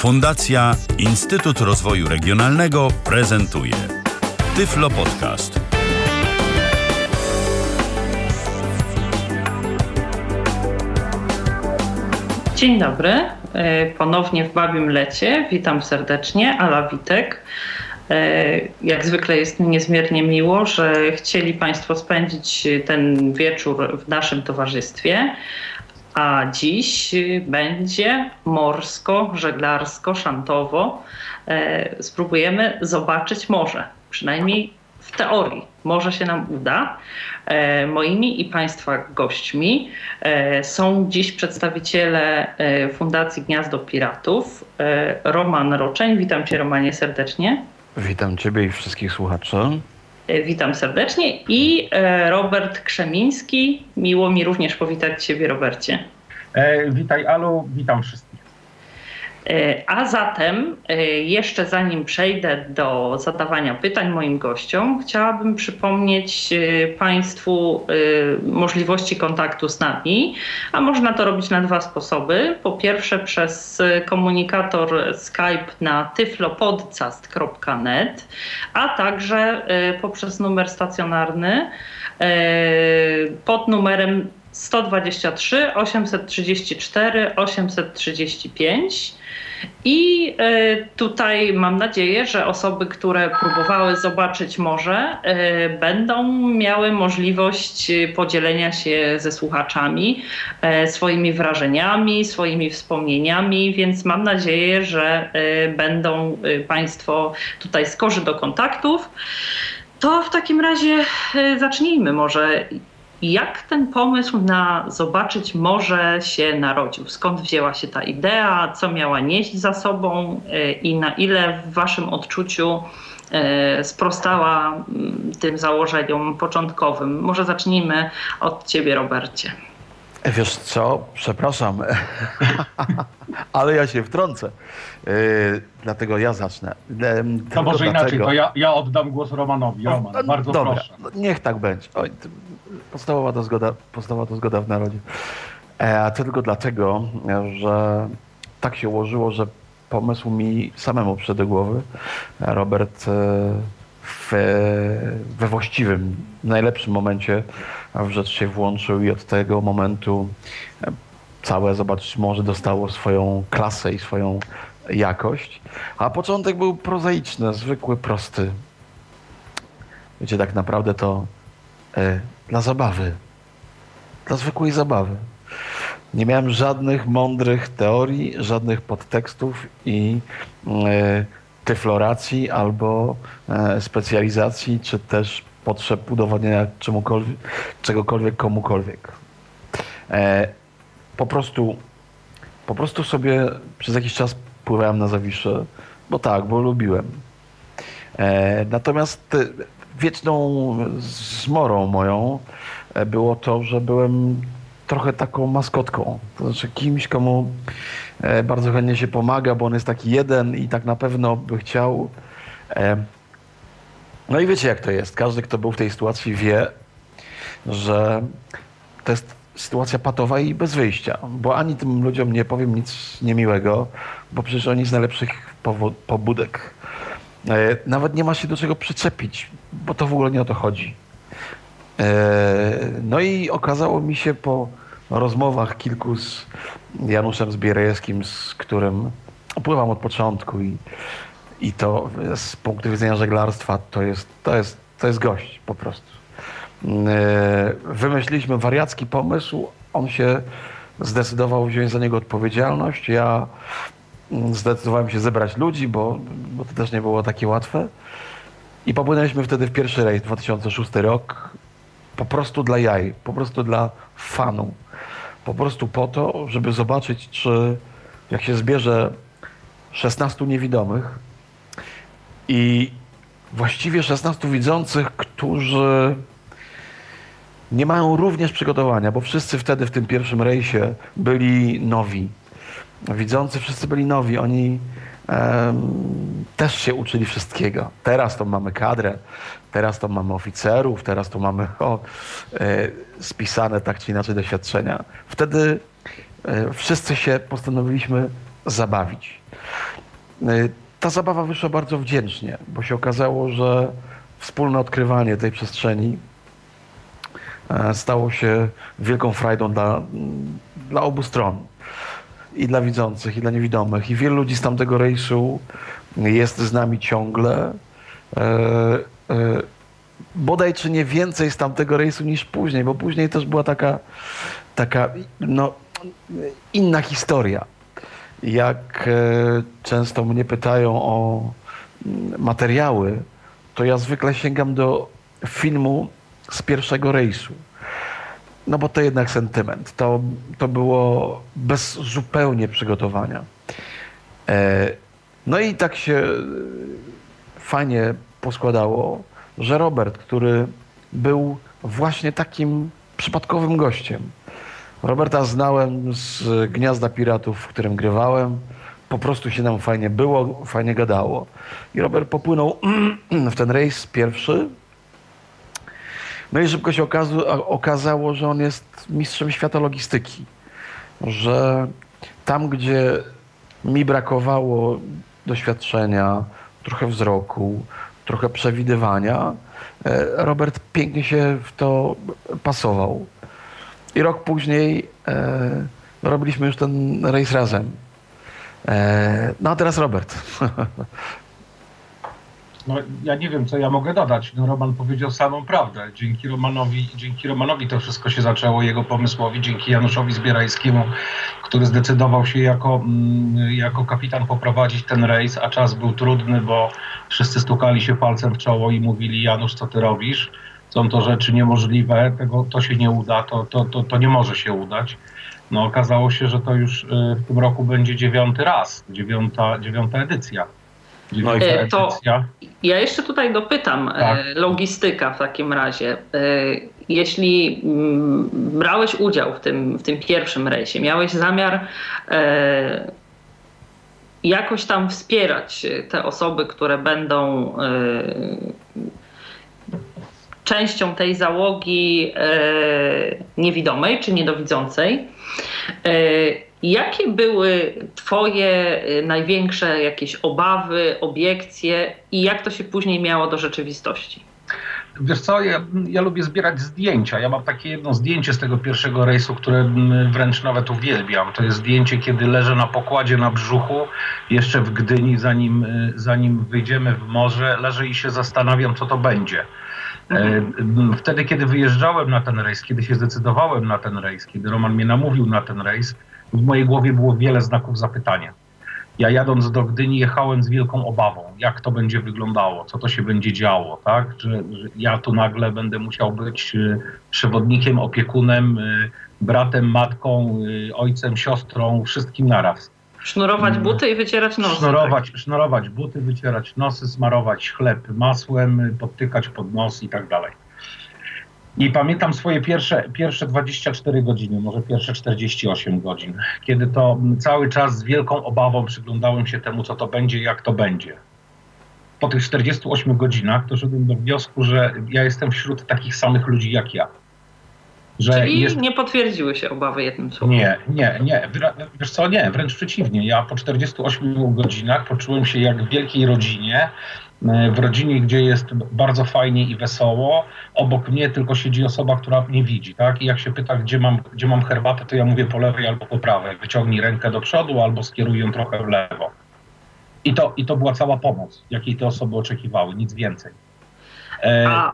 Fundacja Instytut Rozwoju Regionalnego prezentuje Tyflo Podcast. Dzień dobry, e, ponownie w Babim Lecie. Witam serdecznie, Ala Witek. E, jak zwykle jest mi niezmiernie miło, że chcieli Państwo spędzić ten wieczór w naszym towarzystwie. A dziś będzie morsko, żeglarsko, szantowo. E, spróbujemy zobaczyć morze, przynajmniej w teorii. Może się nam uda. E, moimi i Państwa gośćmi e, są dziś przedstawiciele Fundacji Gniazdo Piratów. Roman Roczeń, witam Cię Romanie serdecznie. Witam Ciebie i wszystkich słuchaczy. Witam serdecznie. I e, Robert Krzemiński. Miło mi również powitać Ciebie, Robercie. E, witaj, Alu, witam wszystkich. E, a zatem, e, jeszcze zanim przejdę do zadawania pytań moim gościom, chciałabym przypomnieć e, Państwu możliwości kontaktu z nami, a można to robić na dwa sposoby. Po pierwsze, przez komunikator Skype na tyflopodcast.net, a także poprzez numer stacjonarny pod numerem 123 834 835. I e, tutaj mam nadzieję, że osoby, które próbowały zobaczyć morze, e, będą miały możliwość podzielenia się ze słuchaczami e, swoimi wrażeniami, swoimi wspomnieniami, więc mam nadzieję, że będą Państwo tutaj skorzy do kontaktów. To w takim razie zacznijmy może jak ten pomysł na zobaczyć morze się narodził? Skąd wzięła się ta idea? Co miała nieść za sobą e, i na ile w Waszym odczuciu e, sprostała mm, tym założeniom początkowym? Może zacznijmy od Ciebie, Robercie. Wiesz co, przepraszam, ale ja się wtrącę. Yy, dlatego ja zacznę. Yy, to może dlatego... inaczej, to ja, ja oddam głos Romanowi. Roman, no, bardzo dobra, proszę. No, niech tak będzie. Oj, podstawowa, to zgoda, podstawowa to zgoda w narodzie. E, a to tylko dlatego, że tak się ułożyło, że pomysł mi samemu przyszedł do głowy. Robert e, w, we właściwym, najlepszym momencie w rzecz się włączył i od tego momentu e, całe Zobacz Morze dostało swoją klasę i swoją jakość. A początek był prozaiczny, zwykły, prosty. Wiecie, tak naprawdę to e, dla zabawy. Dla zwykłej zabawy. Nie miałem żadnych mądrych teorii, żadnych podtekstów i e, tyfloracji albo e, specjalizacji, czy też potrzeb udowodnienia czegokolwiek komukolwiek. E, po prostu, po prostu sobie przez jakiś czas pływałem na Zawisze, bo tak, bo lubiłem. E, natomiast wieczną zmorą moją e, było to, że byłem trochę taką maskotką. To znaczy kimś, komu e, bardzo chętnie się pomaga, bo on jest taki jeden i tak na pewno by chciał. E, no i wiecie, jak to jest. Każdy, kto był w tej sytuacji, wie, że to jest sytuacja patowa i bez wyjścia, bo ani tym ludziom nie powiem nic niemiłego, bo przecież oni z najlepszych pobudek. Nawet nie ma się do czego przyczepić, bo to w ogóle nie o to chodzi. E, no i okazało mi się po rozmowach kilku z Januszem Zbierajewskim, z którym opływam od początku i, i to z punktu widzenia żeglarstwa to jest, to jest, to jest gość po prostu. E, wymyśliliśmy wariacki pomysł, on się zdecydował wziąć za niego odpowiedzialność. Ja zdecydowałem się zebrać ludzi, bo, bo to też nie było takie łatwe. I popłynęliśmy wtedy w pierwszy rejs, 2006 rok, po prostu dla jaj, po prostu dla fanu. Po prostu po to, żeby zobaczyć, czy jak się zbierze 16 niewidomych i właściwie 16 widzących, którzy nie mają również przygotowania, bo wszyscy wtedy w tym pierwszym rejsie byli nowi widzący wszyscy byli nowi. Oni też się uczyli wszystkiego. Teraz to mamy kadrę, teraz to mamy oficerów, teraz to mamy o, e, spisane tak czy inaczej doświadczenia. Wtedy e, wszyscy się postanowiliśmy zabawić. ta zabawa wyszła bardzo wdzięcznie, bo się okazało, że wspólne odkrywanie tej przestrzeni e, stało się wielką frajdą dla, dla obu stron. I dla widzących, i dla niewidomych. I wielu ludzi z tamtego rejsu jest z nami ciągle. E, e, bodaj czy nie więcej z tamtego rejsu niż później, bo później też była taka, taka no, inna historia. Jak e, często mnie pytają o materiały, to ja zwykle sięgam do filmu z pierwszego rejsu. No bo to jednak sentyment. To, to było bez zupełnie przygotowania. E, no i tak się fajnie poskładało, że Robert, który był właśnie takim przypadkowym gościem. Roberta znałem z Gniazda Piratów, w którym grywałem. Po prostu się nam fajnie było, fajnie gadało. I Robert popłynął w ten rejs pierwszy. No i szybko się okazało, że on jest mistrzem świata logistyki. Że tam, gdzie mi brakowało doświadczenia, trochę wzroku, trochę przewidywania, e, Robert pięknie się w to pasował. I rok później e, robiliśmy już ten rejs razem. E, no a teraz Robert. No, ja nie wiem, co ja mogę dodać. No, Roman powiedział samą prawdę. Dzięki Romanowi, dzięki Romanowi to wszystko się zaczęło, jego pomysłowi, dzięki Januszowi Zbierajskiemu, który zdecydował się jako, mm, jako kapitan poprowadzić ten rejs, a czas był trudny, bo wszyscy stukali się palcem w czoło i mówili, Janusz, co ty robisz? Są to rzeczy niemożliwe, tego, to się nie uda, to, to, to, to nie może się udać. No okazało się, że to już y, w tym roku będzie dziewiąty raz, dziewiąta, dziewiąta edycja. No e, to ja jeszcze tutaj dopytam, e, tak. logistyka w takim razie. E, jeśli mm, brałeś udział w tym, w tym pierwszym rejsie, miałeś zamiar jakoś tam wspierać te osoby, które będą częścią tej załogi niewidomej czy niedowidzącej. Jakie były Twoje y, największe jakieś obawy, obiekcje i jak to się później miało do rzeczywistości? Wiesz co, ja, ja, lubię zbierać zdjęcia. Ja mam takie jedno zdjęcie z tego pierwszego rejsu, które wręcz nawet uwielbiam. To jest zdjęcie, kiedy leżę na pokładzie na brzuchu, jeszcze w Gdyni, zanim, y, zanim wyjdziemy w morze, leżę i się zastanawiam, co to będzie. Mhm. E, wtedy, kiedy wyjeżdżałem na ten rejs, kiedy się zdecydowałem na ten rejs, kiedy Roman mnie namówił na ten rejs, w mojej głowie było wiele znaków zapytania. Ja jadąc do Gdyni jechałem z wielką obawą, jak to będzie wyglądało, co to się będzie działo, tak? Że, że ja tu nagle będę musiał być e, przewodnikiem, opiekunem, e, bratem, matką, e, ojcem, siostrą, wszystkim naraz. Sznurować mm. buty i wycierać nosy. Sznurować, tak? sznurować buty, wycierać nosy, smarować chleb masłem, podtykać pod nos i tak dalej. I pamiętam swoje pierwsze, pierwsze 24 godziny, może pierwsze 48 godzin, kiedy to cały czas z wielką obawą przyglądałem się temu, co to będzie, jak to będzie. Po tych 48 godzinach doszedłem do wniosku, że ja jestem wśród takich samych ludzi jak ja. Że Czyli jest... nie potwierdziły się obawy jednym słowem? Nie, nie, nie. Wiesz co, nie, wręcz przeciwnie. Ja po 48 godzinach poczułem się jak w wielkiej rodzinie, w rodzinie, gdzie jest bardzo fajnie i wesoło, obok mnie tylko siedzi osoba, która mnie widzi, tak? I jak się pyta, gdzie mam, gdzie mam herbatę, to ja mówię po lewej albo po prawej. Wyciągnij rękę do przodu albo skieruj ją trochę w lewo. I to, I to była cała pomoc, jakiej te osoby oczekiwały, nic więcej. E, tak.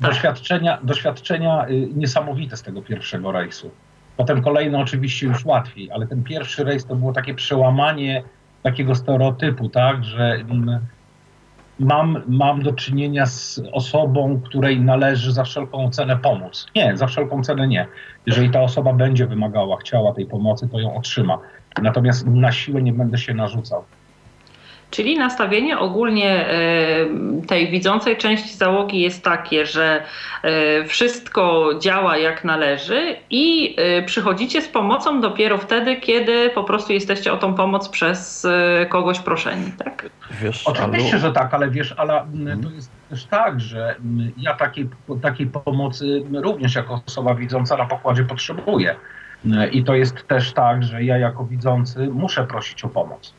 doświadczenia, doświadczenia y, niesamowite z tego pierwszego rejsu. Potem kolejne oczywiście już łatwiej, ale ten pierwszy rejs to było takie przełamanie takiego stereotypu, tak, że mm, mam, mam do czynienia z osobą, której należy za wszelką cenę pomóc. Nie, za wszelką cenę nie. Jeżeli ta osoba będzie wymagała, chciała tej pomocy, to ją otrzyma. Natomiast na siłę nie będę się narzucał. Czyli nastawienie ogólnie e, tej widzącej części załogi jest takie, że e, wszystko działa jak należy i e, przychodzicie z pomocą dopiero wtedy, kiedy po prostu jesteście o tą pomoc przez kogoś proszeni, tak? Wiesz, Oczywiście, że tak, ale wiesz, ale mm, to jest też tak, że ja takiej, takiej pomocy również jako osoba widząca na pokładzie potrzebuję. I to jest też tak, że ja jako widzący muszę prosić o pomoc.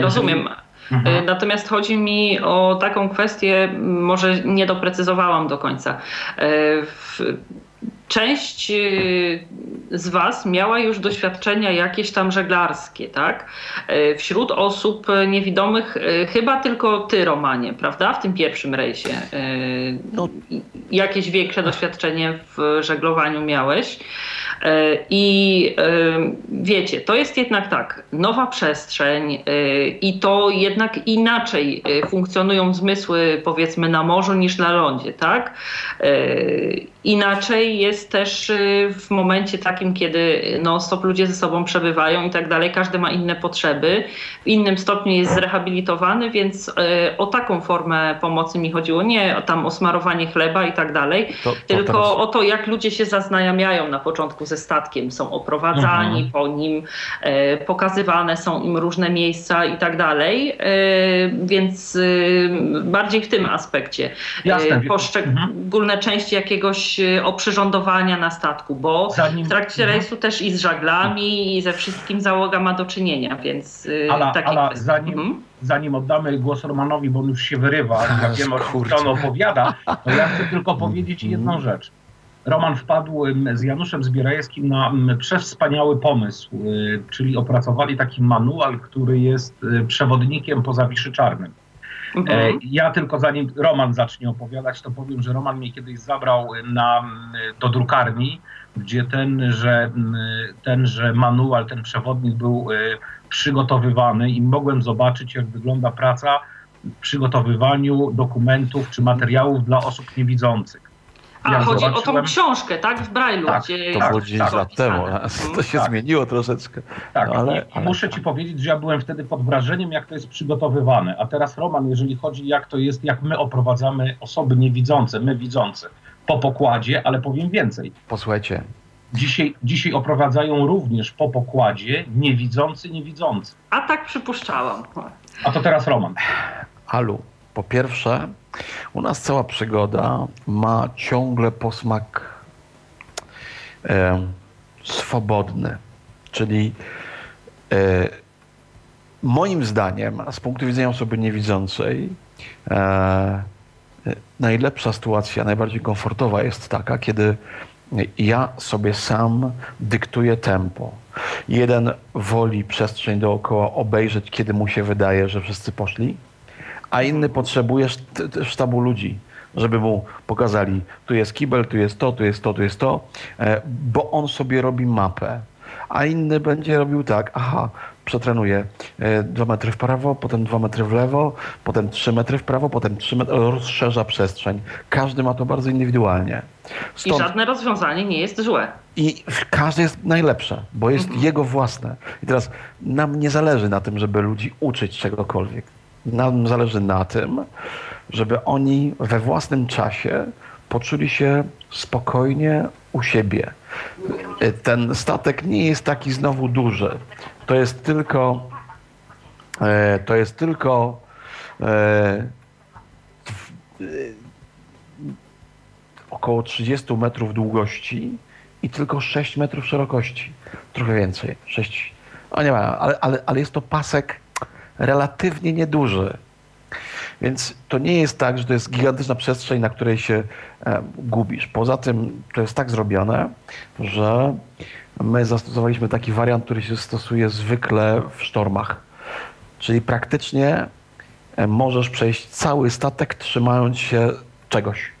Rozumiem. Mhm. Natomiast chodzi mi o taką kwestię, może nie doprecyzowałam do końca. W część y, z Was miała już doświadczenia jakieś tam żeglarskie, tak? Wśród osób niewidomych chyba tylko Ty, Romanie, prawda? W tym pierwszym rejsie. No. Jakieś większe doświadczenie w żeglowaniu miałeś. E, I e, wiecie, to jest jednak tak, nowa przestrzeń e, i to jednak inaczej funkcjonują zmysły powiedzmy na morzu niż na lądzie, tak? Inaczej jest też w momencie takim, kiedy no, stop ludzie ze sobą przebywają i tak dalej, każdy ma inne potrzeby, w innym stopniu jest zrehabilitowany, więc o taką formę pomocy mi chodziło, nie tam o smarowanie chleba i tak dalej, to, to tylko teraz... o to, jak ludzie się zaznajamiają na początku ze statkiem, są oprowadzani mhm. po nim, e, pokazywane są im różne miejsca i tak dalej, więc bardziej w tym aspekcie. Jasne. Poszczególne mhm. części jakiegoś oprzyrządowania na statku, bo zanim, w trakcie mhm. rejsu też i z żaglami i ze wszystkim załoga ma do czynienia, więc Ala, takie Ala, zanim, mhm. zanim oddamy głos Romanowi, bo on już się wyrywa, ja wiem o czym on opowiada, to ja chcę tylko powiedzieć jedną rzecz. Roman wpadł z Januszem Zbierajewskim na przewspaniały pomysł, y, czyli opracowali taki manual, który jest y, przewodnikiem po Zawiszy Czarnym. Mhm. E, ja tylko zanim Roman zacznie opowiadać, to powiem, że Roman mnie kiedyś zabrał na, do drukarni, gdzie tenże, tenże manual, ten przewodnik był y, przygotowywany i mogłem zobaczyć, jak wygląda praca w przygotowywaniu dokumentów czy materiałów dla osób niewidzących. A, chodzi o tą książkę, tak? W Braille'u. Tak, gdzie to było 10 tak, lat temu. To się tak. zmieniło troszeczkę. Tak, no, ale, ale, muszę ci powiedzieć, że ja byłem wtedy pod wrażeniem, jak to jest przygotowywane. A teraz Roman, jeżeli chodzi jak to jest, jak my oprowadzamy osoby niewidzące, my widzące, po pokładzie, ale powiem więcej. Posłuchajcie. Dzisiaj, dzisiaj oprowadzają również po pokładzie niewidzący, niewidzący. A tak przypuszczałam. A to teraz Roman. Alu, po pierwsze, u nas cała przygoda ma ciągle posmak e, swobodny, czyli e, moim zdaniem, z punktu widzenia osoby niewidzącej, e, najlepsza sytuacja, najbardziej komfortowa jest taka, kiedy ja sobie sam dyktuję tempo. Jeden woli przestrzeń dookoła obejrzeć, kiedy mu się wydaje, że wszyscy poszli, a inny potrzebuje sztabu ludzi, żeby mu pokazali, tu jest kibel, tu jest to, tu jest to, tu jest to, e, bo on sobie robi mapę. A inny będzie robił tak, aha, przetrenuje e, dwa metry w prawo, potem dwa metry w lewo, potem trzy metry w prawo, potem trzy metry, rozszerza przestrzeń. Każdy ma to bardzo indywidualnie. Stąd... I żadne rozwiązanie nie jest złe. I każde jest najlepsze, bo jest mhm. jego własne. I teraz nam nie zależy na tym, żeby ludzi uczyć czegokolwiek nam zależy na tym, żeby oni we własnym czasie poczuli się spokojnie u siebie. Ten statek nie jest taki znowu duży. To jest tylko e, to jest tylko e, około 30 metrów długości i tylko 6 metrów szerokości. Trochę więcej. 6. O nie ma, ale, ale, ale jest to pasek relatywnie nieduży. Więc to nie jest tak, że to jest gigantyczna przestrzeń, na której się e, gubisz. Poza tym to jest tak zrobione, że my zastosowaliśmy taki wariant, który się stosuje zwykle w sztormach. Czyli praktycznie e, możesz przejść cały statek trzymając się czegoś.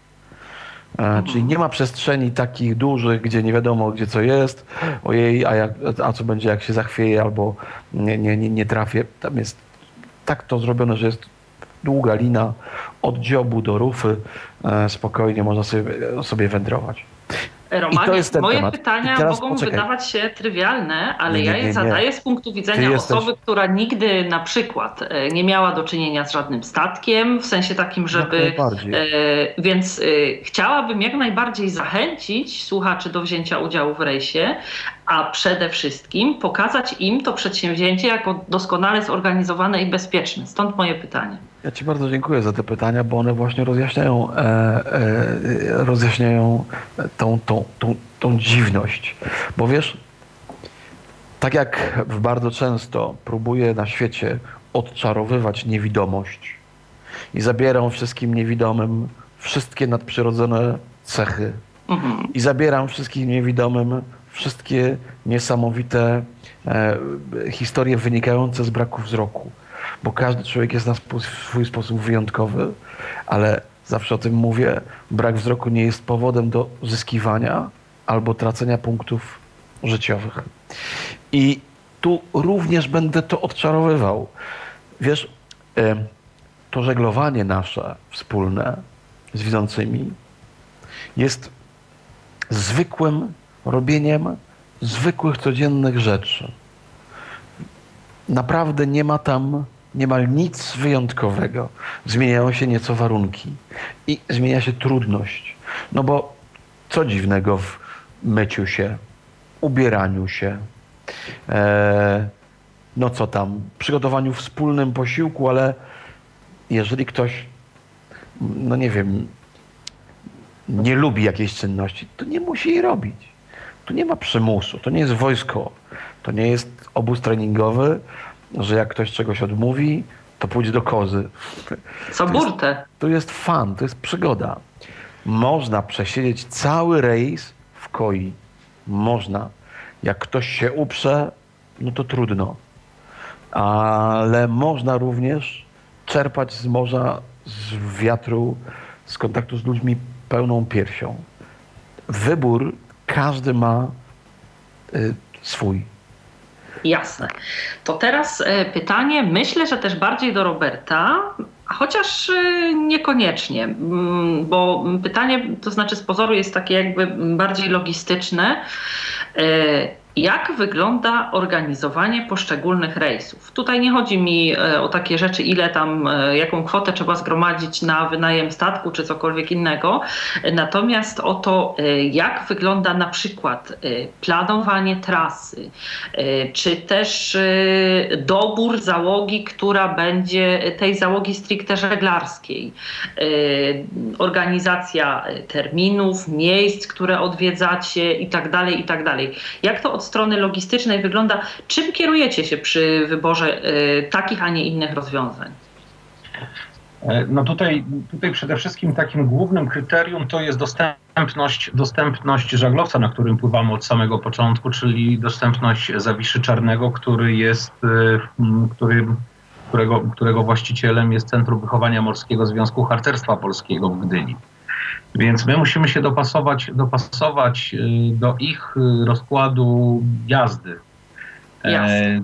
E, czyli nie ma przestrzeni takich dużych, gdzie nie wiadomo, gdzie co jest, ojej, a, jak, a co będzie, jak się zachwieje albo nie, nie, nie, nie trafię. Tam jest tak to zrobione, że jest długa lina od dziobu do rufy. E, spokojnie można sobie, sobie wędrować. Romanie, moje temat. pytania mogą poczekaj. wydawać się trywialne, ale nie, nie, ja je zadaję z punktu widzenia osoby, która nigdy na przykład e, nie miała do czynienia z żadnym statkiem, w sensie takim, żeby. E, więc e, chciałabym jak najbardziej zachęcić słuchaczy do wzięcia udziału w rejsie, a przede wszystkim pokazać im to przedsięwzięcie jako doskonale zorganizowane i bezpieczne. Stąd moje pytanie. Ja Ci bardzo dziękuję za te pytania, bo one właśnie rozjaśniają, e, e, rozjaśniają tą, tą, tą, tą dziwność. Bo wiesz, Tak jak bardzo często próbuję na świecie odczarowywać niewidomość i zabieram wszystkim niewidomym wszystkie nadprzyrodzone cechy mhm. i zabieram wszystkim niewidomym wszystkie niesamowite e, historie wynikające z braku wzroku, bo każdy człowiek jest na swój sposób wyjątkowy, ale zawsze o tym mówię, brak wzroku nie jest powodem do zyskiwania albo tracenia punktów życiowych. I tu również będę to odczarowywał. Wiesz, e, to żeglowanie nasze wspólne z widzącymi jest zwykłym robieniem zwykłych, codziennych rzeczy. Naprawdę nie ma tam niemal nic wyjątkowego. Zmieniają się nieco warunki i zmienia się trudność. No bo co dziwnego w myciu się, ubieraniu się, e, no co tam, przygotowaniu wspólnym posiłku, ale jeżeli ktoś, no nie wiem, nie lubi jakiejś czynności, to nie musi jej robić. Tu nie ma przymusu, to nie jest wojsko, to nie jest obóz treningowy, że jak ktoś czegoś odmówi, to pójdzie do kozy. Co burtę. To jest fan, to jest przygoda. Można przesiedzieć cały rejs w koi. Można. Jak ktoś się uprze, no to trudno. Ale można również czerpać z morza, z wiatru, z kontaktu z ludźmi pełną piersią. Wybór każdy ma y, swój. Jasne. To teraz y, pytanie, myślę, że też bardziej do Roberta, chociaż y, niekoniecznie, mm, bo pytanie, to znaczy z pozoru jest takie jakby bardziej logistyczne. Jak wygląda organizowanie poszczególnych rejsów. Tutaj nie chodzi mi e, o takie rzeczy, ile tam, e, jaką kwotę trzeba zgromadzić na wynajem statku czy cokolwiek innego, natomiast o to, e, jak wygląda na przykład planowanie trasy, czy też dobór załogi, która będzie tej załogi stricte żeglarskiej, organizacja terminów, miejsc, które odwiedzacie itd., tak itd. Tak jak to od strony logistycznej wygląda? Czym kierujecie się przy wyborze y, takich, a nie innych rozwiązań? E, no tutaj, tutaj przede wszystkim takim głównym kryterium to jest dostępność, dostępność żaglowca, na którym pływamy od samego początku, czyli dostępność Zawiszy Czarnego, który jest, y, który, którego, którego właścicielem jest Centrum Wychowania Morskiego Związku Harcerstwa Polskiego w Gdyni. Więc my musimy się dopasować, dopasować y, do ich y, rozkładu jazdy. E,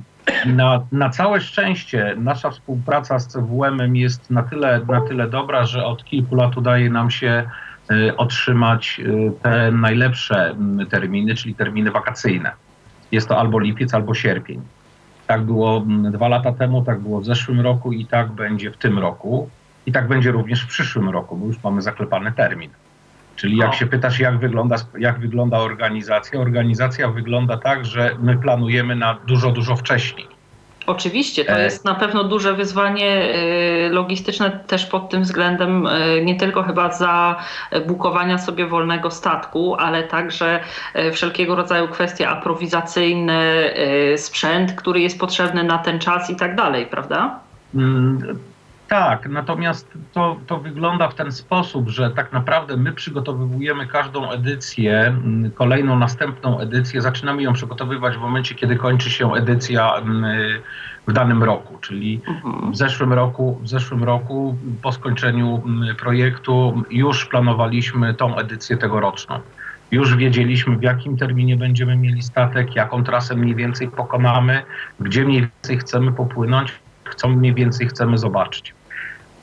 na, na całe szczęście nasza współpraca z CWM jest na tyle, na tyle dobra, że od kilku lat udaje nam się y, otrzymać te najlepsze terminy, czyli terminy wakacyjne. Jest to albo lipiec, albo sierpień. Tak było dwa lata temu, tak było w zeszłym roku i tak będzie w tym roku. I tak będzie również w przyszłym roku, bo już mamy zaklepany termin. Czyli jak się pytasz, jak wygląda, jak wygląda organizacja, organizacja wygląda tak, że my planujemy na dużo, dużo wcześniej. Oczywiście, to e. jest na pewno duże wyzwanie y, logistyczne też pod tym względem, y, nie tylko chyba za bukowania sobie wolnego statku, ale także y, wszelkiego rodzaju kwestie aprowizacyjne, sprzęt, który jest potrzebny na ten czas i tak dalej, prawda? Tak, natomiast to, to wygląda w ten sposób, że tak naprawdę my przygotowujemy każdą edycję, mm, kolejną, następną edycję, zaczynamy ją przygotowywać w momencie, kiedy kończy się edycja mm, w danym roku, czyli mhm. w zeszłym roku, w zeszłym roku po skończeniu mm, projektu już planowaliśmy tą edycję tegoroczną. Już wiedzieliśmy, w jakim terminie będziemy mieli statek, jaką trasę mniej więcej pokonamy, gdzie mniej więcej chcemy popłynąć, co mniej więcej chcemy zobaczyć.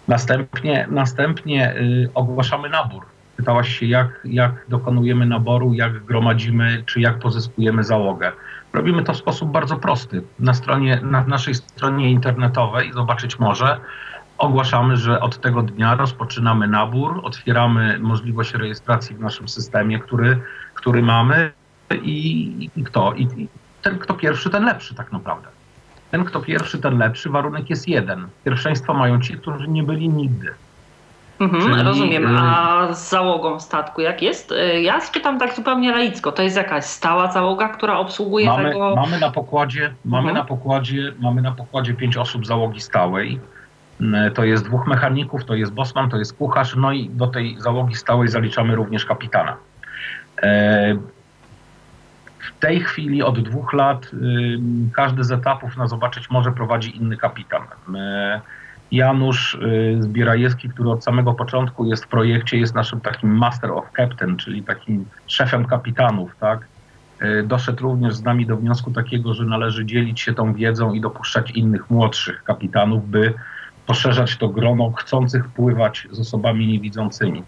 Następnie, następnie y, ogłaszamy nabór. Pytałaś się, jak, jak dokonujemy naboru, jak gromadzimy, czy jak pozyskujemy załogę. Robimy to w sposób bardzo prosty. Na, stronie, na naszej stronie internetowej, zobaczyć może, ogłaszamy, że od tego dnia rozpoczynamy nabór, otwieramy możliwość rejestracji w naszym systemie, który, który mamy i, i kto? I ten, kto pierwszy, ten lepszy tak naprawdę. Ten, kto pierwszy, ten lepszy. Warunek jest jeden. Pierwszeństwo mają ci, którzy nie byli nigdy. Mhm, Czyli, rozumiem. y- A z załogą statku jak jest? Y, Ja spytam tak zupełnie laicko. To jest jakaś stała załoga, która obsługuje Mamy, tego... mamy na pokładzie, mamy Mhm. na pokładzie, mamy na pokładzie pięć osób załogi stałej. To jest dwóch mechaników, to jest bosman, to jest kucharz, no i do tej załogi stałej zaliczamy również kapitana. E, W tej chwili od dwóch lat y, każdy z etapów na zobaczyć może prowadzi inny kapitan. E, Janusz y, Zbierajewski, który od samego początku jest w projekcie, jest naszym takim master of captain, czyli takim szefem kapitanów, tak? Y, Doszedł również z nami do wniosku takiego, że należy dzielić się tą wiedzą i dopuszczać innych młodszych kapitanów, by poszerzać to grono chcących pływać z osobami niewidzącymi.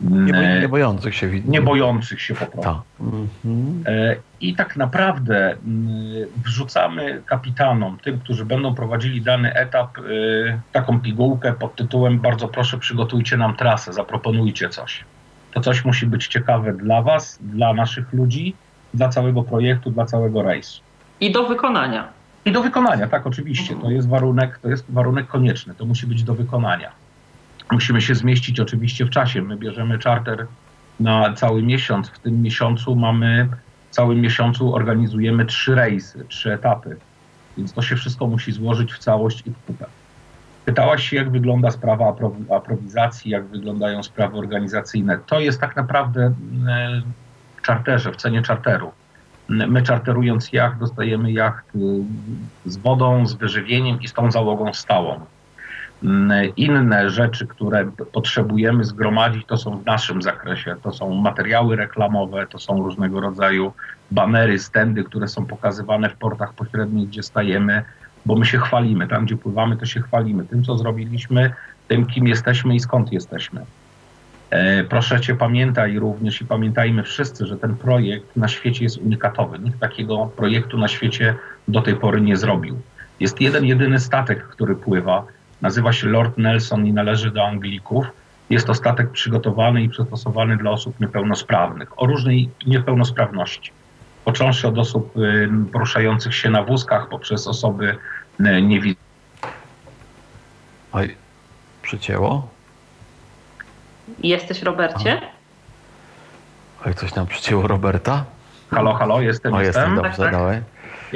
Nie, E, nie bojących się widzów. nie bojących się po prostu. Tak. Mhm. E, I tak naprawdę mm, wrzucamy kapitanom, tym, którzy będą prowadzili dany etap, e, taką pigułkę pod tytułem bardzo proszę przygotujcie nam trasę, zaproponujcie coś. To coś musi być ciekawe dla Was, dla naszych ludzi, dla całego projektu, dla całego rejsu. I do wykonania. I do wykonania, tak, oczywiście. To jest warunek, to jest warunek konieczny. To musi być do wykonania. Musimy się zmieścić oczywiście w czasie. My bierzemy czarter na cały miesiąc. W tym miesiącu mamy, w całym miesiącu organizujemy trzy rejsy, trzy etapy. Więc to się wszystko musi złożyć w całość i w kupę. Pytałaś się, jak wygląda sprawa aprowi- aprowizacji, jak wyglądają sprawy organizacyjne. To jest tak naprawdę e, w czarterze, w cenie czarteru. My czarterując jacht, dostajemy jacht y, z wodą, z wyżywieniem i z tą załogą stałą. Inne rzeczy, które potrzebujemy zgromadzić, to są w naszym zakresie. To są materiały reklamowe, to są różnego rodzaju banery, stędy, które są pokazywane w portach pośrednich, gdzie stajemy, bo my się chwalimy. Tam, gdzie pływamy, to się chwalimy tym, co zrobiliśmy, tym, kim jesteśmy i skąd jesteśmy. E, Proszę Cię, pamiętaj również i pamiętajmy wszyscy, że ten projekt na świecie jest unikatowy. Nikt takiego projektu na świecie do tej pory nie zrobił. Jest jeden, jedyny statek, który pływa. Nazywa się Lord Nelson i należy do Anglików. Jest to statek przygotowany i przystosowany dla osób niepełnosprawnych, o różnej niepełnosprawności. Począwszy od osób y, poruszających się na wózkach, poprzez osoby y, niewidome. Oj, przycięło? Jesteś, Robercie? Oj, coś nam przycięło Roberta? Halo, halo, jestem, O, jestem, jestem. dobrze, tak. dawaj.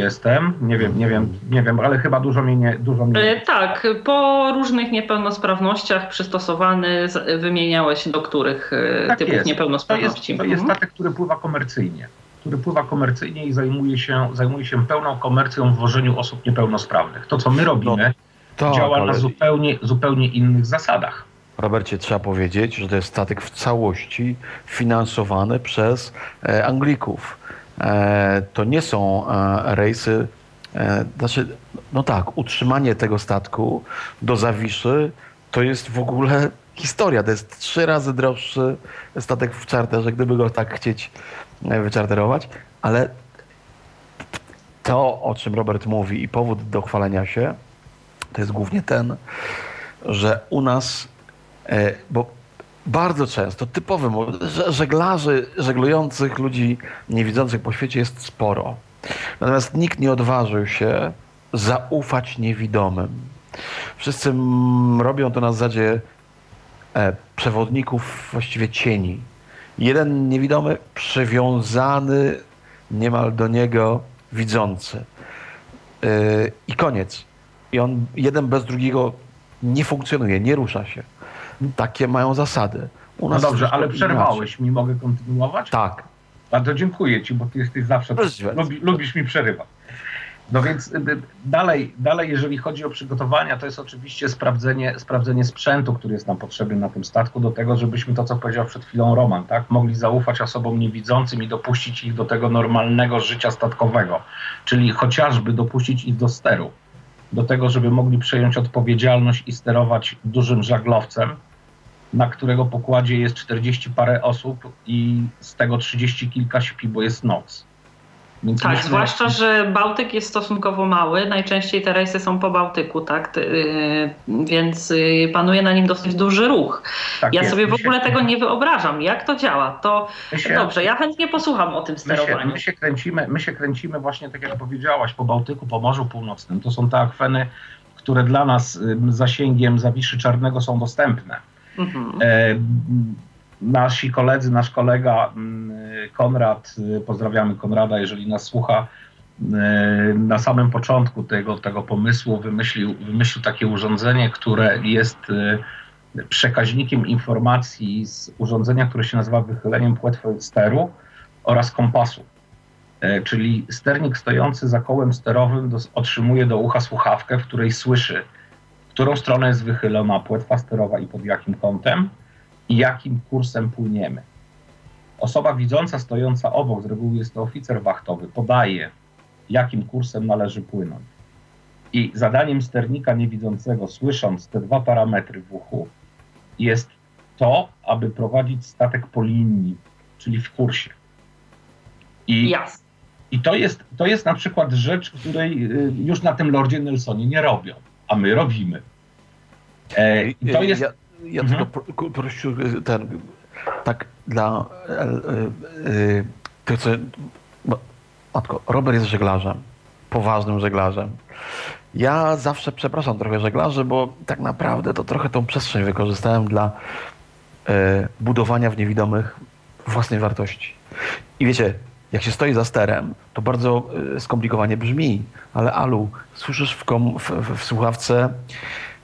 Jestem. Nie wiem, nie wiem, nie wiem, ale chyba dużo mnie nie. Dużo mnie... Y, Tak, po różnych niepełnosprawnościach przystosowany, wymieniałeś do których y, Tak typów jest. To jest, niepełnosprawności. to jest Mhm. statek, który pływa komercyjnie. Który pływa komercyjnie i zajmuje się, zajmuje się pełną komercją w wożeniu osób niepełnosprawnych. To, co my robimy, Tak, działa na ale zupełnie, zupełnie innych zasadach. Robercie, trzeba powiedzieć, że to jest statek w całości finansowany przez e, Anglików. E, to nie są e, rejsy, e, znaczy, no tak, utrzymanie tego statku do Zawiszy to jest w ogóle historia. To jest trzy razy droższy statek w czarterze, gdyby go tak chcieć wyczarterować, ale to, o czym Robert mówi i powód do chwalenia się, to jest głównie ten, że u nas, bo bardzo często typowym że- żeglarzy, żeglujących ludzi niewidzących po świecie jest sporo. Natomiast nikt nie odważył się zaufać niewidomym. Wszyscy robią to na zasadzie e, przewodników właściwie cieni. Jeden niewidomy przywiązany niemal do niego widzący. Yy, I koniec. I on jeden bez drugiego nie funkcjonuje, nie rusza się. Takie mają zasady. No dobrze, ale przerwałeś mi, mogę kontynuować? Tak. Bardzo dziękuję Ci, bo Ty jesteś zawsze. Lubi, lubisz mi przerywać. No więc y, y, dalej, dalej, jeżeli chodzi o przygotowania, to jest oczywiście sprawdzenie, sprawdzenie sprzętu, który jest nam potrzebny na tym statku, do tego, żebyśmy to, co powiedział przed chwilą Roman, tak, mogli zaufać osobom niewidzącym i dopuścić ich do tego normalnego życia statkowego, czyli chociażby dopuścić ich do steru, do tego, żeby mogli przejąć odpowiedzialność i sterować dużym żaglowcem, na którego pokładzie jest 40 parę osób i z tego 30 kilka śpi, bo jest noc. Więc Tak, myśmy- zwłaszcza, że Bałtyk jest stosunkowo mały. Najczęściej te rejsy są po Bałtyku, tak? Yy, Więc yy, panuje na nim dosyć duży ruch. tak Ja jest. sobie w My się- ogóle tego nie wyobrażam. Jak to działa? To się- dobrze, ja chętnie posłucham o tym My się, sterowaniu. my, się kręcimy, my się kręcimy właśnie, tak jak powiedziałaś, po Bałtyku, po Morzu Północnym. To są te akweny, które dla nas zasięgiem Zawiszy Czarnego są dostępne. Mhm. E, nasi koledzy, nasz kolega mm, Konrad, y, pozdrawiamy Konrada, jeżeli nas słucha, y, na samym początku tego, tego pomysłu wymyślił, wymyślił takie urządzenie, które jest przekaźnikiem informacji z urządzenia, które się nazywa wychyleniem płetwy steru oraz kompasu. E, czyli sternik stojący za kołem sterowym otrzymuje do ucha słuchawkę, w której słyszy, którą stronę jest wychylona płetwa sterowa i pod jakim kątem i jakim kursem płyniemy. Osoba widząca stojąca obok, z reguły jest to oficer wachtowy, podaje, jakim kursem należy płynąć. I zadaniem sternika niewidzącego, słysząc te dwa parametry w uchu, jest to, aby prowadzić statek po linii, czyli w kursie. I, i to, jest, to jest na przykład rzecz, której y, już na tym Lordzie Nelsonie nie robią, a my robimy. E, to jest... Ja, ja mhm. tylko prosił ten, tak dla e, e, tych, co... Matko, Robert jest żeglarzem, poważnym żeglarzem. Ja zawsze przepraszam trochę żeglarzy, bo tak naprawdę to trochę tą przestrzeń wykorzystałem dla e, budowania w niewidomych własnej wartości. I wiecie, jak się stoi za sterem, to bardzo e, skomplikowanie brzmi, ale Alu, słyszysz w, kom, w, w, w słuchawce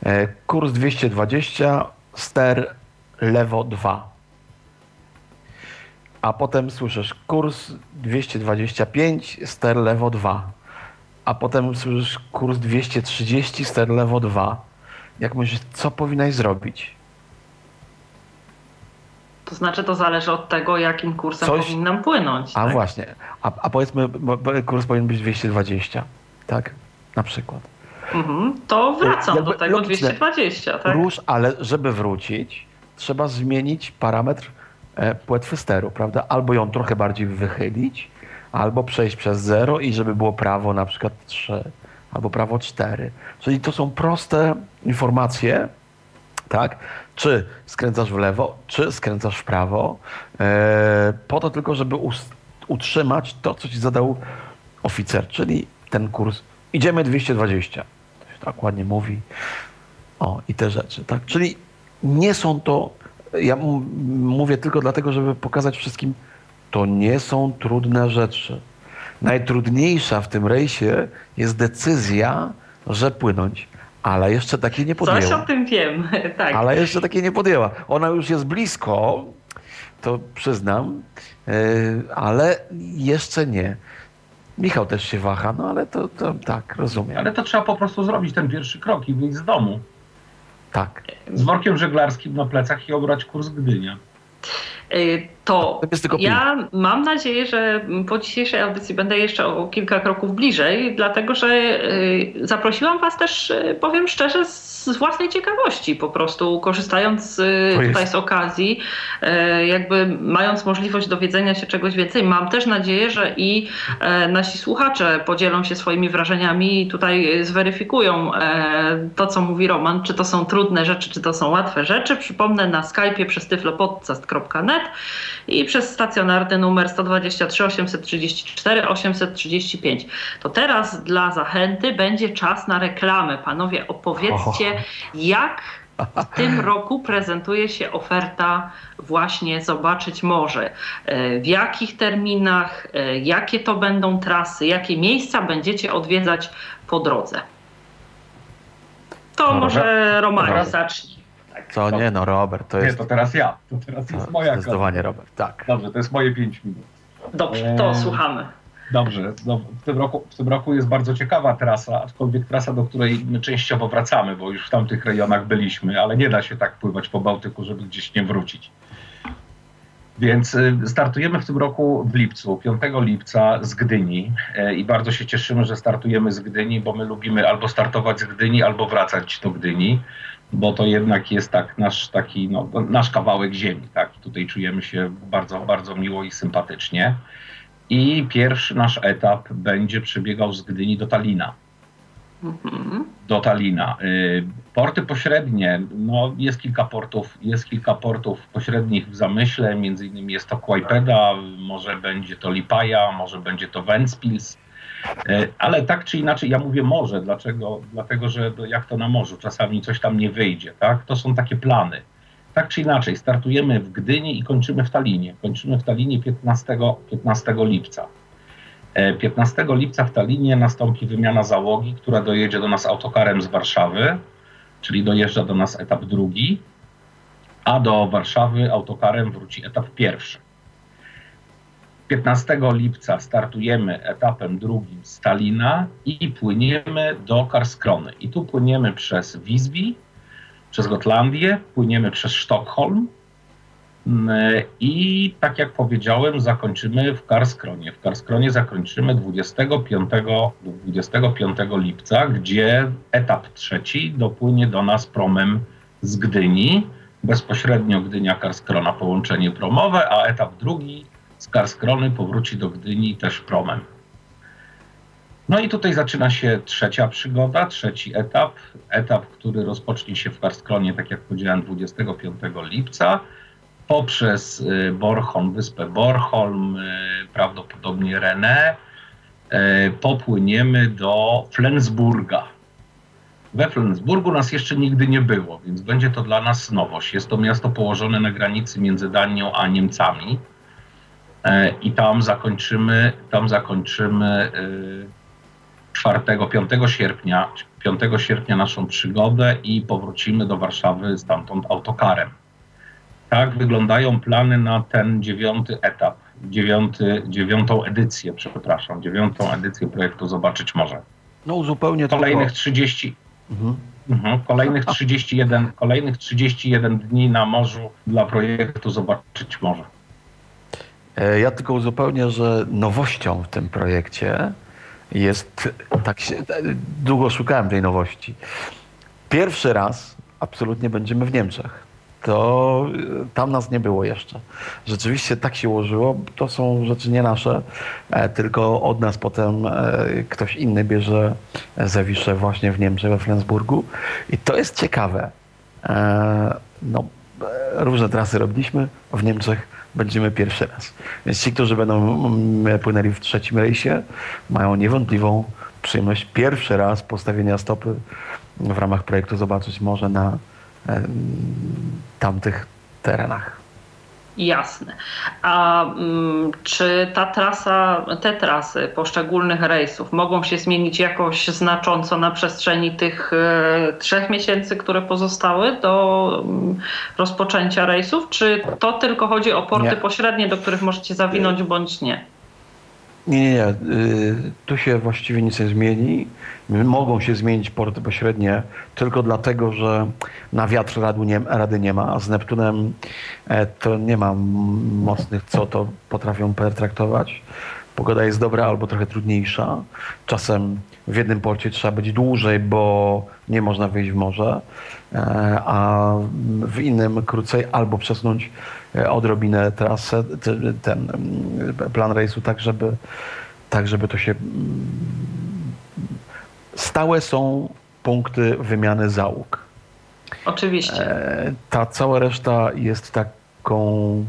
e, kurs 220, ster lewo 2. A potem słyszysz kurs 225, ster lewo 2. A potem słyszysz kurs 230, ster lewo 2. Jak myślisz, co powinnaś zrobić? To znaczy, to zależy od tego, jakim kursem Coś... powinnam płynąć. A tak? właśnie. A, a powiedzmy, kurs powinien być 220, tak? Na przykład. Mhm, to wracam Jakby do tego logiczne. 220, tak? Rusz, ale żeby wrócić, trzeba zmienić parametr e, płetwy steru, prawda? Albo ją trochę bardziej wychylić, albo przejść przez 0 i żeby było prawo na przykład 3, albo prawo 4. Czyli to są proste informacje, tak? Czy skręcasz w lewo, czy skręcasz w prawo, e, po to tylko, żeby utrzymać to, co ci zadał oficer, czyli ten kurs. Idziemy 220. To się tak ładnie mówi. O, i te rzeczy, tak? Czyli nie są to, ja mówię tylko dlatego, żeby pokazać wszystkim, to nie są trudne rzeczy. Najtrudniejsza w tym rejsie jest decyzja, że płynąć ale jeszcze takiej nie podjęła. Coś o tym wiem, tak. Ale jeszcze takiej nie podjęła. Ona już jest blisko, to przyznam, e, ale jeszcze nie. Michał też się waha, no ale to, to tak, rozumiem. Ale to trzeba po prostu zrobić ten pierwszy krok i wyjść z domu. Tak. Z workiem żeglarskim na plecach i obrać kurs Gdynia. Y, to ja mam nadzieję, że po dzisiejszej audycji będę jeszcze o kilka kroków bliżej, dlatego że y, zaprosiłam Was też, y, powiem szczerze, z własnej ciekawości, po prostu korzystając tutaj z okazji, jakby mając możliwość dowiedzenia się czegoś więcej. Mam też nadzieję, że i nasi słuchacze podzielą się swoimi wrażeniami i tutaj zweryfikują to, co mówi Roman, czy to są trudne rzeczy, czy to są łatwe rzeczy. Przypomnę na Skype'ie przez tyflopodcast.net i przez stacjonarny numer 123 834 835. To teraz dla zachęty będzie czas na reklamę. Panowie, opowiedzcie, jak w tym roku prezentuje się oferta właśnie Zobaczyć Morze. E, w jakich terminach, e, jakie to będą trasy, jakie miejsca będziecie odwiedzać po drodze? To może Romanie zacznij. Co nie, no Robert, to jest... Nie, to teraz ja. To teraz jest moja Zdecydowanie Robert, tak. Dobrze, to jest moje 5 minut. Dobrze, to eee, słuchamy. Dobrze, no, w, tym roku, w tym roku jest bardzo ciekawa trasa, aczkolwiek trasa, do której my częściowo wracamy, bo już w tamtych rejonach byliśmy, ale nie da się tak pływać po Bałtyku, żeby gdzieś nie wrócić. Więc y, startujemy w tym roku w lipcu, 5 lipca z Gdyni e, i bardzo się cieszymy, że startujemy z Gdyni, bo my lubimy albo startować z Gdyni, albo wracać do Gdyni bo to jednak jest tak nasz taki, no, nasz kawałek ziemi, tak? Tutaj czujemy się bardzo, bardzo miło i sympatycznie. I pierwszy nasz etap będzie przebiegał z Gdyni do Talina. Mhm. Do Talina. Y, porty pośrednie, no jest kilka portów, jest kilka portów pośrednich w zamyśle, między innymi jest to Kłajpeda, może będzie to Lipaja, może będzie to Ventspils. E, ale tak czy inaczej, ja mówię może, dlaczego? Dlatego, że jak to na morzu, czasami coś tam nie wyjdzie, tak? To są takie plany. tak czy inaczej, startujemy w Gdyni i kończymy w Talinie. Kończymy w Talinie 15, 15 lipca. 15 e, lipca w Talinie nastąpi wymiana załogi, która dojedzie do nas autokarem z Warszawy, czyli dojeżdża do nas etap drugi, a do Warszawy autokarem wróci etap pierwszy. 15 lipca startujemy etapem drugim z Talina i płyniemy do Karskrony. I tu płyniemy przez Visby, przez Gotlandię, płyniemy przez Sztokholm mm, i tak jak powiedziałem, zakończymy w Karskronie. W Karskronie zakończymy 25, 25 lipca, gdzie etap trzeci dopłynie do nas promem z Gdyni. Bezpośrednio Gdynia-Karskrona połączenie promowe, a etap drugi z Karskrony powróci do Gdyni też promem. No i tutaj zaczyna się trzecia przygoda, trzeci etap. Etap, który rozpocznie się w Karskronie, tak jak powiedziałem, 25 lipca. Poprzez y, Bornholm, wyspę Bornholm, y, prawdopodobnie René, y, popłyniemy do Flensburga. We Flensburgu nas jeszcze nigdy nie było, więc będzie to dla nas nowość. Jest to miasto położone na granicy między Danią a Niemcami. I tam zakończymy, tam zakończymy 4, 5 sierpnia, 5 sierpnia naszą przygodę i powrócimy do Warszawy stamtąd autokarem. Tak wyglądają plany na ten dziewiąty etap, dziewiąty, dziewiątą edycję, przepraszam, dziewiątą edycję projektu Zobaczyć Może. No zupełnie Kolejnych 30, mhm. Mhm, kolejnych 31, kolejnych 31 dni na morzu dla projektu Zobaczyć Może. E, ja tylko uzupełnię, że nowością w tym projekcie jest, tak się, długo szukałem tej nowości. Pierwszy raz absolutnie będziemy w Niemczech. To tam nas nie było jeszcze. Rzeczywiście tak się ułożyło. To są rzeczy nie nasze, e, tylko od nas potem e, ktoś inny bierze zawiszę właśnie w Niemczech, we Flensburgu. I to jest ciekawe. E, no, różne trasy robiliśmy w Niemczech będziemy pierwszy raz. Więc ci, którzy będą mm, płynęli w trzecim rejsie, mają niewątpliwą przyjemność pierwszy raz postawienia stopy w ramach projektu zobaczyć może na tamtych terenach. Jasne. A mm, czy ta trasa, te trasy poszczególnych rejsów mogą się zmienić jakoś znacząco na przestrzeni tych e, trzech miesięcy, które pozostały do mm, rozpoczęcia rejsów? Czy to tylko chodzi o porty nie. pośrednie, do których możecie zawinąć bądź nie? Nie, nie, nie. Y, tu się właściwie nic nie zmieni. Mogą się zmienić porty pośrednie tylko dlatego, że na wiatr rady nie ma, a z Neptunem e, to nie ma mocnych, co to potrafią pertraktować. Pogoda jest dobra albo trochę trudniejsza. Czasem w jednym porcie trzeba być dłużej, bo nie można wyjść w morze, e, a w innym krócej albo przesunąć odrobinę trasę, ten plan rejsu, tak żeby, tak żeby to się. Stałe są punkty wymiany załóg. Oczywiście. E, ta cała reszta jest taką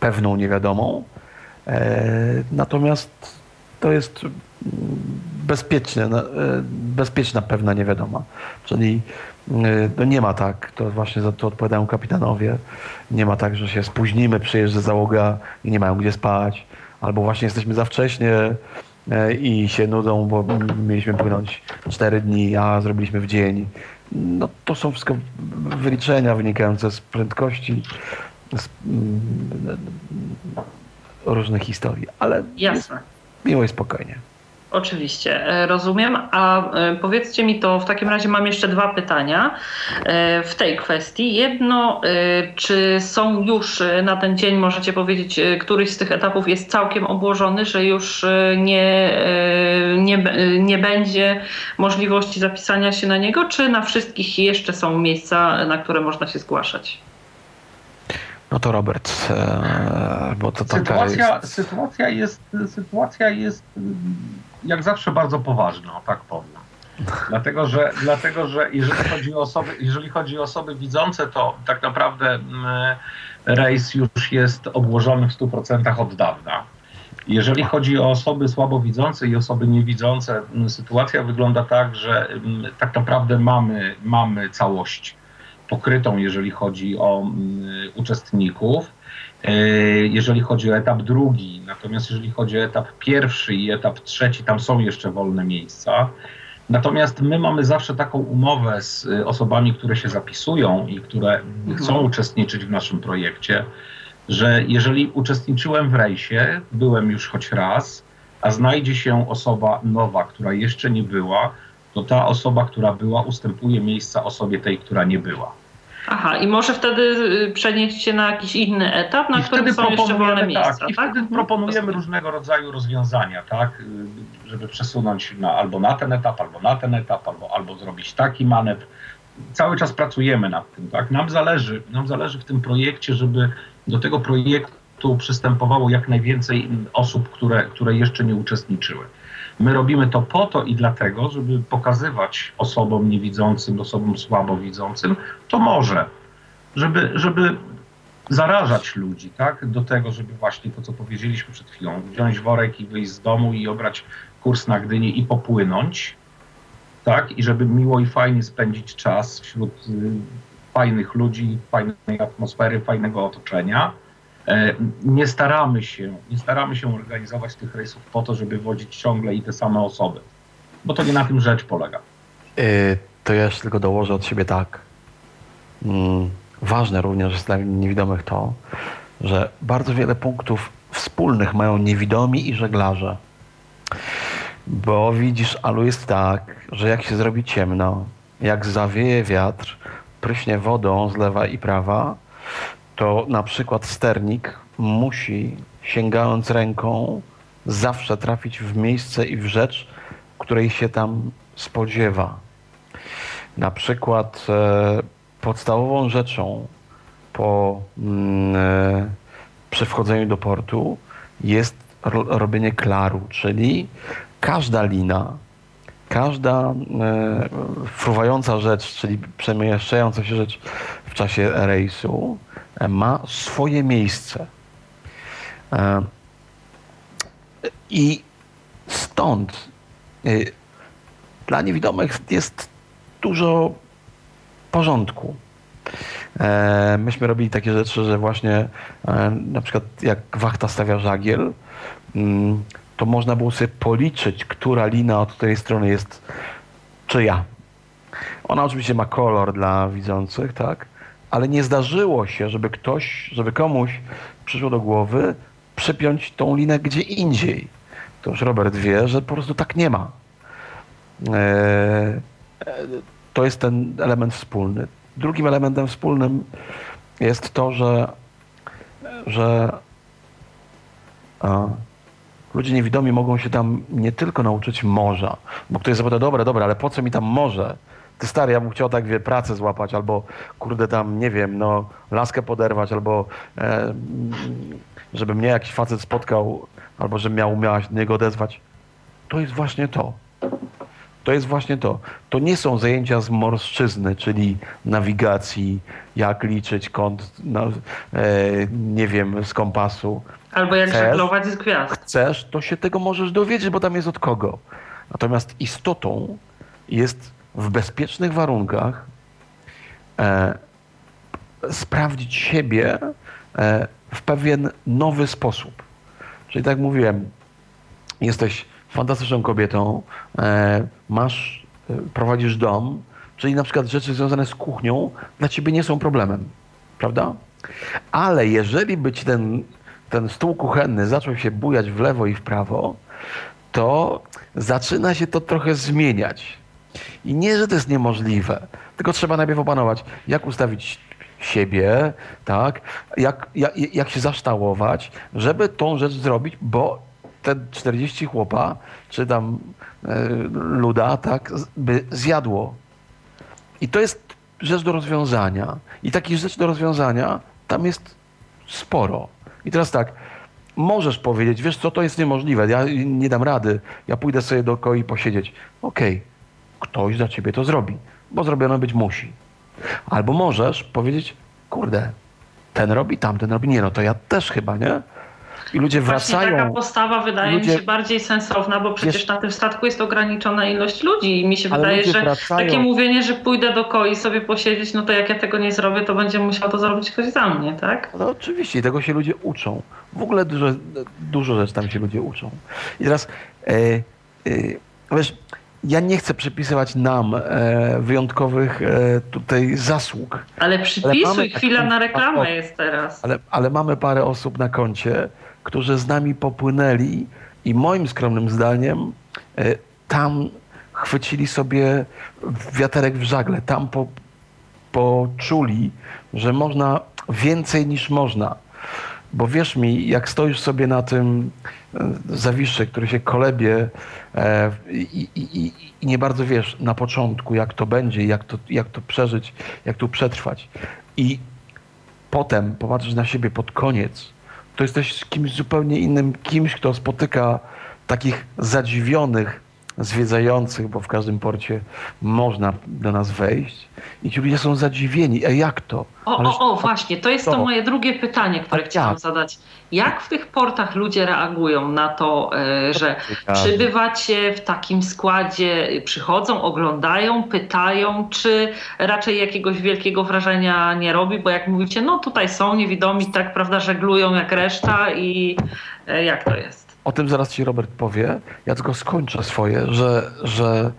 pewną niewiadomą. Natomiast to jest bezpieczne, e, bezpieczna pewna niewiadoma. Czyli e, no nie ma tak, to właśnie za to odpowiadają kapitanowie, nie ma tak, że się spóźnimy, przyjeżdża załoga i nie mają gdzie spać, albo właśnie jesteśmy za wcześnie e, i się nudzą, bo mieliśmy płynąć 4 dni, a zrobiliśmy w dzień. No to są wszystko wyliczenia wynikające z prędkości, z mm, różnych historii, ale Jasne. miło i spokojnie. Oczywiście, e, rozumiem. A e, powiedzcie mi to, w takim razie mam jeszcze dwa pytania e, w tej kwestii. Jedno, czy są już na ten dzień, możecie powiedzieć, któryś z tych etapów jest całkiem obłożony, że już nie, nie, nie będzie możliwości zapisania się na niego, czy na wszystkich jeszcze są miejsca, na które można się zgłaszać? No to Robert, bo to taka sytuacja jest... Sytuacja jest, sytuacja jest jak zawsze bardzo poważna, tak powiem. Dlatego że, dlatego, że jeżeli, chodzi o osoby, jeżeli chodzi o osoby widzące, to tak naprawdę mm, rejs już jest obłożony w 100% od dawna. Jeżeli chodzi o osoby słabowidzące i osoby niewidzące, mm, sytuacja wygląda tak, że mm, tak naprawdę mamy, mamy całość pokrytą, jeżeli chodzi o uczestników. E, jeżeli chodzi o etap drugi, natomiast jeżeli chodzi o etap pierwszy i etap trzeci, tam są jeszcze wolne miejsca. Natomiast my mamy zawsze taką umowę z osobami, które się zapisują i które chcą mhm. uczestniczyć w naszym projekcie, że jeżeli uczestniczyłem w rejsie, byłem już choć raz, a znajdzie się osoba nowa, która jeszcze nie była, to ta osoba, która była, ustępuje miejsca osobie tej, która nie była. Aha, i może wtedy y, przenieść się na jakiś inny etap, na I którym są jeszcze wolne tak, miejsca. Tak, I wtedy tak? proponujemy różnego rodzaju rozwiązania, tak, y, żeby przesunąć na, albo na ten etap, albo na ten etap, albo, albo zrobić taki manewr. Cały czas pracujemy nad tym, tak. Nam zależy, nam zależy w tym projekcie, żeby do tego projektu przystępowało jak najwięcej osób, które, które jeszcze nie uczestniczyły. My robimy to po to i dlatego, żeby pokazywać osobom niewidzącym, osobom słabowidzącym, to może, żeby, żeby zarażać ludzi, tak, do tego, żeby właśnie to, co powiedzieliśmy przed chwilą, wziąć worek i wyjść z domu i obrać kurs na Gdynię i popłynąć, tak, i żeby miło i fajnie spędzić czas wśród y, fajnych ludzi, fajnej atmosfery, fajnego otoczenia, nie staramy się, nie staramy się organizować tych rejsów po to, żeby wodzić ciągle i te same osoby, bo to nie na tym rzecz polega. Yy, to ja jeszcze tylko dołożę od siebie tak. Mm, ważne również dla niewidomych to, że bardzo wiele punktów wspólnych mają niewidomi i żeglarze. Bo widzisz, Alu, jest tak, że jak się zrobi ciemno, jak zawieje wiatr, pryśnie wodą z lewa i prawa, to na przykład sternik musi, sięgając ręką, zawsze trafić w miejsce i w rzecz, której się tam spodziewa. Na przykład e, podstawową rzeczą po mm, e, przy wchodzeniu do portu jest ro, robienie klaru, czyli każda lina, każda e, fruwająca rzecz, czyli przemieszczająca się rzecz w czasie rejsu, ma swoje miejsce. E, I stąd e, dla niewidomych jest dużo porządku. E, myśmy robili takie rzeczy, że właśnie na przykład jak wachta stawia żagiel, mm, to można było sobie policzyć, która lina od której strony jest czyja. Ona oczywiście ma kolor dla widzących, tak? Ale nie zdarzyło się, żeby ktoś, żeby komuś przyszło do głowy przypiąć tą linę gdzie indziej. To już Robert wie, że po prostu tak nie ma. E, to jest ten element wspólny. Drugim elementem wspólnym jest to, że, że a, ludzie niewidomi mogą się tam nie tylko nauczyć morza, bo ktoś zapyta, dobra, dobra, ale po co mi tam morze? Ty stary, ja bym chciał tak, wie, pracę złapać, albo kurde tam, nie wiem, no, laskę poderwać, albo e, żeby mnie jakiś facet spotkał, albo żeby miał, umiała się do niego odezwać. To jest właśnie to. To jest właśnie to. To nie są zajęcia z morszczyzny, czyli nawigacji, jak liczyć kąt, no, e, nie wiem, z kompasu. Albo jak chcesz, żeglować z gwiazd. Chcesz, to się tego możesz dowiedzieć, bo tam jest od kogo. Natomiast istotą jest w bezpiecznych warunkach e, sprawdzić siebie e, w pewien nowy sposób. Czyli tak mówiłem, jesteś fantastyczną kobietą, e, masz, e, prowadzisz dom, czyli na przykład rzeczy związane z kuchnią dla ciebie nie są problemem, prawda? Ale jeżeli by ci ten, ten stół kuchenny zaczął się bujać w lewo i w prawo, to zaczyna się to trochę zmieniać. I nie, że to jest niemożliwe, tylko trzeba najpierw opanować, jak ustawić siebie, tak, jak, jak, jak się zaształować, żeby tą rzecz zrobić, bo te 40 chłopa, czy tam e, luda, tak, by zjadło. I to jest rzecz do rozwiązania. I takich rzeczy do rozwiązania tam jest sporo. I teraz tak, możesz powiedzieć, wiesz co, to jest niemożliwe, ja nie dam rady, ja pójdę sobie do koi posiedzieć. Okej, okay ktoś za ciebie to zrobi, bo zrobione być musi. Albo możesz powiedzieć, kurde, ten robi, tamten robi, nie no to ja też chyba, nie? I ludzie Właśnie wracają. taka postawa wydaje Ludzie- mi się bardziej sensowna, bo przecież Wiesz- na tym statku jest ograniczona ilość ludzi i mi się Ale wydaje, że wracają. takie mówienie, że pójdę do koi sobie posiedzieć, no to jak ja tego nie zrobię, to będzie musiał to zrobić ktoś za mnie, tak? No oczywiście, tego się ludzie uczą. W ogóle dużo, dużo rzeczy tam się ludzie uczą. I teraz, e, e, wiesz, ja nie chcę przypisywać nam e, wyjątkowych e, tutaj zasług, Ale przypisuj, taki chwila na reklamę jest teraz. ale, ale mamy parę osób na koncie, którzy z nami popłynęli i moim skromnym zdaniem e, tam chwycili sobie wiaterek w żagle, tam po, poczuli, że można więcej niż można. Bo wierz mi, jak stoisz sobie na tym e, zawiszy, który się kolebie e, i, i, i nie bardzo wiesz na początku, jak to będzie, jak to, jak to przeżyć, jak tu przetrwać. I potem popatrzysz na siebie pod koniec, to jesteś kimś zupełnie innym, kimś, kto spotyka takich zadziwionych, zwiedzających, bo w każdym porcie można do nas wejść i ci ludzie są zadziwieni. E jak to? O, Ależ- o, o, właśnie, to jest to moje drugie pytanie, które A chciałam jak? zadać. Jak w tych portach ludzie reagują na to, e, że przybywacie w takim składzie, przychodzą, oglądają, pytają, czy raczej jakiegoś wielkiego wrażenia nie robi, bo jak mówicie, no tutaj są niewidomi, tak prawda, żeglują jak reszta i e, jak to jest? O tym zaraz ci Robert powie. Ja tylko skończę swoje, że, że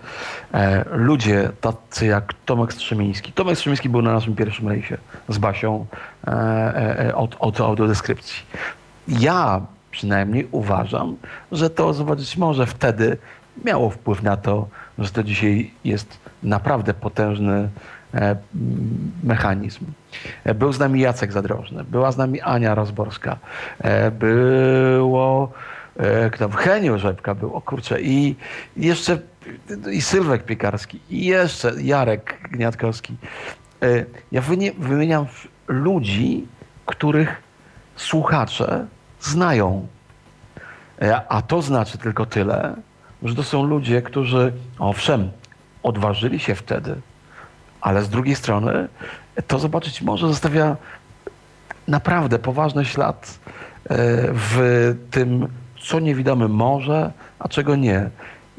e, ludzie tacy jak Tomek Strzemiński. Tomek Strzemiński był na naszym pierwszym rejsie z Basią e, e, e, od, od audiodeskrypcji. Ja przynajmniej uważam, że to zobaczyć może wtedy miało wpływ na to, że to dzisiaj jest naprawdę potężny e, mechanizm. E, Był z nami Jacek Zadrożny, była z nami Ania Rozborska, było e, kto Heniu Rzepka był, o kurczę, i jeszcze i Sylwek Piekarski, i jeszcze Jarek Gniatkowski. E, Ja wymieniam ludzi, których słuchacze znają. E, A to znaczy tylko tyle, że to są ludzie, którzy, owszem, odważyli się wtedy, ale z drugiej strony to zobaczyć może zostawia naprawdę poważny ślad w tym, co niewidomy może, a czego nie.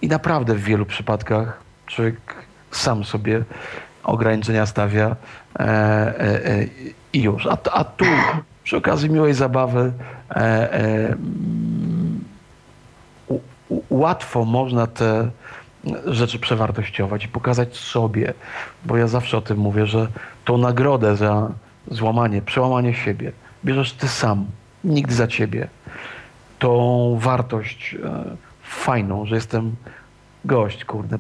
I naprawdę w wielu przypadkach człowiek sam sobie ograniczenia stawia e, e, e, i już. A, a tu przy okazji miłej zabawy e, e, u, łatwo można te rzeczy przewartościować i pokazać sobie, bo ja zawsze o tym mówię, że tą nagrodę za złamanie, przełamanie siebie bierzesz ty sam, nikt za ciebie. Tą wartość e, fajną, że jestem gość, kurde,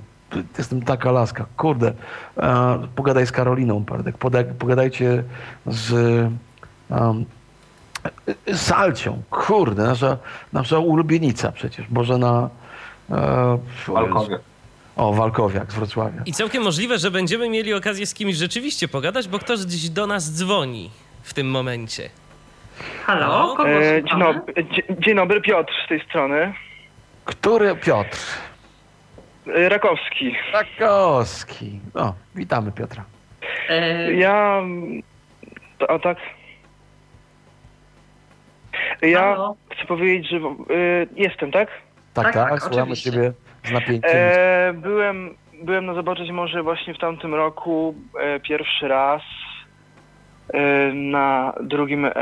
jestem taka laska, kurde, e, pogadaj z Karoliną Pardek, pogadajcie z um, z Alcią, kurde, nasza, nasza ulubienica przecież, Bożena e, Walkowie. o, Walkowiak z Wrocławia. I całkiem możliwe, że będziemy mieli okazję z kimś rzeczywiście pogadać, bo ktoś gdzieś do nas dzwoni w tym momencie. Halo, kogo E, dzień, dobry, dzie- dzień dobry, Piotr z tej strony. Który Piotr? E, Rakowski. Rakowski. O, witamy Piotra. E, Ja. A tak. Ja halo? chcę powiedzieć, że e, jestem, tak? Tak, Tak, tak, tak, słuchamy ciebie z napięciem. E, byłem, byłem na zobaczyć może właśnie w tamtym roku e, pierwszy raz na drugim e,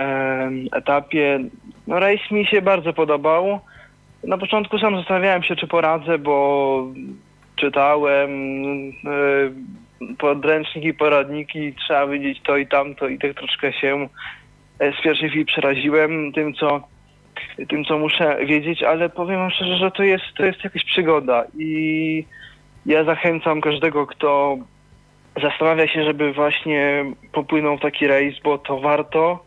etapie. No rejs mi się bardzo podobał. Na początku sam zastanawiałem się, czy poradzę, bo czytałem e, podręczniki, poradniki, trzeba wiedzieć to i tamto i tak troszkę się e, z pierwszej chwili przeraziłem tym, co tym, co muszę wiedzieć, ale powiem wam szczerze, że to jest, to jest jakaś przygoda i ja zachęcam każdego, kto zastanawia się, żeby właśnie popłynął w taki rejs, bo to warto.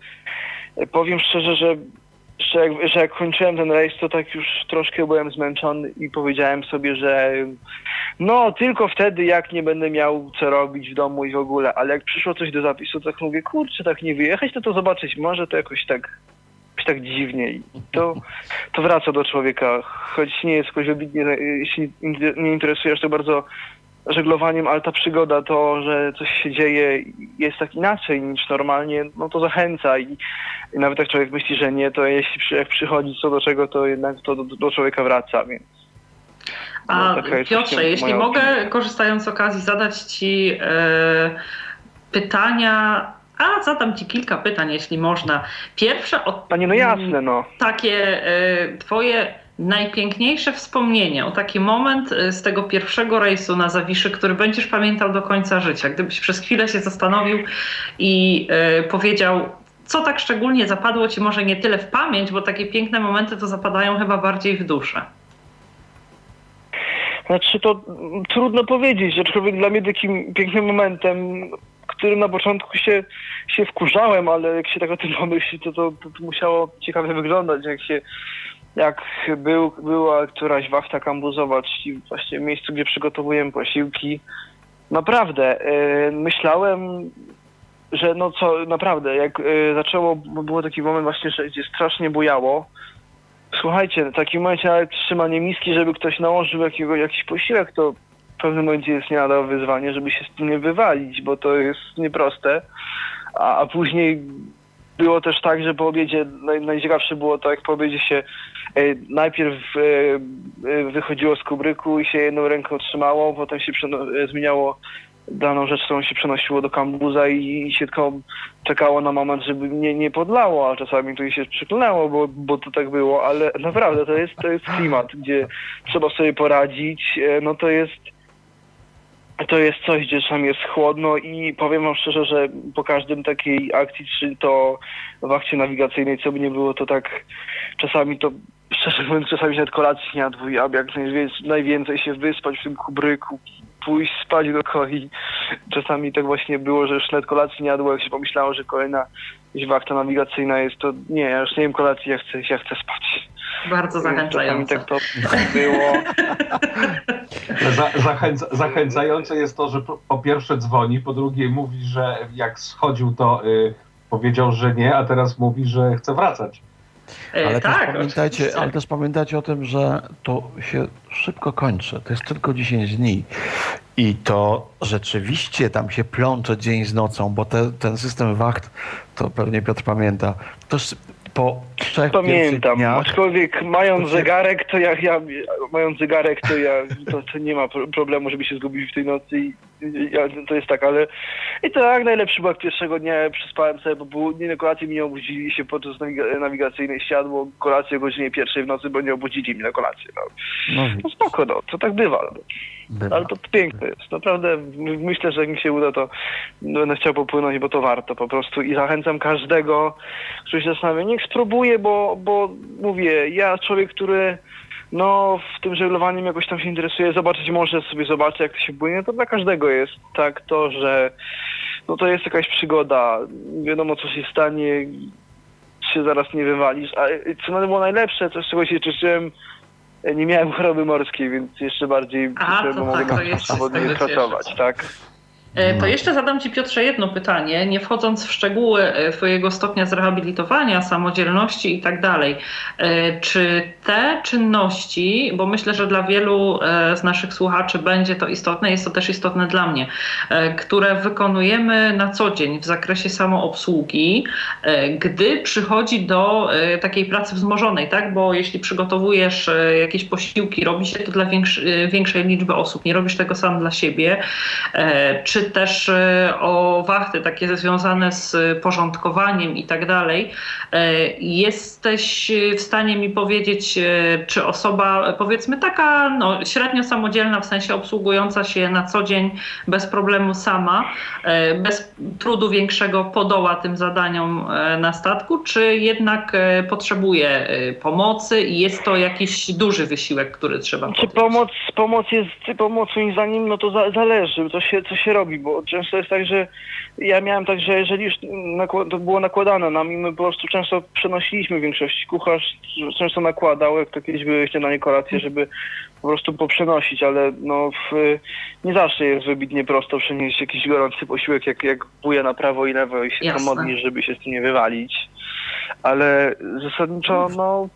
Powiem szczerze, że, że, jak, że jak kończyłem ten rejs, to tak już troszkę byłem zmęczony i powiedziałem sobie, że no tylko wtedy, jak nie będę miał co robić w domu i w ogóle, ale jak przyszło coś do zapisu, tak mówię, kurczę, tak nie wyjechać, to to zobaczyć może to jakoś tak tak dziwnie. I to, to wraca do człowieka, choć nie jest jakoś wybitnie, jeśli nie interesujesz, to bardzo żeglowaniem, ale ta przygoda, to, że coś się dzieje jest tak inaczej niż normalnie, no to zachęca i, i nawet jak człowiek myśli, że nie, to jeśli przy, jak przychodzi co do czego, to jednak to do, do człowieka wraca, więc... A no, jest Piotrze, jeśli mogę, opinia. korzystając z okazji, zadać Ci e, pytania, a zadam Ci kilka pytań, jeśli można. Pierwsze od Panie, no jasne, no. takie e, Twoje najpiękniejsze wspomnienie, o taki moment e, z tego pierwszego rejsu na Zawiszy, który będziesz pamiętał do końca życia. Gdybyś przez chwilę się zastanowił i e, powiedział, co tak szczególnie zapadło Ci może nie tyle w pamięć, bo takie piękne momenty to zapadają chyba bardziej w duszę. Znaczy to trudno powiedzieć, aczkolwiek dla mnie takim pięknym momentem, którym na początku się, się wkurzałem, ale jak się tak o tym pomyśli, to, to, to, to musiało ciekawie wyglądać, jak się jak był, była któraś wachta kambuzowa, czyli właśnie miejscu, gdzie przygotowujemy posiłki. Naprawdę, e, myślałem, że no co, naprawdę, jak e, zaczęło, było taki moment właśnie, że gdzie strasznie bujało, Słuchajcie, w takim momencie trzymanie miski, żeby ktoś nałożył jakiego, jakiś posiłek, to w pewnym momencie jest nie lada wyzwanie, żeby się z tym nie wywalić, bo to jest nieproste. A, a później było też tak, że po obiedzie, naj, najciekawsze było to, jak po obiedzie się e, najpierw e, e, wychodziło z kubryku i się jedną ręką trzymało, potem się e, zmieniało daną rzecz, którą się przenosiło do kambuza i, i się tylko czekało na moment, żeby nie, nie podlało, a czasami tu się przyklnęło, bo, bo to tak było, ale naprawdę to jest, to jest klimat, gdzie trzeba sobie poradzić, e, no to jest to jest coś, gdzie czasami jest chłodno i powiem wam szczerze, że po każdym takiej akcji, czy to w akcie nawigacyjnej, co by nie było, to tak czasami to, szczerze mówiąc, czasami się nawet kolacji nie aby jak najwięcej, najwięcej się wyspać w tym kubryku, pójść spać do koi. Czasami tak właśnie było, że już nawet kolacji nie jadło, jak się pomyślało, że kolejna wachta nawigacyjna jest, to nie, ja już nie wiem kolacji, ja chcę, ja chcę spać. Bardzo Czasami zachęcające. tak to było. Za, zachęca, zachęcające jest to, że po, pierwsze dzwoni, po drugie mówi, że jak schodził, to y, powiedział, że nie, a teraz mówi, że chce wracać. E, Ale, tak, też pamiętajcie, ale też pamiętajcie o tym, że to się szybko kończy. To jest tylko 10 dni. I to rzeczywiście tam się plącze dzień z nocą, bo te, ten system wacht, to pewnie Piotr pamięta, to po trzech Pamiętam, dniach aczkolwiek mając zegarek, to ja, ja mając zegarek, to ja to, to nie ma pro- problemu, żeby się zgubić w tej nocy i ja, to jest tak, ale i tak najlepszy był pierwszego dnia przespałem sobie, bo było, nie na kolację mi nie obudzili się podczas nawiga- nawigacyjnej siadło kolację o godzinie pierwszej w nocy, bo nie obudzili mnie na kolację. No, no, no spoko, no, to tak bywa. No. Bywa. Ale to piękne jest. Naprawdę my- myślę, że jak mi się uda, to będę chciał popłynąć, bo to warto po prostu. I zachęcam każdego, który się zastanawia, niech spróbuje, bo, bo mówię, ja człowiek, który no w tym żeglowaniem jakoś tam się interesuje, zobaczyć może sobie zobaczę, jak to się płynie, to dla każdego jest tak to, że no to jest jakaś przygoda, wiadomo co się stanie, się zaraz nie wywalisz, a co było najlepsze, coś czego się cieszyłem, nie miałem choroby morskiej, więc jeszcze bardziej A, bo mogę tak, na swobodnie pracować, tak? E, To jeszcze zadam Ci, Piotrze, jedno pytanie, nie wchodząc w szczegóły e, Twojego stopnia zrehabilitowania, samodzielności i tak dalej. E, Czy te czynności, bo myślę, że dla wielu z naszych słuchaczy będzie to istotne, jest to też istotne dla mnie, które wykonujemy na co dzień w zakresie samoobsługi, gdy przychodzi do takiej pracy wzmożonej, tak? Bo jeśli przygotowujesz jakieś posiłki, robi się to dla większej liczby osób, nie robisz tego sam dla siebie, czy też e, o wachty takie związane z porządkowaniem i tak dalej. E, Jesteś w stanie mi powiedzieć, e, czy osoba, powiedzmy taka no, średnio samodzielna, w sensie obsługująca się na co dzień bez problemu sama, bez trudu większego podoła tym zadaniom na statku, czy jednak potrzebuje pomocy i jest to jakiś duży wysiłek, który trzeba Czy podjąć? pomoc, pomoc jest, pomoc moim zdaniem, no to za, zależy, co się, co się robi, bo często jest tak, że ja miałem tak, że jeżeli już to było nakładane na mnie, my po prostu często przenosiliśmy większość. Kucharz często nakładał, jak to kiedyś były śniadanie, kolacje, żeby po prostu poprzenosić, ale no w, nie zawsze jest wybitnie prosto przenieść jakiś gorący posiłek, jak, jak buja na prawo i lewo i się Jasne. tam modlisz, żeby się z tym nie wywalić. Ale zasadniczo, no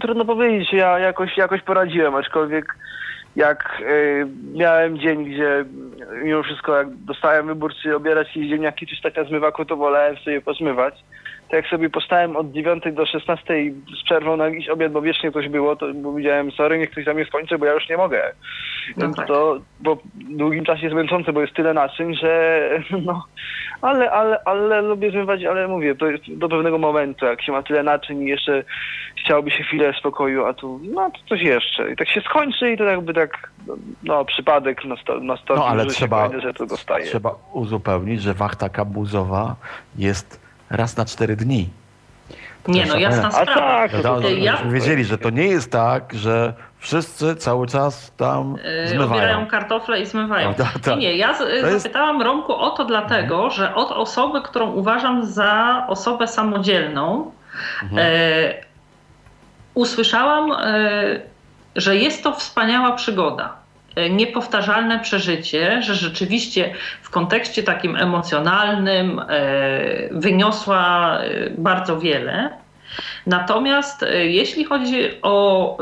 trudno powiedzieć, ja jakoś, jakoś poradziłem, aczkolwiek jak y, miałem dzień, gdzie mimo wszystko jak dostałem wybór, czy obierać jakieś ziemniaki, czy taka zmywaku, to wolałem sobie pozmywać. To jak sobie postałem od 9 do 16 z przerwą na jakiś obiad, bo wiecznie coś było, to powiedziałem, sorry, niech ktoś za mnie skończy, bo ja już nie mogę. No tak. to po długim czasie jest męczące, bo jest tyle naczyń, że no, ale, ale, ale lubię zmywać, ale mówię, to jest do pewnego momentu, jak się ma tyle naczyń i jeszcze chciałoby się chwilę spokoju, a tu, no to coś jeszcze. I tak się skończy i to jakby tak, no przypadek na, sto, na stopniu, No ale że trzeba, się fajnie, że to dostaje. trzeba uzupełnić, że wachta kabuzowa jest raz na cztery dni. To Nie no, trzeba jasna A sprawa. tak, No, to, to, to, ja- wiedzieli, że to nie jest tak, że wszyscy cały czas tam Yy, zmywają. Obierają kartofle i zmywają. O, tak, tak. Nie, nie, ja z, jest- zapytałam Romku o to dlatego, że od osoby, którą uważam za osobę samodzielną, Mhm. e, usłyszałam, e, że jest to wspaniała przygoda. E, Niepowtarzalne przeżycie, że rzeczywiście w kontekście takim emocjonalnym e, wyniosła e, bardzo wiele. Natomiast jeśli chodzi o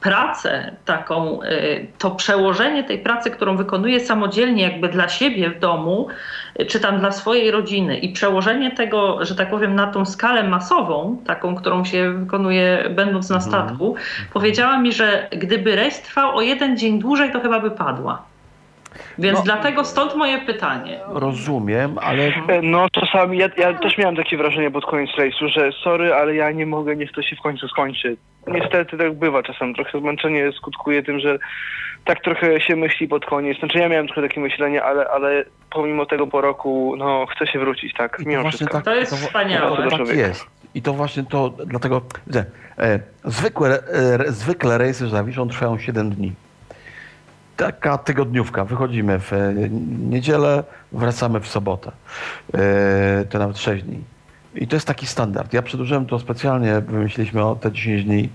pracę taką, e, to przełożenie tej pracy, którą wykonuje samodzielnie, jakby dla siebie w domu, e, czy tam dla swojej rodziny, i przełożenie tego, że tak powiem, na tą skalę masową, taką, którą się wykonuje będąc na Mhm. statku, powiedziała mi, że gdyby rejs trwał o jeden dzień dłużej, to chyba by padła. Więc No. dlatego stąd moje pytanie. Rozumiem, ale E, No czasami ja, ja też miałem takie wrażenie pod koniec rejsu, że sorry, ale ja nie mogę, niech to się w końcu skończy. Niestety tak bywa czasem. Trochę zmęczenie skutkuje tym, że tak trochę się myśli pod koniec. Znaczy ja miałem trochę takie myślenie, ale, ale pomimo tego po roku, no chcę się wrócić, tak, I to mimo wszystko. To jest wa- wspaniałe. To, tak jest. I to właśnie to, dlatego, że e, zwykłe, e, zwykle rejsy z Zawiszą trwają 7 dni. Taka tygodniówka. Wychodzimy w e, niedzielę, wracamy w sobotę. E, to nawet 6 dni. I to jest taki standard. Ja przedłużyłem to specjalnie, wymyśliliśmy o te 10 dni,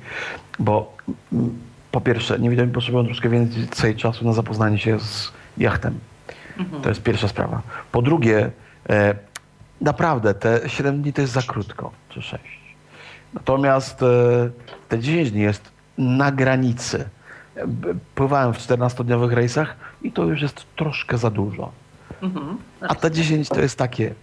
bo mm, po pierwsze, niewidomi potrzebują troszkę więcej czasu na zapoznanie się z jachtem. Mhm. To jest pierwsza sprawa. Po drugie, e, naprawdę te 7 dni to jest za krótko, czy 6. Natomiast te 10 dni jest na granicy. Pływałem w 14-dniowych rejsach i to już jest troszkę za dużo. Mhm. A te 10 to jest takie,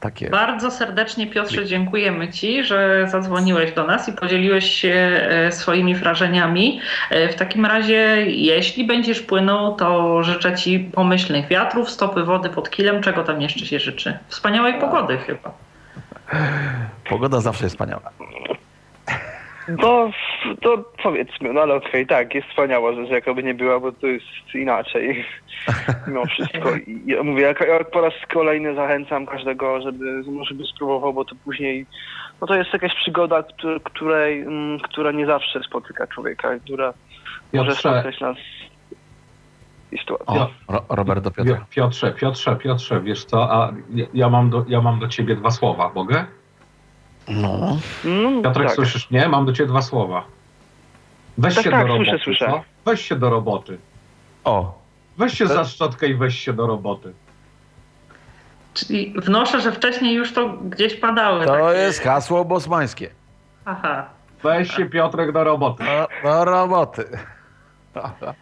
takie. Bardzo serdecznie Piotrze dziękujemy Ci, że zadzwoniłeś do nas i podzieliłeś się e, swoimi wrażeniami. E, W takim razie, jeśli będziesz płynął, to życzę Ci pomyślnych wiatrów, stopy wody pod kilem, czego tam jeszcze się życzy. Wspaniałej pogody chyba. Pogoda zawsze jest wspaniała. To, to powiedzmy, no ale okej, tak, jest wspaniała rzecz, jakoby nie była, bo to jest inaczej mimo wszystko. I ja mówię, jak, jak po raz kolejny zachęcam każdego, żeby, żeby spróbował, bo to później, no to jest jakaś przygoda, któ- której, mm, która nie zawsze spotyka człowieka, która może Piotrze, spotkać nas i sytuację. O, Ro, Robert do Pi- Piotra. Piotrze, Piotrze, Piotrze, wiesz co, a ja- ja mam do, ja mam do ciebie dwa słowa, mogę? No, No, Piotrek, tak. słyszysz mnie? Mam do ciebie dwa słowa. Weź Tak, się tak, do roboty, słyszę, słyszę. Weź się do roboty. o, Weź się To- za szczotkę i weź się do roboty. Czyli wnoszę, że wcześniej już to gdzieś padały. to takie- jest hasło bosmańskie. Aha. Weź się, Piotrek, do roboty. Do, do roboty.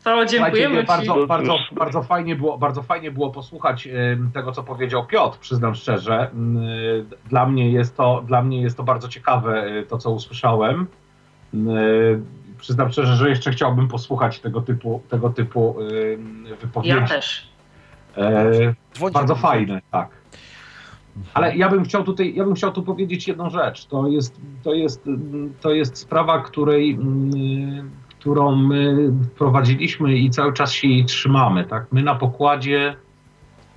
E, To dziękujemy Słuchajcie, Ci. bardzo, bardzo, bardzo, fajnie było, bardzo fajnie było posłuchać tego, co powiedział Piotr, przyznam szczerze. Mm, y, Dla mnie jest to, dla mnie jest to bardzo ciekawe, y, to co usłyszałem. Mm, y, Przyznam szczerze, że jeszcze chciałbym posłuchać tego typu, tego typu wypowiedzi. Ja też. E, bardzo fajne, tak. Ale ja bym chciał tutaj, ja bym chciał tu powiedzieć jedną rzecz. To jest, to jest, mm, to jest sprawa, której, którą my wprowadziliśmy i cały czas się jej trzymamy. Tak? My na pokładzie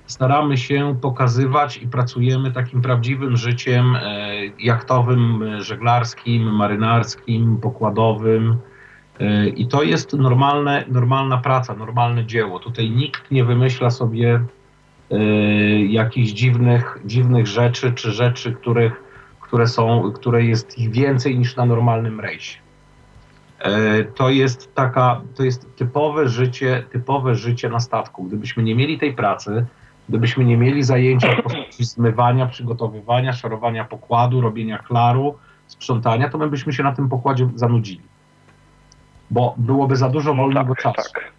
staramy się pokazywać i pracujemy takim prawdziwym życiem e, jachtowym, żeglarskim, marynarskim, pokładowym. E, I to jest normalne, normalna praca, normalne dzieło. Tutaj nikt nie wymyśla sobie e, jakichś dziwnych, dziwnych rzeczy, czy rzeczy, których, które są, które jest ich więcej niż na normalnym rejsie. E, To jest taka, to jest typowe życie, typowe życie na statku. Gdybyśmy nie mieli tej pracy, gdybyśmy nie mieli zajęcia zmywania, przygotowywania, szorowania pokładu, robienia klaru, sprzątania, to my byśmy się na tym pokładzie zanudzili. bo byłoby za dużo wolnego tak, czasu. tak.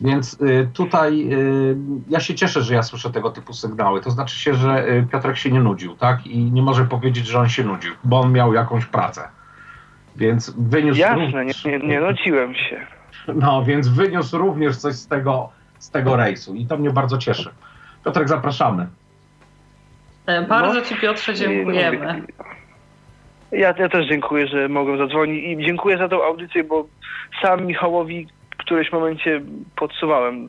Więc y, tutaj y, ja się cieszę, że ja słyszę tego typu sygnały. To znaczy się, że y, Piotrek się nie nudził, tak? I nie może powiedzieć, że on się nudził, bo on miał jakąś pracę. Więc wyniósł. Jasne, nie, również, nie, nie nudziłem się. No, więc wyniósł również coś z tego, z tego rejsu i to mnie bardzo cieszy. Piotrek, zapraszamy. E, Bardzo No. Ci Piotrze dziękujemy. Ja, ja też dziękuję, że mogłem zadzwonić i dziękuję za tą audycję, bo sam Michałowi w którymś momencie podsuwałem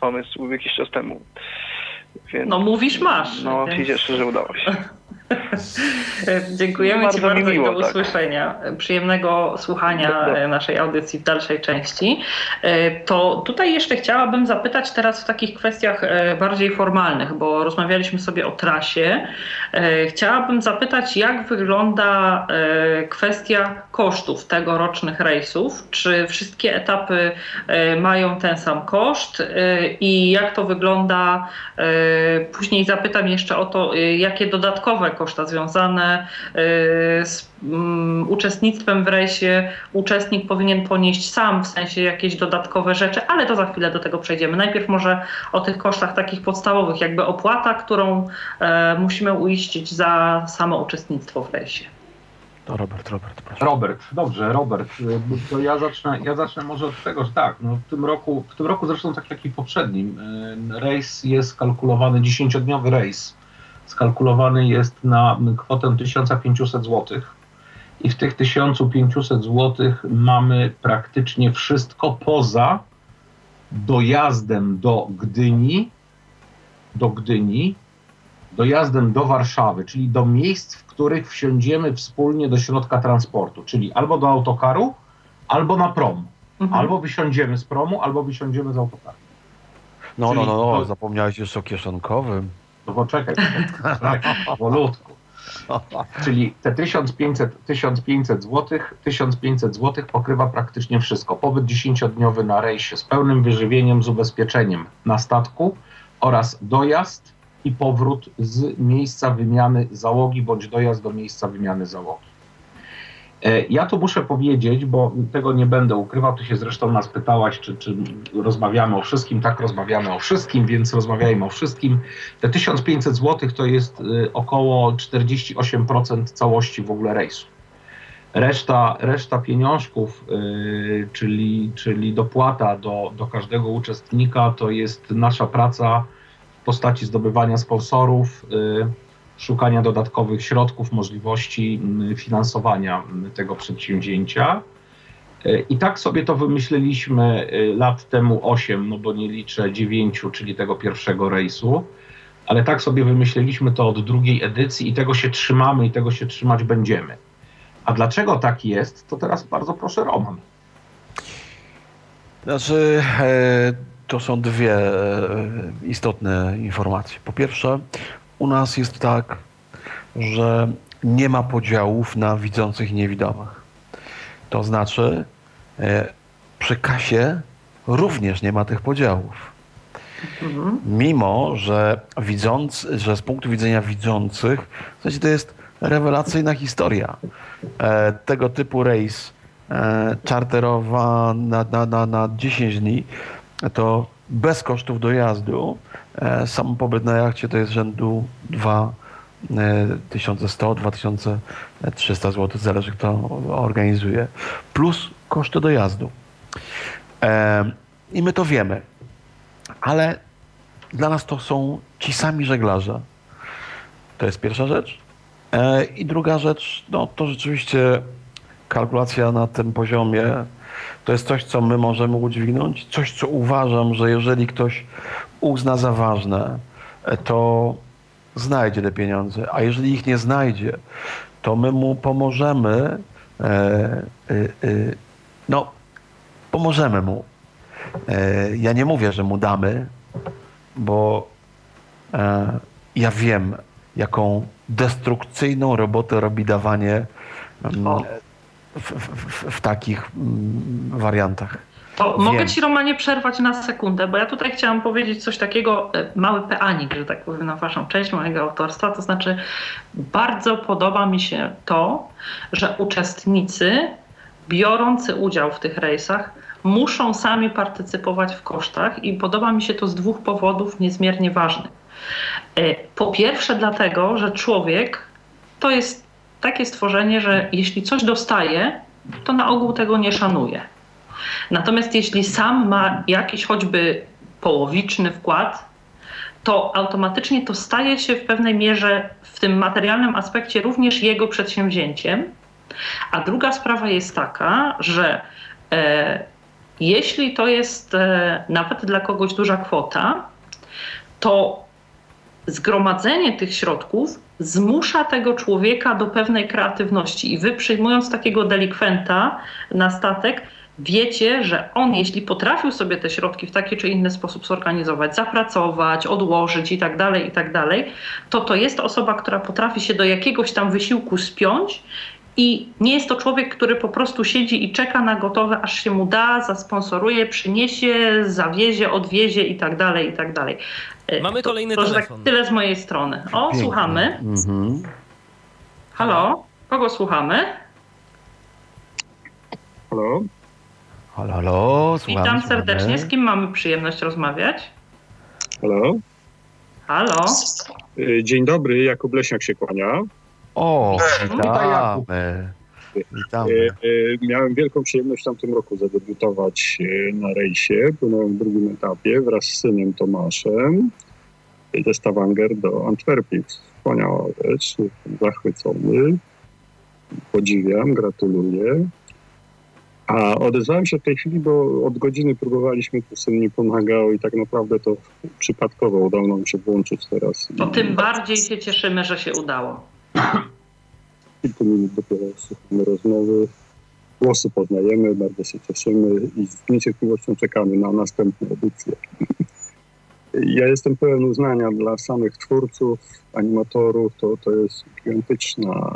pomysł jakiś czas temu. Więc, No mówisz masz. No się więc- cieszę, że udało się. E, Dziękujemy Bardzo Ci bardzo mi miło, i do tak. usłyszenia. E, Przyjemnego słuchania e, naszej audycji w dalszej części. E, To tutaj jeszcze chciałabym zapytać teraz w takich kwestiach bardziej formalnych, bo rozmawialiśmy sobie o trasie. Chciałabym zapytać, jak wygląda kwestia kosztów tegorocznych rejsów? Czy wszystkie etapy mają ten sam koszt i jak to wygląda? Później zapytam jeszcze o to, jakie dodatkowe koszta związane e, z mm, uczestnictwem w rejsie uczestnik powinien ponieść sam, w sensie jakieś dodatkowe rzeczy, ale to za chwilę do tego przejdziemy. Najpierw może o tych kosztach takich podstawowych, jakby opłata, którą e, musimy uiścić za samo uczestnictwo w rejsie. To Robert, Robert, proszę. Robert, dobrze, Robert, y, to ja zacznę, ja zacznę może od tego, że tak, no w tym roku, w tym roku zresztą tak jak i poprzednim, y, rejs jest kalkulowany, 10-dniowy rejs, skalkulowany jest na kwotę 1500 zł i w tych 1500 zł mamy praktycznie wszystko poza dojazdem do Gdyni, do Gdyni, dojazdem do Warszawy, czyli do miejsc, w których wsiądziemy wspólnie do środka transportu, czyli albo do autokaru, albo na prom. Mhm. Albo wysiądziemy z promu, albo wysiądziemy z autokaru. No, no, no, no, to- zapomniałeś jeszcze o kieszonkowym. No poczekaj, poczekaj, powolutku. Czyli te 1500, 1500 zł, 1500 zł pokrywa praktycznie wszystko. Pobyt 10-dniowy na rejsie z pełnym wyżywieniem, z ubezpieczeniem na statku oraz dojazd i powrót z miejsca wymiany załogi bądź dojazd do miejsca wymiany załogi. E, Ja tu muszę powiedzieć, bo tego nie będę ukrywał, ty się zresztą nas pytałaś, czy, czy rozmawiamy o wszystkim. Tak, rozmawiamy o wszystkim, więc rozmawiajmy o wszystkim. Te 1500 zł to jest y, około 48% całości w ogóle rejsu. Reszta, reszta pieniążków, y, czyli, czyli dopłata do, do każdego uczestnika, to jest nasza praca w postaci zdobywania sponsorów, szukania dodatkowych środków, możliwości y, finansowania y, tego przedsięwzięcia. Y, I tak sobie to wymyśliliśmy y, lat temu 8, no bo nie liczę 9, czyli tego pierwszego rejsu ale tak sobie wymyśliliśmy to od drugiej edycji i tego się trzymamy i tego się trzymać będziemy. A dlaczego tak jest, to teraz bardzo proszę Roman. Znaczy, e, to są dwie e, istotne informacje. Po pierwsze, u nas jest tak, że nie ma podziałów na widzących i niewidomych. To znaczy, e, przy kasie również nie ma tych podziałów. Mhm. Mimo, że widząc, że z punktu widzenia widzących, w sensie to jest rewelacyjna historia. E, tego typu rejs e, czarterowa na, na, na, na 10 dni, to bez kosztów dojazdu e, sam pobyt na jachcie to jest rzędu 2 1100-2300 zł, zależy kto organizuje, plus koszty dojazdu. E, I my to wiemy ale dla nas to są ci sami żeglarze. To jest pierwsza rzecz. E, I druga rzecz, no to rzeczywiście kalkulacja na tym poziomie to jest coś, co my możemy udźwignąć, coś, co uważam, że jeżeli ktoś uzna za ważne, to znajdzie te pieniądze, a jeżeli ich nie znajdzie, to my mu pomożemy, e, e, e, no, pomożemy mu. Ja nie mówię, że mu damy, bo ja wiem, jaką destrukcyjną robotę robi dawanie mm. W, w, w, takich mm, wariantach. To mogę Ci, Romanie, przerwać na sekundę, bo ja tutaj chciałam powiedzieć coś takiego, e, mały peanik, że tak powiem, na Waszą część mojego autorstwa. To znaczy, bardzo podoba mi się to, że uczestnicy biorący udział w tych rejsach muszą sami partycypować w kosztach i podoba mi się to z dwóch powodów niezmiernie ważnych. E, po pierwsze, dlatego, że człowiek to jest takie stworzenie, że jeśli coś dostaje, to na ogół tego nie szanuje. Natomiast jeśli sam ma jakiś choćby połowiczny wkład, to automatycznie to staje się w pewnej mierze w tym materialnym aspekcie również jego przedsięwzięciem. A druga sprawa jest taka, że e, jeśli to jest e, nawet dla kogoś duża kwota, to zgromadzenie tych środków zmusza tego człowieka do pewnej kreatywności. I wy przyjmując takiego delikwenta na statek, wiecie, że on, jeśli potrafił sobie te środki w taki czy inny sposób zorganizować, zapracować, odłożyć i tak dalej, i tak dalej, to to jest osoba, która potrafi się do jakiegoś tam wysiłku spiąć i nie jest to człowiek, który po prostu siedzi i czeka na gotowe, aż się mu da, zasponsoruje, przyniesie, zawiezie, odwiezie i tak dalej, i tak dalej. E, Mamy to, kolejny to, tak telefon. Tak tyle z mojej strony. O, Pięknie. słuchamy. Mhm. Halo? Kogo słuchamy? Halo? Halo, halo, słuchamy, Witam serdecznie. Z kim mamy przyjemność rozmawiać? Halo? Halo? Y, dzień dobry, Jakub Leśniak się kłania. O, witamy. Witamy. Y, y, miałem wielką przyjemność w tamtym roku zadebiutować na rejsie. Płynąłem w drugim etapie wraz z synem Tomaszem ze Stavanger do Antwerpii. Wspaniała rzecz, zachwycony. Podziwiam, gratuluję. A odezwałem się w tej chwili, bo od godziny próbowaliśmy, tu syn nie pomagał i tak naprawdę to przypadkowo udało nam się włączyć teraz. To tym bardziej się cieszymy, że się udało. Kilku minut dopiero słuchamy rozmowy. Głosy poznajemy, bardzo się cieszymy i z niecierpliwością czekamy na następne edycje. Ja jestem pełen uznania dla samych twórców, animatorów. To, to jest gigantyczna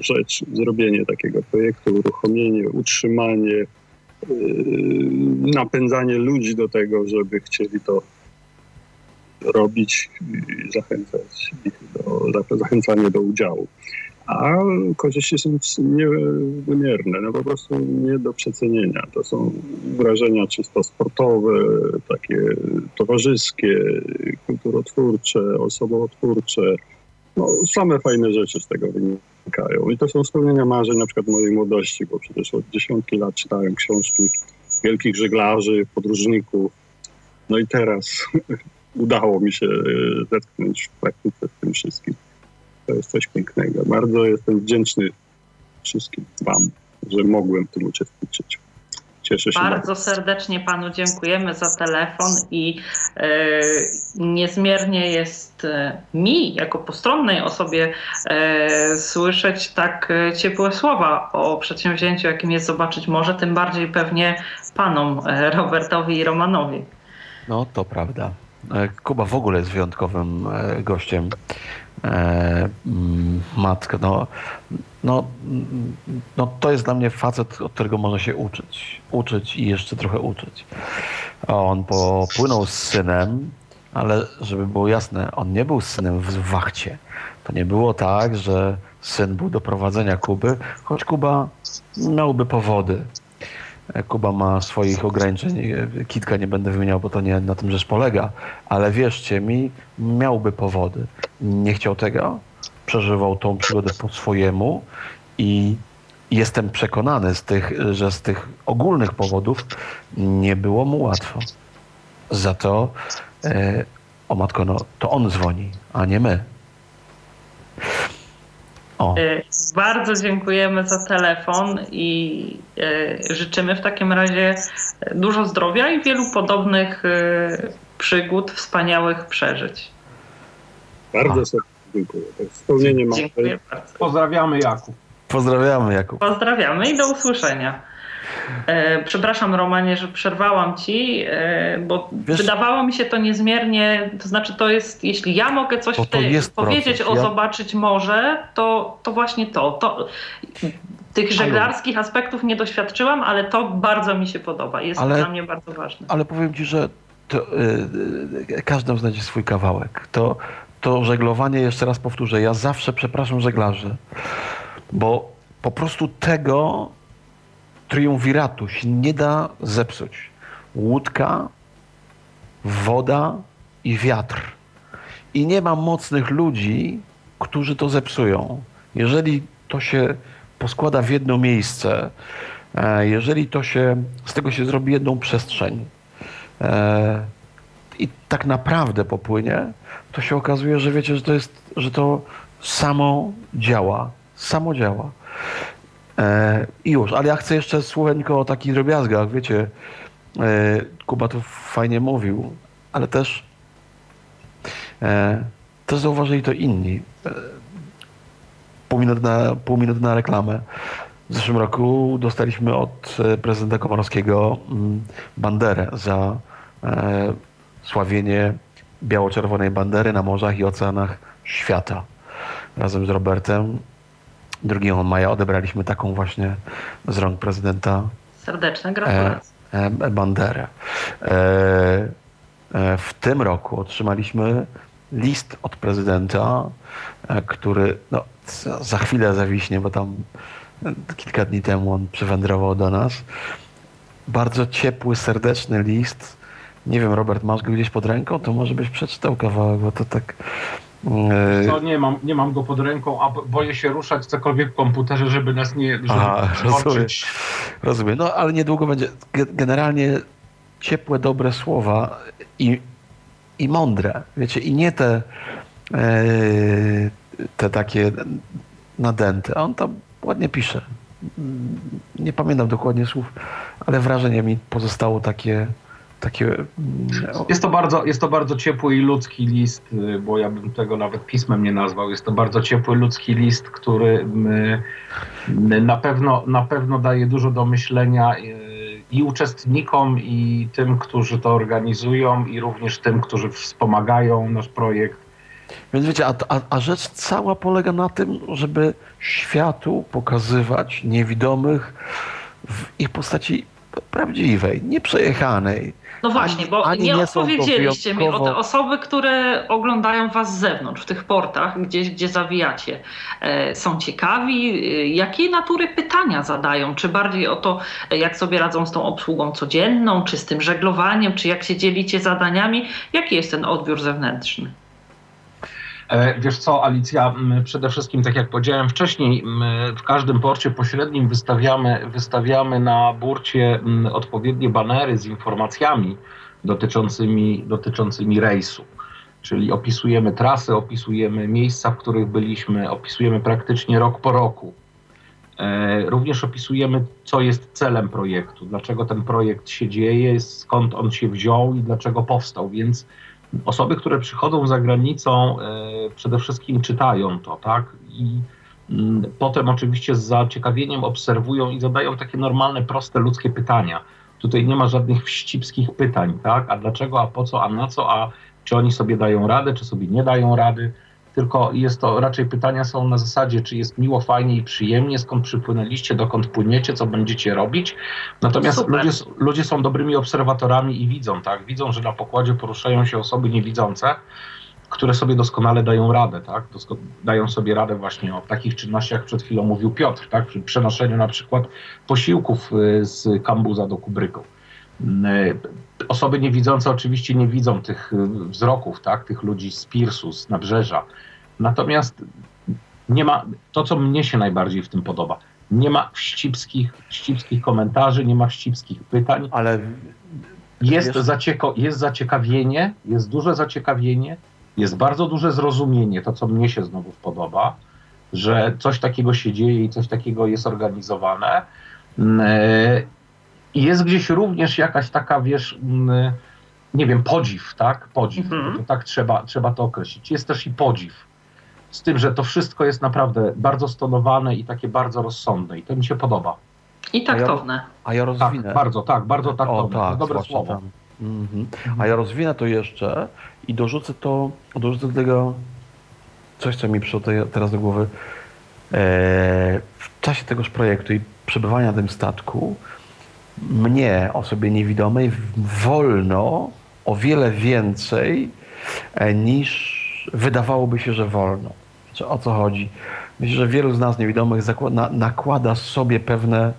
rzecz, zrobienie takiego projektu, uruchomienie, utrzymanie, yy, napędzanie ludzi do tego, żeby chcieli to robić i zachęcać ich do, zachęcanie do udziału. A korzyści są niewymierne, no po prostu nie do przecenienia. To są wrażenia czysto sportowe, takie towarzyskie, kulturotwórcze, osobotwórcze. No, same fajne rzeczy z tego wynikają. I to są spełnienia marzeń na przykład mojej młodości, bo przecież od dziesiątki lat czytałem książki wielkich żeglarzy, podróżników. No i teraz udało mi się zetknąć w praktyce z tym wszystkim. To jest coś pięknego. Bardzo jestem wdzięczny wszystkim Wam, że mogłem w tym uczestniczyć. Cieszę się. Bardzo serdecznie Panu dziękujemy za telefon i e, niezmiernie jest e, mi, jako postronnej osobie, e, słyszeć tak e, ciepłe słowa o przedsięwzięciu, jakim jest Zobaczyć Może, tym bardziej pewnie Panom e, Robertowi i Romanowi. No, to prawda. Kuba w ogóle jest wyjątkowym gościem e, mm, matkę. No, no, no to jest dla mnie facet, od którego można się uczyć. Uczyć i jeszcze trochę uczyć. On popłynął z synem, ale żeby było jasne, on nie był synem w wachcie. To nie było tak, że syn był do prowadzenia Kuby, choć Kuba miałby powody. Kuba ma swoich ograniczeń. Kitka nie będę wymieniał, bo to nie na tym rzecz polega. Ale wierzcie mi, miałby powody. Nie chciał tego, przeżywał tą przygodę po swojemu i jestem przekonany, z tych, że z tych ogólnych powodów nie było mu łatwo. Za to, e, o matko, no, to on dzwoni, a nie my. O. E, bardzo dziękujemy za telefon i e, życzymy w takim razie dużo zdrowia i wielu podobnych e, przygód, wspaniałych przeżyć. Bardzo serdecznie dziękuję. Spełnienie Dziękuję bardzo. Pozdrawiamy Jakub. Pozdrawiamy Jakub. Pozdrawiamy i do usłyszenia. E, przepraszam, Romanie, że przerwałam ci, e, bo Wiesz, wydawało mi się to niezmiernie, to znaczy to jest, jeśli ja mogę coś w tej, powiedzieć proces. o ja... zobaczyć może, to, to właśnie to. to tych żeglarskich aspektów nie doświadczyłam, ale to bardzo mi się podoba. Jest ale, dla mnie bardzo ważne. Ale powiem ci, że to, yy, każdy znajdzie swój kawałek. To, to żeglowanie, jeszcze raz powtórzę, ja zawsze przepraszam żeglarzy, bo po prostu tego triumviratu się nie da zepsuć. Łódka, woda i wiatr. I nie ma mocnych ludzi, którzy to zepsują. Jeżeli to się poskłada w jedno miejsce, e, jeżeli to się, z tego się zrobi jedną przestrzeń e, i tak naprawdę popłynie, to się okazuje, że wiecie, że to jest, że to samo działa. Samo działa. E, I już, ale ja chcę jeszcze słoweńko o takich drobiazgach, wiecie, Kuba to fajnie mówił, ale też też zauważyli to inni pół minuty na, pół minuty na reklamę. W zeszłym roku dostaliśmy od e, prezydenta Komorowskiego mm, banderę za e, sławienie biało-czerwonej bandery na morzach i oceanach świata. Razem z Robertem 2 maja odebraliśmy taką właśnie z rąk prezydenta Serdeczne gratulacje. E, e, banderę. E, e, w tym roku otrzymaliśmy list od prezydenta, który no, za chwilę zawiśnie, bo tam kilka dni temu on przywędrował do nas. Bardzo ciepły, serdeczny list. Nie wiem, Robert, masz go gdzieś pod ręką? To może byś przeczytał kawałek, bo to tak... Co, nie mam, nie mam go pod ręką, a boję się ruszać cokolwiek w komputerze, żeby nas nie żeby rozumiem, rozumiem. No ale niedługo będzie. Generalnie ciepłe, dobre słowa i, i mądre. Wiecie, i nie te e, te takie nadęte. On tam ładnie pisze. Nie pamiętam dokładnie słów, ale wrażenie mi pozostało takie. Takie mm, jest, to bardzo, jest to bardzo ciepły i ludzki list, y, bo ja bym tego nawet pismem nie nazwał. Jest to bardzo ciepły ludzki list, który na pewno, na pewno daje dużo do myślenia y, i uczestnikom, i tym, którzy to organizują, i również tym, którzy wspomagają nasz projekt więc wiecie, a, a, a rzecz cała polega na tym, żeby światu pokazywać niewidomych w ich postaci prawdziwej, nieprzejechanej. No właśnie, bo ani nie, nie odpowiedzieliście mi o te osoby, które oglądają was z zewnątrz, w tych portach, gdzieś, gdzie zawijacie. E, są ciekawi, e, jakiej natury pytania zadają? Czy bardziej o to, jak sobie radzą z tą obsługą codzienną, czy z tym żeglowaniem, czy jak się dzielicie zadaniami? Jaki jest ten odbiór zewnętrzny? E, wiesz co, Alicja, przede wszystkim, tak jak powiedziałem wcześniej, w każdym porcie pośrednim wystawiamy, wystawiamy na burcie odpowiednie banery z informacjami dotyczącymi, dotyczącymi rejsu. Czyli opisujemy trasy, opisujemy miejsca, w których byliśmy, opisujemy praktycznie rok po roku. E, również opisujemy, co jest celem projektu, dlaczego ten projekt się dzieje, skąd on się wziął i dlaczego powstał. Więc osoby, które przychodzą za granicą, e, przede wszystkim czytają to, tak? I mm, potem oczywiście z zaciekawieniem obserwują i zadają takie normalne, proste ludzkie pytania. Tutaj nie ma żadnych wścibskich pytań, tak? A dlaczego, a po co, a na co, a czy oni sobie dają radę, czy sobie nie dają rady tylko jest to raczej pytania są na zasadzie, czy jest miło, fajnie i przyjemnie, skąd przypłynęliście, dokąd płyniecie, co będziecie robić. Natomiast ludzie, ludzie są dobrymi obserwatorami i widzą, tak? Widzą, że na pokładzie poruszają się osoby niewidzące, które sobie doskonale dają radę, tak? Dosko dają sobie radę właśnie o takich czynnościach, przed chwilą mówił Piotr, tak? Przy przenoszeniu na przykład posiłków y, z kambuza do kubryku. Osoby niewidzące oczywiście nie widzą tych y, wzroków, tak? tych ludzi z Pirsu, z nabrzeża. Natomiast nie ma, to co mnie się najbardziej w tym podoba, nie ma wścibskich, wścibskich komentarzy, nie ma wścibskich pytań. Ale jest, zacieko, jest zaciekawienie, jest duże zaciekawienie, jest bardzo duże zrozumienie, to co mnie się znowu podoba, że coś takiego się dzieje i coś takiego jest organizowane. I jest gdzieś również jakaś taka, wiesz, nie wiem, podziw, tak? Podziw. Mhm. To tak trzeba, trzeba to określić. Jest też i podziw z tym, że to wszystko jest naprawdę bardzo stonowane i takie bardzo rozsądne i to mi się podoba. I taktowne. A ja, rozwinę. Tak, bardzo, tak, bardzo taktowne. O, tak, dobre słowo. Mhm. A ja rozwinę to jeszcze i dorzucę to, dorzucę do tego coś, co mi przyszło teraz do głowy. Eee, w czasie tegoż projektu i przebywania na tym statku mnie, osobie niewidomej, wolno o wiele więcej e, niż wydawałoby się, że wolno. O co chodzi? Myślę, że wielu z nas niewidomych nakłada sobie pewne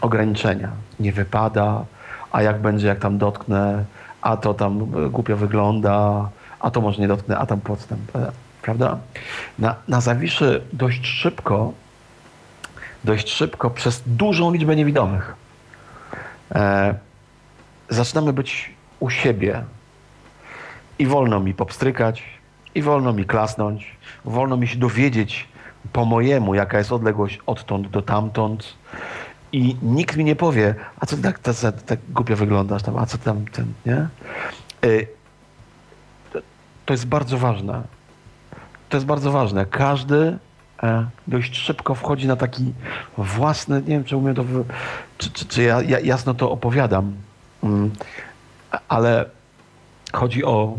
ograniczenia. Nie wypada, a jak będzie, jak tam dotknę, a to tam głupio wygląda, a to może nie dotknę, a tam podstęp, e, prawda? Na, na Zawiszy dość szybko, dość szybko przez dużą liczbę niewidomych e, zaczynamy być u siebie i wolno mi popstrykać, i wolno mi klasnąć, wolno mi się dowiedzieć po mojemu, jaka jest odległość odtąd do tamtąd. I nikt mi nie powie, a co ty tak, tak, tak głupio wyglądasz tam, a co tam, ten, nie? Y, to jest bardzo ważne. To jest bardzo ważne. Każdy e, dość szybko wchodzi na taki własny, nie wiem, czy umiem to, czy, czy, czy ja, ja jasno to opowiadam, mm, ale chodzi o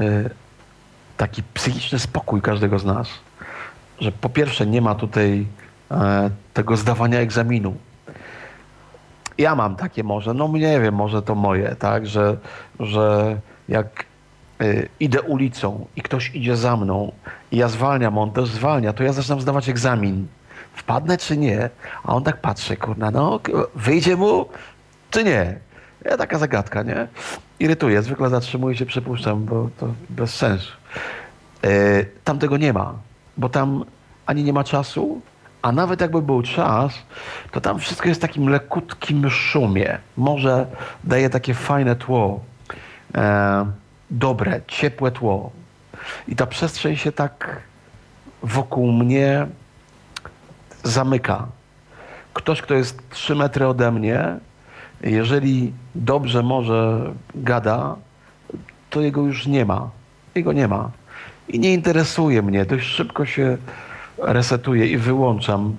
e, taki psychiczny spokój każdego z nas, że po pierwsze nie ma tutaj e, tego zdawania egzaminu. Ja mam takie może, no nie wiem, może to moje, tak, że, że jak idę ulicą i ktoś idzie za mną i ja zwalniam, on też zwalnia, to ja zaczynam zdawać egzamin. Wpadnę czy nie? A on tak patrzy, kurna, no wyjdzie mu czy nie? Ja taka zagadka, nie? Irytuje, zwykle zatrzymuję się, przypuszczam, bo to bez sensu. E, tam tego nie ma, bo tam ani nie ma czasu, a nawet jakby był czas, to tam wszystko jest w takim lekutkim szumie. Może daje takie fajne tło, e, dobre, ciepłe tło. I ta przestrzeń się tak wokół mnie zamyka. Ktoś, kto jest trzy metry ode mnie, jeżeli dobrze może gada, to jego już nie ma. Jego nie ma i nie interesuje mnie. Dość szybko się resetuję i wyłączam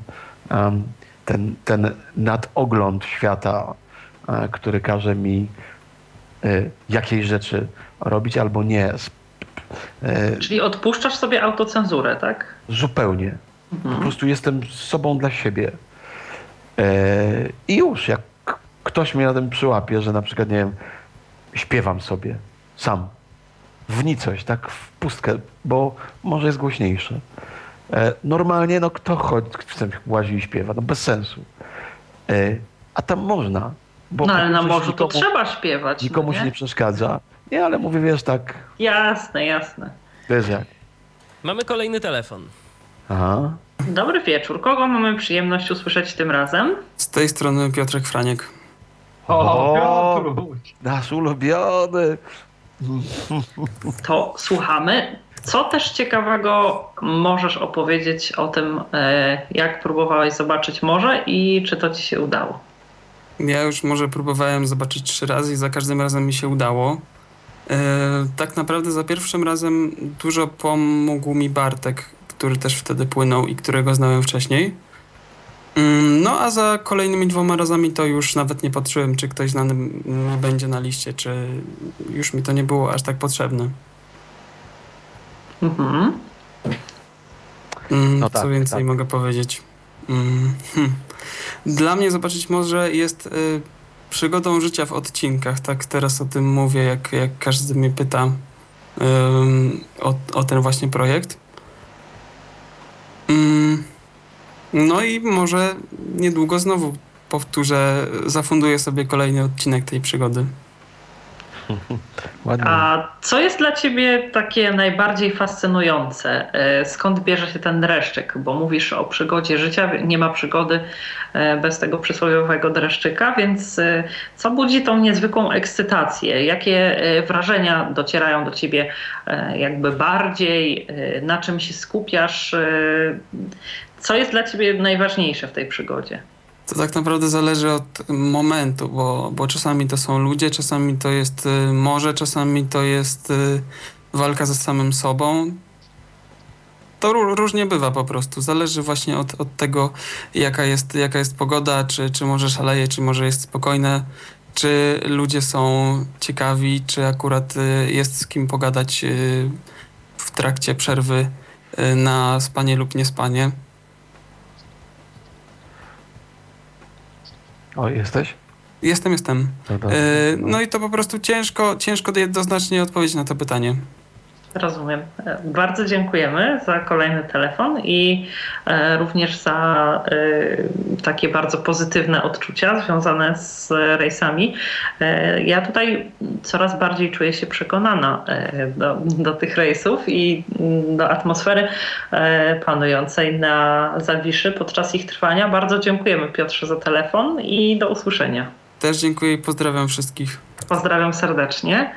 ten, ten nadogląd świata, um, który każe mi jakiejś rzeczy robić albo nie. E, Czyli odpuszczasz sobie autocenzurę, tak? Zupełnie. Mhm. Po prostu jestem sobą dla siebie. I już, jak ktoś mnie na tym przyłapie, że na przykład, nie wiem, śpiewam sobie sam w nicość, tak w pustkę, bo może jest głośniejsze. E, normalnie, no kto chodzi, łazi i śpiewa, no bez sensu. E, a tam można. Bo no ale na morzu nikomu, to trzeba śpiewać. No nikomu no, nie? się nie przeszkadza. Nie, ale mówię, wiesz, tak... Jasne, jasne. Wiesz jak. Mamy kolejny telefon. Aha. Dobry wieczór. Kogo mamy przyjemność usłyszeć tym razem? Z tej strony Piotrek Franiek. O, o nasz ulubiony. To słuchamy. Co też ciekawego możesz opowiedzieć o tym, e, jak próbowałeś zobaczyć morze i czy to ci się udało? Ja już może próbowałem zobaczyć trzy razy i za każdym razem mi się udało. E, tak naprawdę za pierwszym razem dużo pomógł mi Bartek, który też wtedy płynął i którego znałem wcześniej. Mm, no a za kolejnymi dwoma razami to już nawet nie patrzyłem, czy ktoś znany będzie na liście, czy już mi to nie było aż tak potrzebne. Mhm. Mm, no tak, Co więcej tak. mogę powiedzieć? Mm, hmm. Dla mnie zobaczyć może jest y, przygodą życia w odcinkach. Tak teraz o tym mówię, jak, jak każdy mnie pyta y, o, o ten właśnie projekt. Mm, no i może niedługo znowu powtórzę, zafunduję sobie kolejny odcinek tej przygody. A co jest dla ciebie takie najbardziej fascynujące? E, skąd bierze się ten dreszczyk? Bo mówisz o przygodzie życia, nie ma przygody e, bez tego przysłowiowego dreszczyka, więc e, co budzi tą niezwykłą ekscytację? Jakie wrażenia docierają do ciebie jakby bardziej? Na czym się skupiasz? Co jest dla ciebie najważniejsze w tej przygodzie? To tak naprawdę zależy od momentu, bo, bo czasami to są ludzie, czasami to jest y, morze, czasami to jest y, walka ze samym sobą. To różnie bywa po prostu. Zależy właśnie od, od tego, jaka jest, jaka jest pogoda, czy, czy może szaleje, czy może jest spokojne, czy ludzie są ciekawi, czy akurat y, jest z kim pogadać w trakcie przerwy na spanie lub niespanie. O, jesteś? Jestem, jestem. No, e, no i to po prostu ciężko, ciężko jednoznacznie odpowiedzieć na to pytanie. Rozumiem. E, bardzo dziękujemy za kolejny telefon i e, również za e, takie bardzo pozytywne odczucia związane z rejsami. Ja tutaj coraz bardziej czuję się przekonana do, do tych rejsów i mm, do atmosfery panującej na Zawiszy podczas ich trwania. Bardzo dziękujemy Piotrze za telefon i do usłyszenia. Też dziękuję i pozdrawiam wszystkich. Pozdrawiam serdecznie.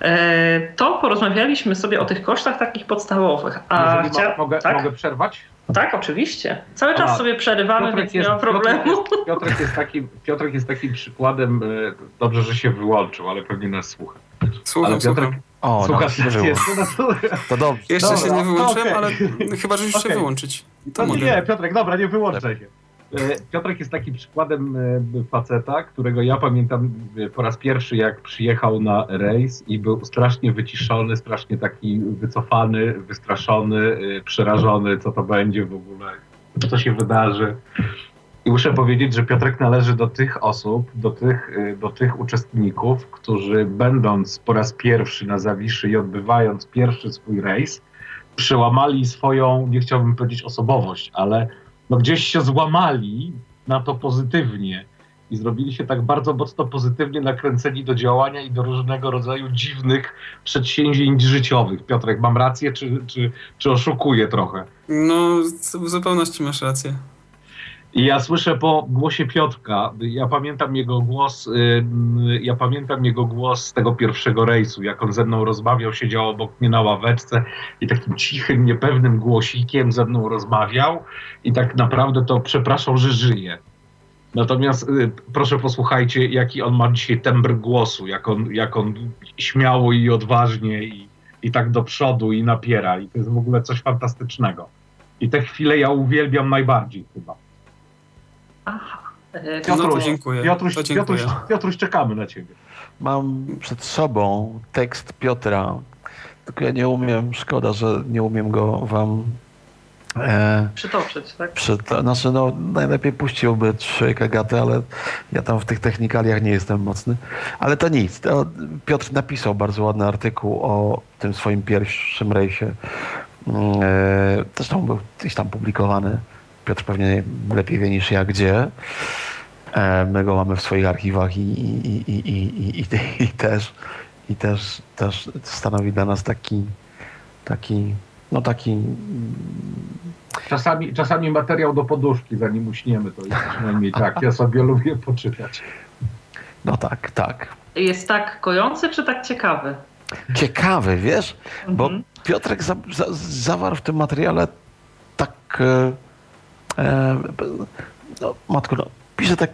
E, to porozmawialiśmy sobie o tych kosztach takich podstawowych. A chcia... ma, mogę, tak? mogę przerwać? Tak, oczywiście. Cały czas A, sobie przerywamy, Piotrek więc jest, nie ma problemu. Piotrek jest, Piotrek jest, takim, Piotrek jest takim przykładem, e, dobrze, że się wyłączył, ale pewnie nas słucha. Słucham, ale Piotrek, słucham. O, Słuchasz no, jest, no, to dobrze. Jeszcze dobra. się nie wyłączyłem, okay. ale chyba, że już okay. się wyłączyć. To, to nie, Piotrek, dobra, nie wyłączaj się. E, Piotrek jest takim przykładem e, faceta, którego ja pamiętam e, po raz pierwszy, jak przyjechał na rejs i był strasznie wyciszony, strasznie taki wycofany, wystraszony, przerażony, co to będzie w ogóle, co się wydarzy. I muszę powiedzieć, że Piotrek należy do tych osób, do tych, do tych uczestników, którzy będąc po raz pierwszy na Zawiszy i odbywając pierwszy swój rejs, przełamali swoją, nie chciałbym powiedzieć osobowość, ale no gdzieś się złamali na to pozytywnie i zrobili się tak bardzo mocno pozytywnie nakręceni do działania i do różnego rodzaju dziwnych przedsięwzięć życiowych. Piotrek, mam rację, czy, czy, czy oszukuję trochę? No, w zupełności masz rację. I ja słyszę po głosie Piotrka, ja pamiętam jego głos, ja pamiętam jego głos z tego pierwszego rejsu, jak on ze mną rozmawiał, siedział obok mnie na ławeczce i takim cichym, niepewnym głosikiem ze mną rozmawiał i tak naprawdę to przepraszam, że żyje. Natomiast y, proszę posłuchajcie, jaki on ma dzisiaj tembr głosu, jak on, jak on śmiało i odważnie i, i tak do przodu i napiera. I to jest w ogóle coś fantastycznego. I te chwile ja uwielbiam najbardziej chyba. Aha. Piotruś, no dziękuję. Piotruś, dziękuję. Piotruś, Piotruś, czekamy na ciebie. Mam przed sobą tekst Piotra, tylko ja nie umiem, szkoda, że nie umiem go wam e, przytoczyć, tak? znaczy, no, najlepiej puściłby trzy kagaty, ale ja tam w tych technikaliach nie jestem mocny. Ale to nic. To Piotr napisał bardzo ładny artykuł o tym swoim pierwszym rejsie. Mm, e, zresztą był gdzieś tam publikowany Piotr pewnie lepiej wie niż ja gdzie. E, my go mamy w swoich archiwach i, i, i, i, i, i, też, i też, też stanowi dla nas taki, taki, no taki... Czasami, czasami materiał do poduszki, zanim uśniemy, to jest przynajmniej tak. Ja sobie lubię poczytać. No tak, tak. Jest tak kojący, czy tak ciekawy? Ciekawy, wiesz? Bo mhm. Piotrek za, za, zawarł w tym materiale tak... E, E, no, matko, no, pisze tak,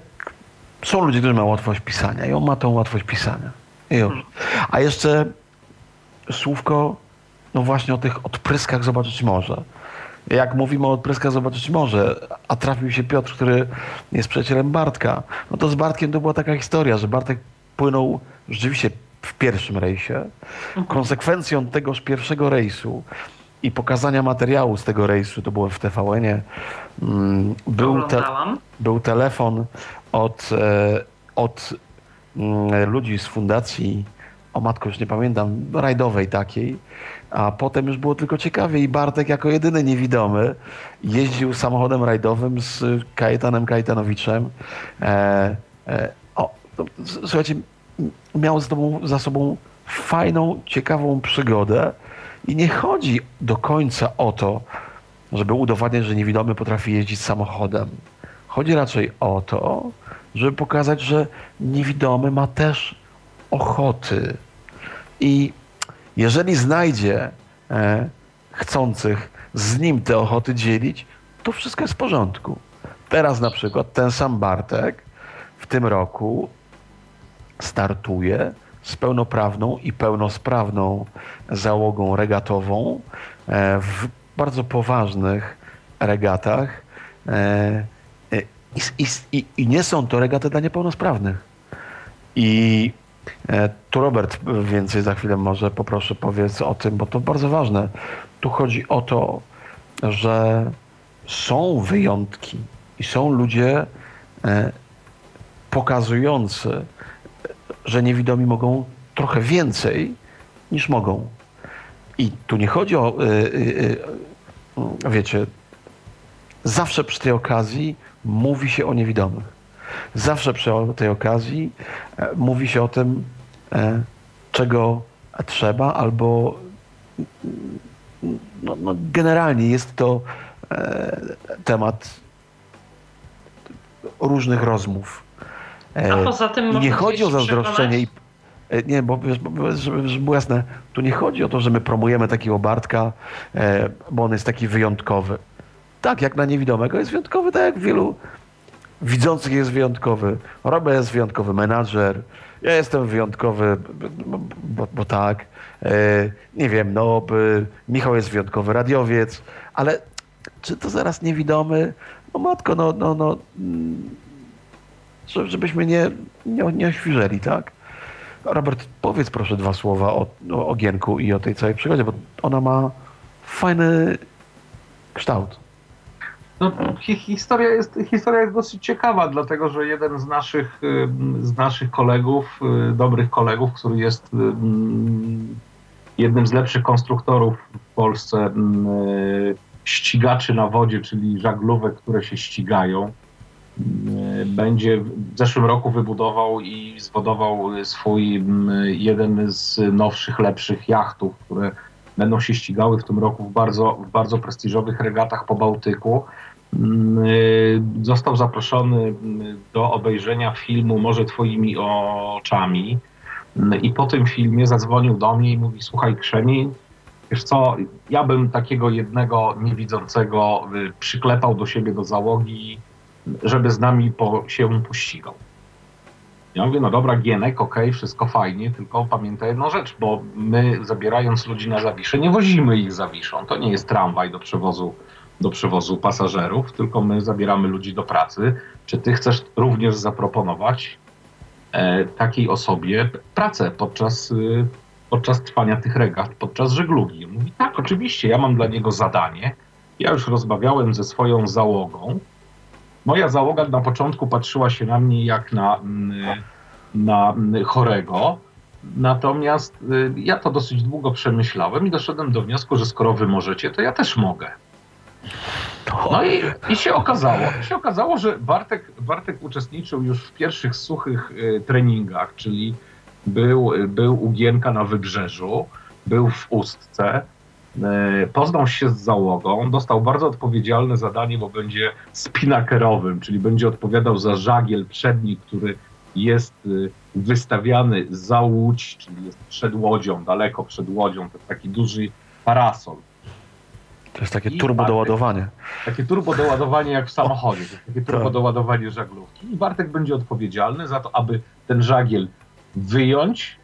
są ludzie, którzy mają łatwość pisania i on ma tą łatwość pisania. I już. A jeszcze słówko, no właśnie o tych odpryskach zobaczyć może. Jak mówimy o odpryskach zobaczyć może, a trafił się Piotr, który jest przyjacielem Bartka, no to z Bartkiem to była taka historia, że Bartek płynął rzeczywiście w pierwszym rejsie. Mhm. Konsekwencją tegoż pierwszego rejsu i pokazania materiału z tego rejsu, to było w TVN-ie, był, te, był telefon od, e, od mm, ludzi z fundacji, o matko już nie pamiętam, rajdowej takiej, a potem już było tylko ciekawie i Bartek jako jedyny niewidomy jeździł samochodem rajdowym z Kajetanem Kajtanowiczem. E, e, o, to, słuchajcie, miał za, tobą, za sobą fajną, ciekawą przygodę, i nie chodzi do końca o to, żeby udowadniać, że niewidomy potrafi jeździć samochodem. Chodzi raczej o to, żeby pokazać, że niewidomy ma też ochoty. I jeżeli znajdzie e, chcących z nim te ochoty dzielić, to wszystko jest w porządku. Teraz na przykład ten sam Bartek w tym roku startuje z pełnoprawną i pełnosprawną załogą regatową e, w bardzo poważnych regatach. E, e, I, i, I, nie są to regaty dla niepełnosprawnych. I tu Robert więcej za chwilę może poproszę powiedz o tym, bo to bardzo ważne. Tu chodzi o to, że są wyjątki i są ludzie pokazujący, że niewidomi mogą trochę więcej niż mogą. I tu nie chodzi o, y, y, y, wiecie, zawsze przy tej okazji mówi się o niewidomych. Zawsze przy tej okazji e, mówi się o tym, e, czego trzeba, albo no, no generalnie jest to e, temat różnych rozmów. A poza tym nie chodzi o zazdroszczenie i nie, bo żeby, żeby było jasne, tu nie chodzi o to, że my promujemy takiego Bartka, bo on jest taki wyjątkowy. Tak, jak na niewidomego jest wyjątkowy, tak jak wielu widzących jest wyjątkowy. Robert jest wyjątkowy menadżer. Ja jestem wyjątkowy, bo, bo, bo tak. E, nie wiem, no, Michał jest wyjątkowy radiowiec, ale czy to zaraz niewidomy? No matko, no, no, no mm, żebyśmy nie, nie, nie oświżeli, tak? Robert, powiedz proszę dwa słowa o, o Gienku i o tej całej przygodzie, bo ona ma fajny kształt. No, historia, jest, historia jest dosyć ciekawa, dlatego że jeden z naszych, z naszych kolegów, y, dobrych kolegów, który jest jednym z lepszych konstruktorów w Polsce y, ścigaczy na wodzie, czyli żaglówek, które się ścigają, będzie w zeszłym roku wybudował i zwodował swój jeden z nowszych, lepszych jachtów, które będą się ścigały w tym roku w bardzo, w bardzo prestiżowych regatach po Bałtyku. Mm, y, został zaproszony mm, do obejrzenia filmu Może Twoimi oczami. Mm, I po tym filmie zadzwonił do mnie i mówi: Słuchaj, Krzemi, wiesz co, ja bym takiego jednego niewidzącego y, przyklepał do siebie do załogi, żeby z nami po, się pościgał. Ja mówię, no dobra, Gienek, okej, okay, wszystko fajnie, tylko pamiętaj jedną rzecz, bo my zabierając ludzi na Zawiszę, nie wozimy ich Zawiszą. To nie jest tramwaj do przewozu do przewozu pasażerów, tylko my zabieramy ludzi do pracy. Czy ty chcesz również zaproponować e, takiej osobie pracę podczas, y, podczas trwania tych regat, podczas żeglugi? Mówi, tak, oczywiście, ja mam dla niego zadanie. Ja już rozmawiałem ze swoją załogą. Moja załoga na początku patrzyła się na mnie jak na, mm, na mm, chorego. Natomiast y, ja to dosyć długo przemyślałem i doszedłem do wniosku, że skoro wy możecie, to ja też mogę. No i, i się okazało, się okazało, że Bartek, Bartek uczestniczył już w pierwszych suchych y, treningach, czyli był, był u Gienka na Wybrzeżu, był w Ustce, poznał się z załogą, dostał bardzo odpowiedzialne zadanie, bo będzie spinakerowym, czyli będzie odpowiadał za żagiel przedni, który jest y, wystawiany za łódź, czyli jest przed łodzią, daleko przed łodzią, to taki duży parasol. To jest takie turbo doładowanie. Takie turbo doładowanie jak w samochodzie. To jest takie turbo tak. doładowanie żaglówki. I Bartek będzie odpowiedzialny za to, aby ten żagiel wyjąć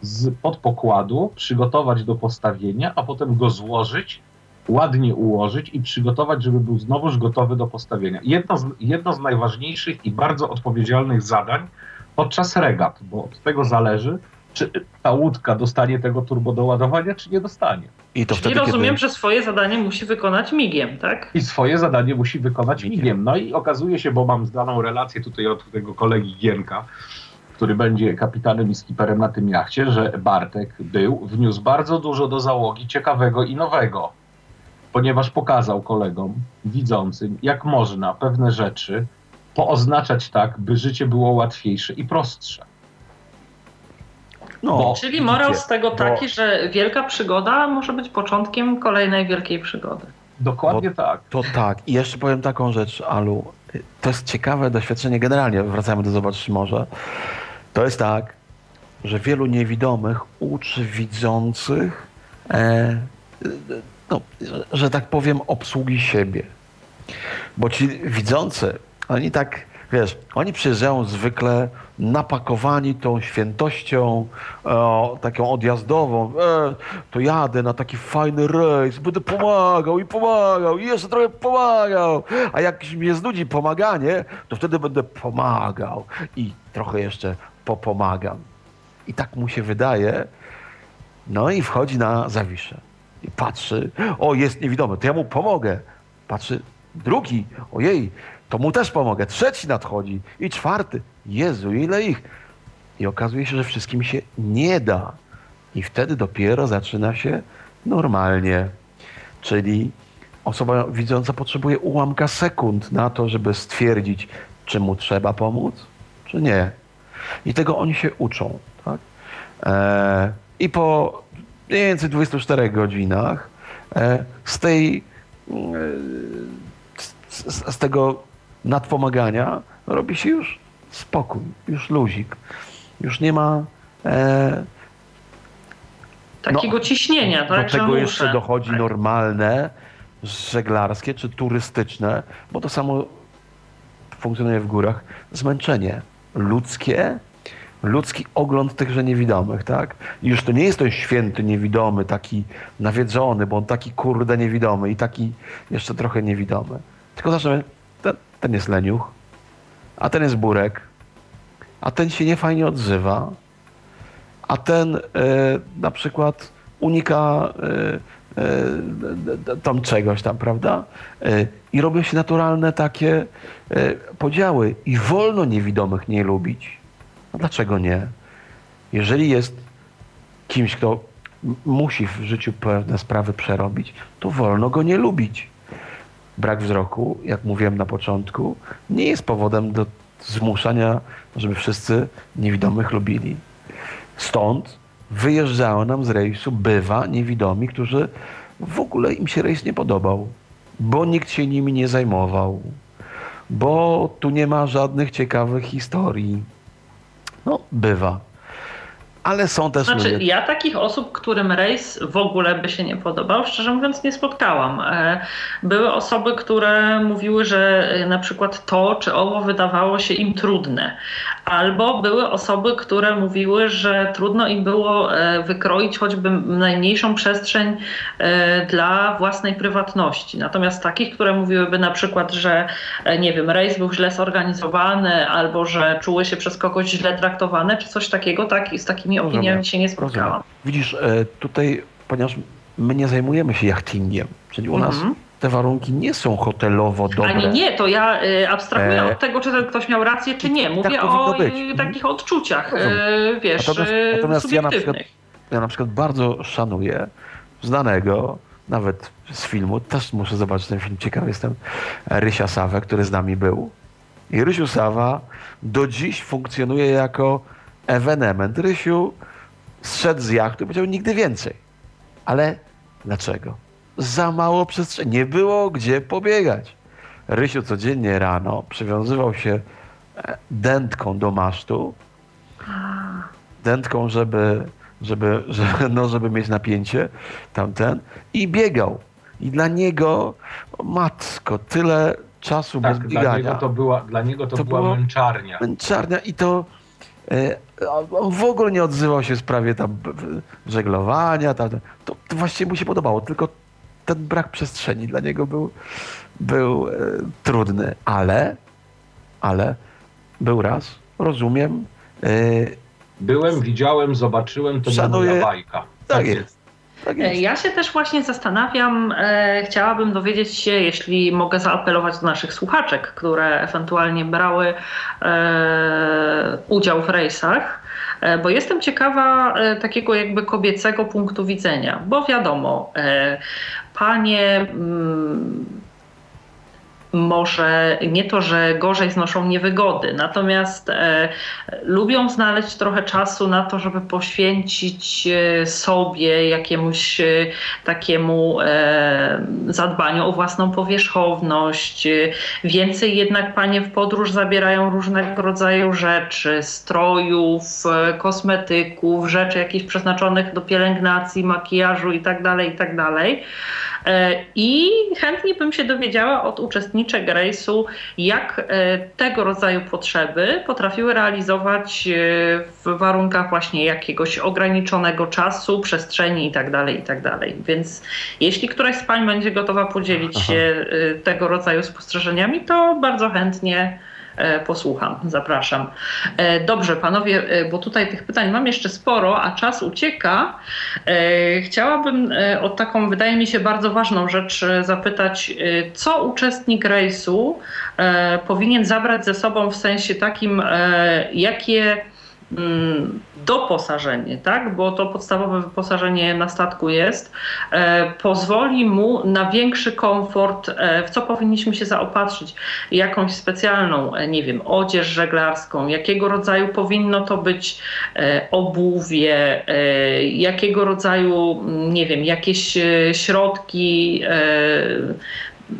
z pod pokładu, przygotować do postawienia, a potem go złożyć, ładnie ułożyć i przygotować, żeby był znowuż gotowy do postawienia. Jedno z, jedno z najważniejszych i bardzo odpowiedzialnych zadań podczas regat, bo od tego zależy, czy ta łódka dostanie tego turbodoładowania, czy nie dostanie. I to Czyli wtedy, rozumiem, kiedy... że swoje zadanie musi wykonać migiem, tak? I swoje zadanie musi wykonać migiem. migiem. No i okazuje się, bo mam zdaną relację tutaj od tego kolegi Gienka, który będzie kapitanem i skiperem na tym jachcie, że Bartek był, wniósł bardzo dużo do załogi ciekawego i nowego, ponieważ pokazał kolegom widzącym, jak można pewne rzeczy pooznaczać tak, by życie było łatwiejsze i prostsze. No, bo, Czyli morał z tego taki, że wielka przygoda może być początkiem kolejnej wielkiej przygody. Dokładnie tak. To tak. I jeszcze powiem taką rzecz, Alu. To jest ciekawe doświadczenie generalnie. Wracamy do Zobacz Morze. To jest tak, że wielu niewidomych uczy widzących, e, no, że tak powiem, obsługi siebie. Bo ci widzący, oni tak Wiesz, oni przyjeżdżają zwykle napakowani tą świętością e, taką odjazdową. E, to jadę na taki fajny rejs, będę pomagał i pomagał i jeszcze trochę pomagał. A jak mnie znudzi pomaganie, to wtedy będę pomagał i trochę jeszcze popomagam. I tak mu się wydaje. No i wchodzi na Zawiszę. I patrzy, o jest niewidomy, to ja mu pomogę. Patrzy, drugi, ojej, to mu też pomogę. Trzeci nadchodzi i czwarty. Jezu, ile ich. I okazuje się, że wszystkim się nie da. I wtedy dopiero zaczyna się normalnie. Czyli osoba widząca potrzebuje ułamka sekund na to, żeby stwierdzić, czy mu trzeba pomóc, czy nie. I tego oni się uczą. Tak? E, I po mniej więcej 24 godzinach e, z tej e, z, z tego nadpomagania robi się już spokój, już luzik. Już nie ma e, takiego no, ciśnienia, tak? Do tego jeszcze dochodzi tak. normalne, żeglarskie czy turystyczne, bo to samo funkcjonuje w górach, zmęczenie ludzkie, ludzki ogląd tychże niewidomych, tak? I już to nie jest ten święty niewidomy, taki nawiedzony, bo on taki kurde niewidomy i taki jeszcze trochę niewidomy. Tylko zaczynamy, ten, ten jest leniuch, a ten jest burek, a ten się niefajnie odzywa, a ten e, na przykład unika e, tam czegoś tam, prawda? E, I robią się naturalne takie e, podziały i wolno niewidomych nie lubić. A dlaczego nie? Jeżeli jest kimś, kto musi w życiu pewne sprawy przerobić, to wolno go nie lubić. Brak wzroku, jak mówiłem na początku, nie jest powodem do zmuszania, żeby wszyscy niewidomych lubili. Stąd wyjeżdżało nam z rejsu, bywa, niewidomi, którzy w ogóle im się rejs nie podobał, bo nikt się nimi nie zajmował, bo tu nie ma żadnych ciekawych historii. No, bywa. Ale są też znaczy, ludzie... ja takich osób, którym rejs w ogóle by się nie podobał, szczerze mówiąc nie spotkałam. E, były osoby, które mówiły, że e, na przykład to czy owo wydawało się im trudne. Albo były osoby, które mówiły, że trudno im było e, wykroić choćby najmniejszą przestrzeń dla własnej prywatności. Natomiast takich, które mówiłyby na przykład, że nie wiem, rejs był źle zorganizowany, albo że czuły się przez kogoś źle traktowane, czy coś takiego, tak, z takimi takimi opiniami się nie spotkałam. Rozumiem. Widzisz, e, tutaj, ponieważ my nie zajmujemy się jachtingiem, czyli u nas mhm. te warunki nie są hotelowo dobre. Ani nie, to ja y, abstrahuję e... od tego, czy ten ktoś miał rację, czy nie. Mówię tak o. Mhm. takich odczuciach, wiesz, natomiast, natomiast ja, na przykład, ja na przykład bardzo szanuję znanego, nawet z filmu, też muszę zobaczyć ten film, ciekawy jestem, Rysia Sawę, który z nami był. I Rysiu Sawa do dziś funkcjonuje jako ewenement. Rysiu zszedł z jachtu i powiedział nigdy więcej. Ale dlaczego? Za mało przestrzeni. Nie było gdzie pobiegać. Rysiu codziennie rano przywiązywał się e, dętką do masztu. Dętką, żeby, żeby, żeby, no, żeby mieć napięcie tamten. I biegał. I dla niego, matko, tyle czasu tak, bez biegania. Dla niego to była, dla niego to, to była męczarnia. Męczarnia i to E, on w ogóle nie odzywał się w sprawie tam żeglowania. Tam, to, to właściwie mu się podobało, tylko ten brak przestrzeni dla niego był, był e, trudny, ale, ale był raz, rozumiem. E, Byłem, widziałem, zobaczyłem, to szanuję, moja bajka. Tak, tak jest. Tak ja się też właśnie zastanawiam, e, chciałabym dowiedzieć się, jeśli mogę zaapelować do naszych słuchaczek, które ewentualnie brały e, udział w rejsach, e, bo jestem ciekawa e, takiego jakby kobiecego punktu widzenia, bo wiadomo, e, panie. Mm, może nie to, że gorzej znoszą niewygody, natomiast e, lubią znaleźć trochę czasu na to, żeby poświęcić e, sobie jakiemuś e, takiemu e, zadbaniu o własną powierzchowność. Więcej jednak panie w podróż zabierają różnego rodzaju rzeczy, strojów, e, kosmetyków, rzeczy jakichś przeznaczonych do pielęgnacji, makijażu itd., tak itd. E, I chętnie bym się dowiedziała od uczestniczek rejsu, jak e, tego rodzaju potrzeby potrafiły realizować e, w warunkach właśnie jakiegoś ograniczonego czasu, przestrzeni itd. Tak itd. Tak Więc jeśli któraś z Pań będzie gotowa podzielić Aha. się tego rodzaju spostrzeżeniami, to bardzo chętnie posłucham. Zapraszam. E, dobrze, panowie, e, bo tutaj tych pytań mam jeszcze sporo, a czas ucieka. Chciałabym o taką, wydaje mi się, bardzo ważną rzecz zapytać, co uczestnik rejsu powinien zabrać ze sobą w sensie takim, jakie doposażenie, tak? bo to podstawowe wyposażenie na statku jest, e, pozwoli mu na większy komfort, e, w co powinniśmy się zaopatrzyć. Jakąś specjalną, e, nie wiem, odzież żeglarską, jakiego rodzaju powinno to być e, obuwie, e, jakiego rodzaju, mm, nie wiem, jakieś e, środki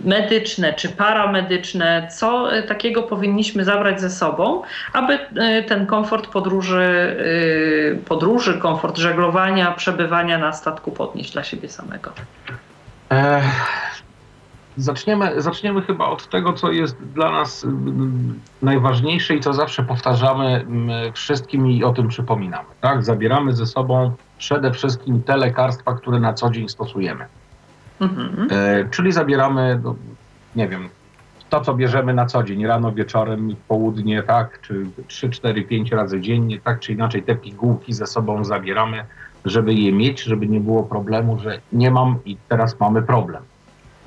medyczne czy paramedyczne, co e, takiego powinniśmy zabrać ze sobą, aby e, ten komfort podróży, e, podróży komfort żeglowania, przebywania na statku podnieść dla siebie samego. Zaczniemy, zaczniemy chyba od tego, co jest dla nas najważniejsze i co zawsze powtarzamy wszystkim i o tym przypominamy. Tak? Zabieramy ze sobą przede wszystkim te lekarstwa, które na co dzień stosujemy. Mhm. E, czyli zabieramy, no, nie wiem, to, co bierzemy na co dzień, rano, wieczorem, południe, tak, czy 3, 4, 5 razy dziennie, tak czy inaczej, te pigułki ze sobą zabieramy, żeby je mieć, żeby nie było problemu, że nie mam i teraz mamy problem.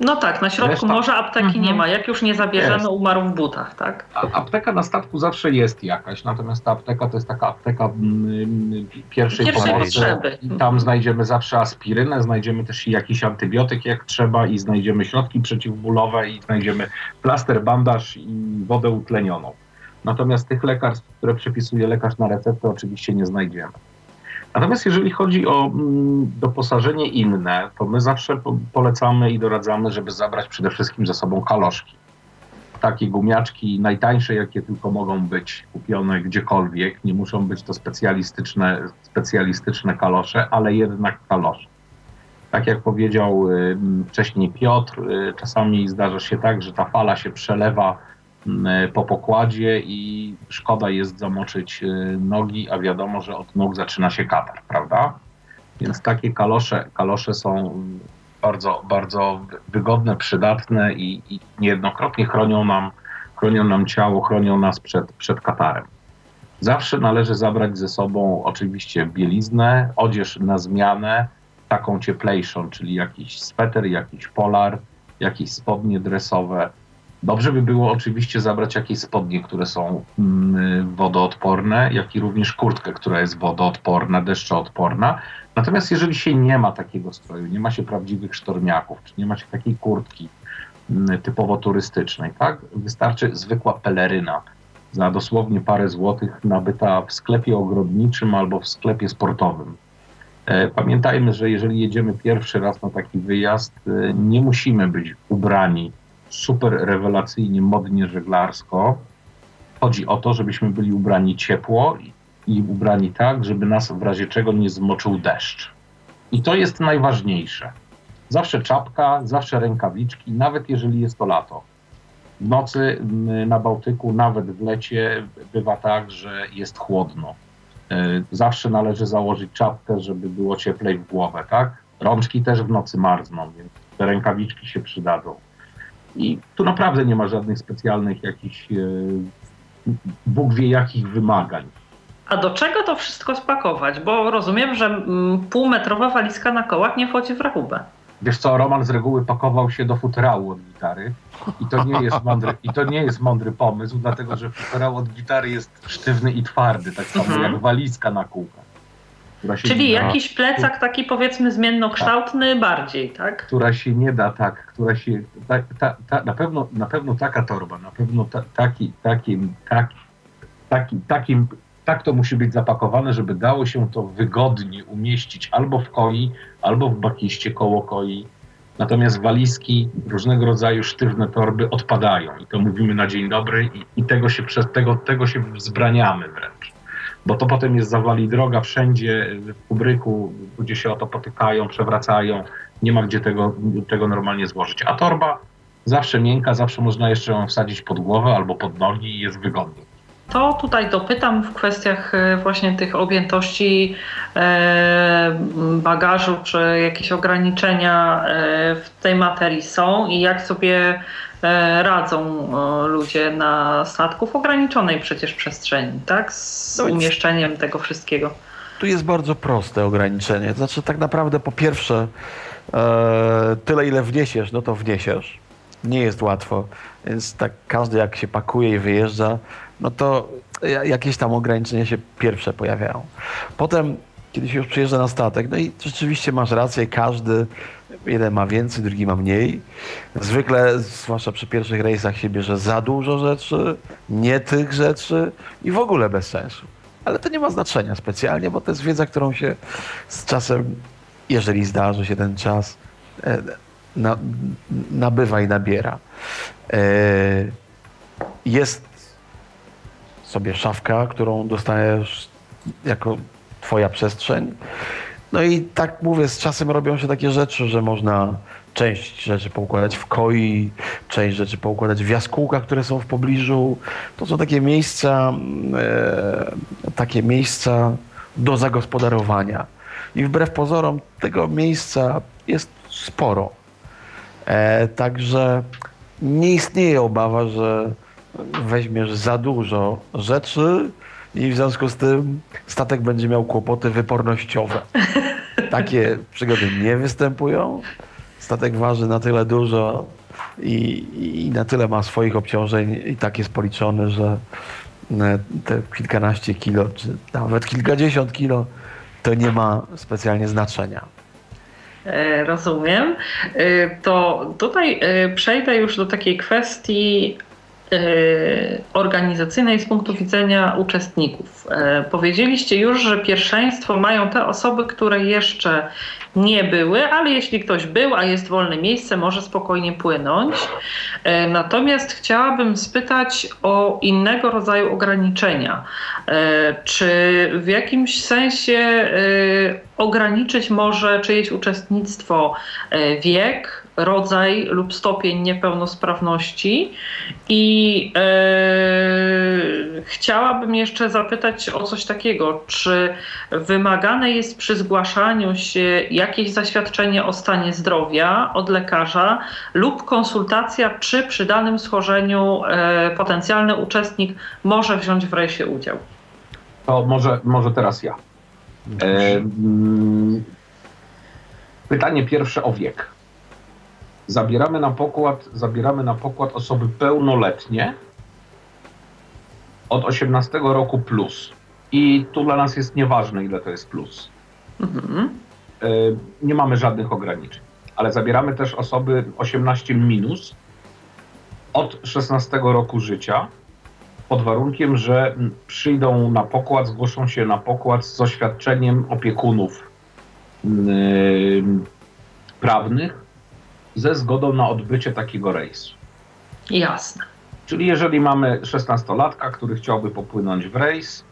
No tak, na środku Reszta... morza apteki mhm. nie ma. Jak już nie zabierzemy, jest. umarł w butach, tak? A, apteka na statku zawsze jest jakaś, natomiast ta apteka to jest taka apteka mm, mm pierwszej, pierwszej pomocy. Potrzeby. I tam znajdziemy zawsze aspirynę, znajdziemy też jakiś antybiotyk jak trzeba i znajdziemy środki przeciwbólowe i znajdziemy plaster, bandaż i wodę utlenioną. Natomiast tych lekarstw, które przepisuje lekarz na receptę oczywiście nie znajdziemy. Natomiast jeżeli chodzi o mm, doposażenie inne, to my zawsze polecamy i doradzamy, żeby zabrać przede wszystkim ze sobą kaloszki. Takie gumiaczki najtańsze, jakie tylko mogą być kupione gdziekolwiek. Nie muszą być to specjalistyczne, specjalistyczne kalosze, ale jednak kalosze. Tak jak powiedział y, wcześniej Piotr, y, czasami zdarza się tak, że ta fala się przelewa po pokładzie i szkoda jest zamoczyć e, nogi, a wiadomo, że od nóg zaczyna się katar, prawda? Więc takie kalosze, kalosze są bardzo, bardzo wygodne, przydatne i, i niejednokrotnie chronią nam, chronią nam ciało, chronią nas przed, przed katarem. Zawsze należy zabrać ze sobą oczywiście bieliznę, odzież na zmianę, taką cieplejszą, czyli jakiś sweter, jakiś polar, jakieś spodnie dresowe, Dobrze by było oczywiście zabrać jakieś spodnie, które są mm, wodoodporne, jak i również kurtkę, która jest wodoodporna, deszczoodporna. Natomiast jeżeli się nie ma takiego stroju, nie ma się prawdziwych sztormiaków, czy nie ma się takiej kurtki mm, typowo turystycznej, tak? Wystarczy zwykła peleryna za dosłownie parę złotych nabyta w sklepie ogrodniczym albo w sklepie sportowym. E, pamiętajmy, że jeżeli jedziemy pierwszy raz na taki wyjazd, e, nie musimy być ubrani super rewelacyjnie, modnie żeglarsko. Chodzi o to, żebyśmy byli ubrani ciepło i ubrani tak, żeby nas w razie czego nie zmoczył deszcz. I to jest najważniejsze. Zawsze czapka, zawsze rękawiczki, nawet jeżeli jest to lato. W nocy na Bałtyku, nawet w lecie, bywa tak, że jest chłodno. E, zawsze należy założyć czapkę, żeby było cieplej w głowę, tak? Rączki też w nocy marzną, więc te rękawiczki się przydadzą. I tu naprawdę nie ma żadnych specjalnych jakichś e, Bóg wie jakich wymagań. A do czego to wszystko spakować? Bo rozumiem, że mm, półmetrowa walizka na kołach nie wchodzi w rachubę. Wiesz co, Roman z reguły pakował się do futerału od gitary i to nie jest mądry, i to nie jest mądry pomysł, dlatego że futerał od gitary jest sztywny i twardy, tak samo mhm. jak walizka na kółkach. Czyli da, jakiś plecak taki powiedzmy zmiennokształtny tak, bardziej, tak? Która się nie da tak, która się, ta, ta, ta, na, pewno, na pewno taka torba, na pewno ta, taki, takim, taki, taki, takim, tak to musi być zapakowane, żeby dało się to wygodnie umieścić albo w koi, albo w bakiście koło koi. Natomiast walizki, różnego rodzaju sztywne torby odpadają i to mówimy na dzień dobry i, i tego się przez tego, tego się wzbraniamy wręcz bo to potem jest zawali droga wszędzie w kubryku, ludzie się o to potykają, przewracają, nie ma gdzie tego, tego normalnie złożyć. A torba zawsze miękka, zawsze można jeszcze ją wsadzić pod głowę albo pod nogi i jest wygodnie. To tutaj dopytam w kwestiach e, właśnie tych objętości e, bagażu, czy jakieś ograniczenia e, w tej materii są i jak sobie radzą e, ludzie na statku w ograniczonej przecież przestrzeni, tak? Z no umieszczeniem tego wszystkiego. Tu jest bardzo proste ograniczenie. Znaczy tak naprawdę po pierwsze e, tyle ile wniesiesz, no to wniesiesz. Nie jest łatwo. Więc tak każdy jak się pakuje i wyjeżdża, no to jakieś tam ograniczenia się pierwsze pojawiają. Potem, kiedy się już przyjeżdża na statek, no i rzeczywiście masz rację, każdy, jeden ma więcej, drugi ma mniej. Zwykle, zwłaszcza przy pierwszych rejsach się bierze za dużo rzeczy, nie tych rzeczy i w ogóle bez sensu. Ale to nie ma znaczenia specjalnie, bo to jest wiedza, którą się z czasem, jeżeli zdarzy się ten czas, e, na, nabywa i nabiera. E, jest sobie szafka, którą dostajesz jako twoja przestrzeń. No i tak mówię, z czasem robią się takie rzeczy, że można część rzeczy poukładać w koi, część rzeczy poukładać w jaskółkach, które są w pobliżu. To są takie miejsca, e, takie miejsca do zagospodarowania. I wbrew pozorom tego miejsca jest sporo. E, także nie istnieje obawa, że weźmiesz za dużo rzeczy i w związku z tym statek będzie miał kłopoty wypornościowe. Takie przygody nie występują. Statek waży na tyle dużo i, i na tyle ma swoich obciążeń i tak jest policzony, że e, te kilkanaście kilo, czy nawet kilkadziesiąt kilo to nie ma specjalnie znaczenia. E, rozumiem. E, to tutaj przejdę już do takiej kwestii organizacyjnej z punktu widzenia uczestników. Powiedzieliście już, że pierwszeństwo mają te osoby, które jeszcze nie były, ale jeśli ktoś był, a jest wolne miejsce, może spokojnie płynąć. E, natomiast chciałabym spytać o innego rodzaju ograniczenia. Czy w jakimś sensie ograniczyć może czyjeś uczestnictwo wiek, rodzaj lub stopień niepełnosprawności. I e, chciałabym jeszcze zapytać o coś takiego, czy wymagane jest przy zgłaszaniu się jakieś zaświadczenie o stanie zdrowia od lekarza lub konsultacja, czy przy danym schorzeniu e, potencjalny uczestnik może wziąć w rejsie udział? To może, może teraz ja. E, pytanie pierwsze o wiek zabieramy na pokład, zabieramy na pokład osoby pełnoletnie od 18 roku plus. I tu dla nas jest nieważne, ile to jest plus. Mhm. E, nie mamy żadnych ograniczeń. Ale zabieramy też osoby 18 minus od 16 roku życia, pod warunkiem, że przyjdą na pokład, zgłoszą się na pokład z oświadczeniem opiekunów yy, prawnych ze zgodą na odbycie takiego rejsu. Jasne. Czyli jeżeli mamy 16-latka, który chciałby popłynąć w rejs,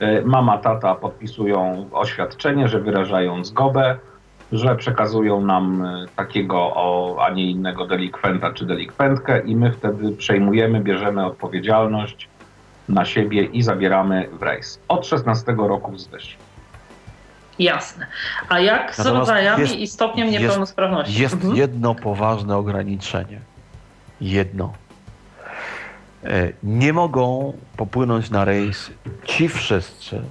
e, mama, tata podpisują oświadczenie, że wyrażają zgodę, że przekazują nam e, takiego, a nie innego delikwenta czy delikwentkę i my wtedy przejmujemy, bierzemy odpowiedzialność na siebie i zabieramy w rejs. Od 16 roku wzwyż. Jasne. A jak z Natomiast rodzajami jest, i stopniem niepełnosprawności? Jest, mhm. jedno poważne ograniczenie. Jedno. E, nie mogą popłynąć na rejs ci wszyscy,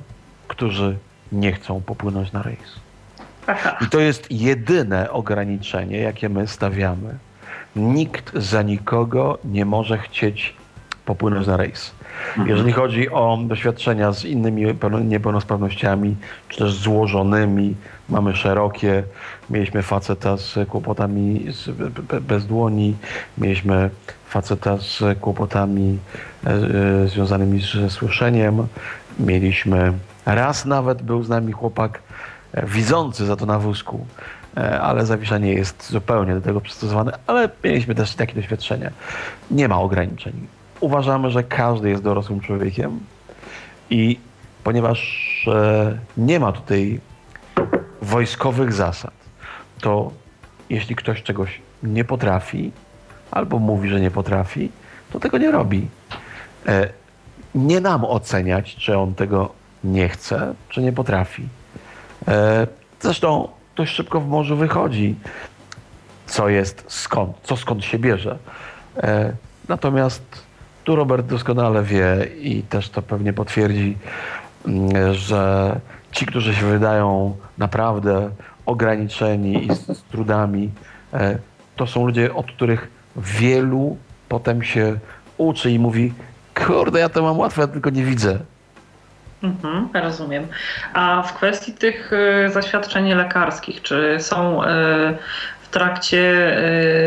którzy nie chcą popłynąć na rejs. Aha. I to jest jedyne ograniczenie, jakie my stawiamy. Nikt za nikogo nie może chcieć popłynąć na rejs. Mhm. Jeżeli chodzi o doświadczenia z innymi niepełnosprawnościami, czy też złożonymi, mamy szerokie. Mieliśmy faceta z kłopotami z, bez dłoni, mieliśmy faceta z kłopotami e, e, związanymi ze słyszeniem, mieliśmy raz nawet był z nami chłopak e, widzący za to na wózku, e, ale zawieszenie jest zupełnie do tego przystosowane, ale mieliśmy też takie doświadczenia. Nie ma ograniczeń uważamy, że każdy jest dorosłym człowiekiem i ponieważ e, nie ma tutaj wojskowych zasad, to jeśli ktoś czegoś nie potrafi albo mówi, że nie potrafi, to tego nie robi. E, nie nam oceniać, czy on tego nie chce, czy nie potrafi. E, zresztą dość szybko w morzu wychodzi, co jest skąd, co skąd się bierze. Natomiast tu Robert doskonale wie i też to pewnie potwierdzi, mm, że ci, którzy się wydają naprawdę ograniczeni i z, trudami, e, to są ludzie, od których wielu potem się uczy i mówi, kurde, ja to mam łatwe, ja tylko nie widzę. Mhm, rozumiem. A w kwestii tych y, zaświadczeń lekarskich, czy są y, trakcie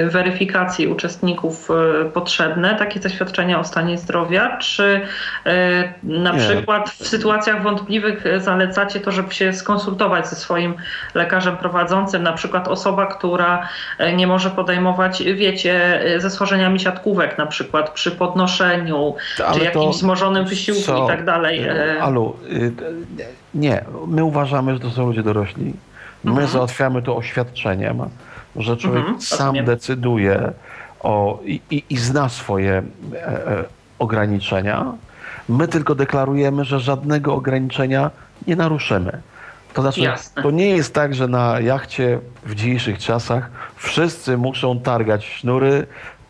y, weryfikacji uczestników potrzebne takie zaświadczenia o stanie zdrowia, czy na Nie. przykład w sytuacjach wątpliwych zalecacie to, żeby się skonsultować ze swoim lekarzem prowadzącym, na przykład osoba, która nie może podejmować, wiecie, ze schorzeniami siatkówek na przykład przy podnoszeniu, Ale czy jakimś wzmożonym wysiłku co? i tak dalej. Alu, nie, my uważamy, że to są ludzie dorośli. My mhm. załatwiamy to oświadczeniem że człowiek mhm, sam decyduje o, i, i, i zna swoje e, e, ograniczenia. My tylko deklarujemy, że żadnego ograniczenia nie naruszymy. To znaczy, Jasne. to nie jest tak, że na jachcie w dzisiejszych czasach wszyscy muszą targać sznury,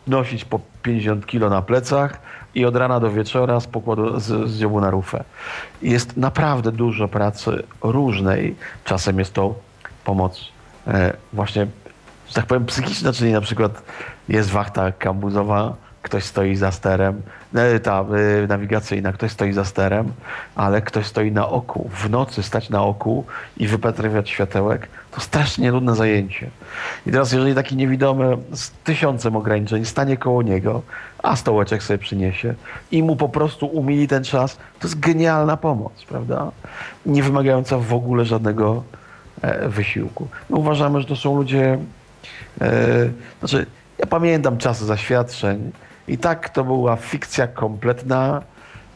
nosić po 50 kilo na plecach i od rana do wieczora z pokładu z, z dziobu na rufę. Jest naprawdę dużo pracy różnej. Czasem jest to pomoc e, właśnie że tak powiem, psychiczna, czyli na przykład jest wachta kambuzowa, ktoś stoi za sterem, e, ta y, nawigacyjna, ktoś stoi za sterem, ale ktoś stoi na oku. W nocy stać na oku i wypatrywać światełek, to strasznie trudne zajęcie. I teraz, jeżeli taki niewidomy z tysiącem ograniczeń stanie koło niego, a stołeczek sobie przyniesie i mu po prostu umili ten czas, to jest genialna pomoc, prawda? Nie wymagająca w ogóle żadnego e, wysiłku. My uważamy, że to są ludzie znaczy, ja pamiętam czasy zaświadczeń i tak to była fikcja kompletna,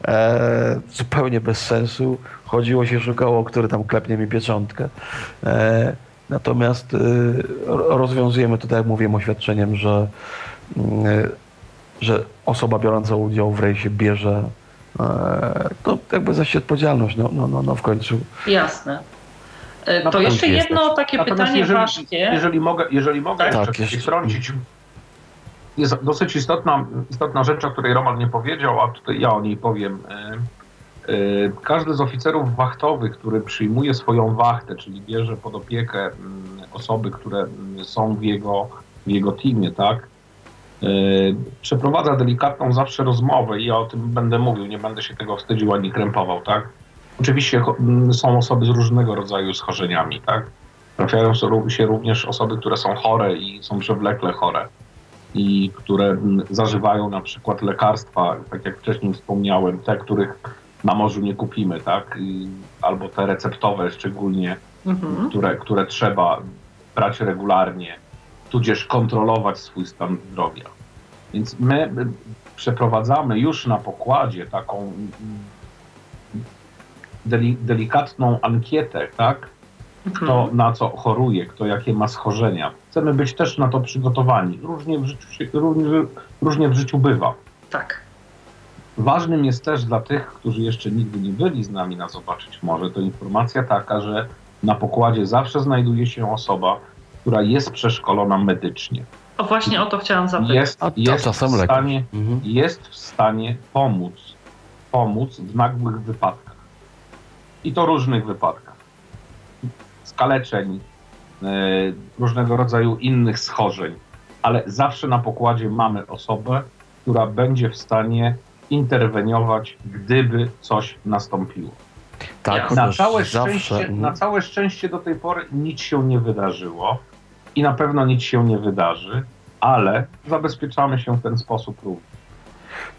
e, zupełnie bez sensu. Chodziło się, szukało, który tam klepnie mi pieczątkę. E, natomiast e, rozwiązujemy to, tak jak mówiłem, oświadczeniem, że, mm, e, że osoba biorąca udział w rejsie bierze e, to jakby zaś odpowiedzialność, no, no, no, no w końcu. Jasne. E, to jeszcze jedno takie Natomiast pytanie jeżeli, ważkie. Jeżeli mogę, jeżeli mogę tak, jeszcze wtrącić, jest dosyć istotna, istotna rzecz, o której Roman nie powiedział, a tutaj ja o niej powiem. E, e, każdy z oficerów wachtowych, który przyjmuje swoją wachtę, czyli bierze pod opiekę mm, osoby, które mm, są w jego, w jego teamie, tak, przeprowadza delikatną zawsze rozmowę i ja o tym będę mówił, nie będę się tego wstydził ani krępował, tak? Oczywiście są osoby z różnego rodzaju schorzeniami, tak? Trafiają się również osoby, które są chore i są przewlekle chore i które zażywają na przykład lekarstwa, tak jak wcześniej wspomniałem, te, których na morzu nie kupimy, tak? Albo te receptowe szczególnie, mhm. które, które trzeba brać regularnie, tudzież kontrolować swój stan zdrowia. Więc my przeprowadzamy już na pokładzie taką deli, delikatną ankietę, tak? Kto mhm. na co choruje, kto jakie ma schorzenia. Chcemy być też na to przygotowani. Różnie w życiu, różnie, różnie w życiu bywa. Tak. Ważnym jest też dla tych, którzy jeszcze nigdy nie byli z nami na Zobaczyć Może, to informacja taka, że na pokładzie zawsze znajduje się osoba, która jest przeszkolona medycznie. O właśnie o to chciałam zapytać. Jest, jest, w, stanie, mhm. jest w stanie pomóc, pomóc w nagłych wypadkach. I to różnych wypadkach. Skaleczeń, e, różnego rodzaju innych schorzeń, ale zawsze na pokładzie mamy osobę, która będzie w stanie interweniować, gdyby coś nastąpiło. Tak, na, całe szczęście, na całe szczęście do tej pory nic się nie wydarzyło i na pewno nic się nie wydarzy, ale zabezpieczamy się w ten sposób również.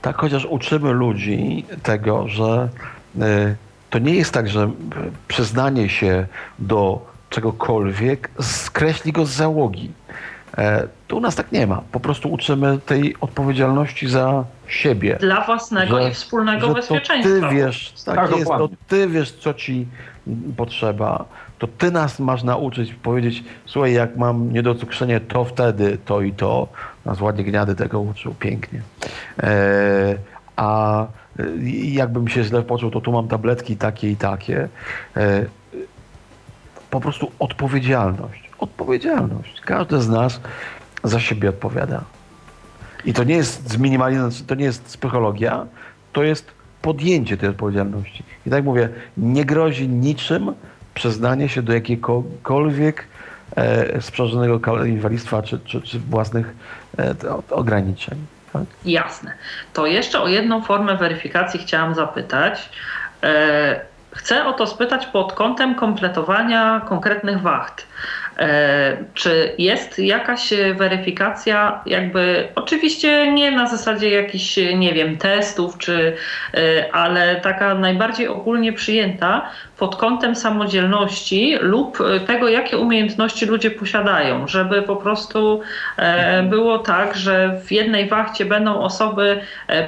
Tak, chociaż uczymy ludzi tego, że y, to nie jest tak, że przyznanie się do czegokolwiek skreśli go z załogi. E, to u nas tak nie ma. Po prostu uczymy tej odpowiedzialności za siebie. Dla własnego że, i wspólnego że bezpieczeństwa. To ty wiesz, tak, tak jest, to ty wiesz, co ci potrzeba. To ty nas masz nauczyć, powiedzieć, słuchaj, jak mam niedocukrzenie, to wtedy to i to. Nas ładnie Gniady tego uczył, pięknie. E, a jakbym się źle poczuł, to tu mam tabletki takie i takie. E, po prostu odpowiedzialność. Odpowiedzialność. Każdy z nas za siebie odpowiada. I to nie jest zminimalizacja, to nie jest psychologia, to jest podjęcie tej odpowiedzialności. I tak mówię, nie grozi niczym przyznanie się do jakiegokolwiek e, sprzężonego czy, czy, czy własnych e, ograniczeń. Tak? Jasne. To jeszcze o jedną formę weryfikacji chciałam zapytać. E, chcę o to spytać pod kątem kompletowania konkretnych wacht. E, czy jest jakaś weryfikacja, jakby oczywiście nie na zasadzie jakichś, nie wiem, testów, czy, e, ale taka najbardziej ogólnie przyjęta pod kątem samodzielności lub tego, jakie umiejętności ludzie posiadają, żeby po prostu e, było tak, że w jednej wachcie będą osoby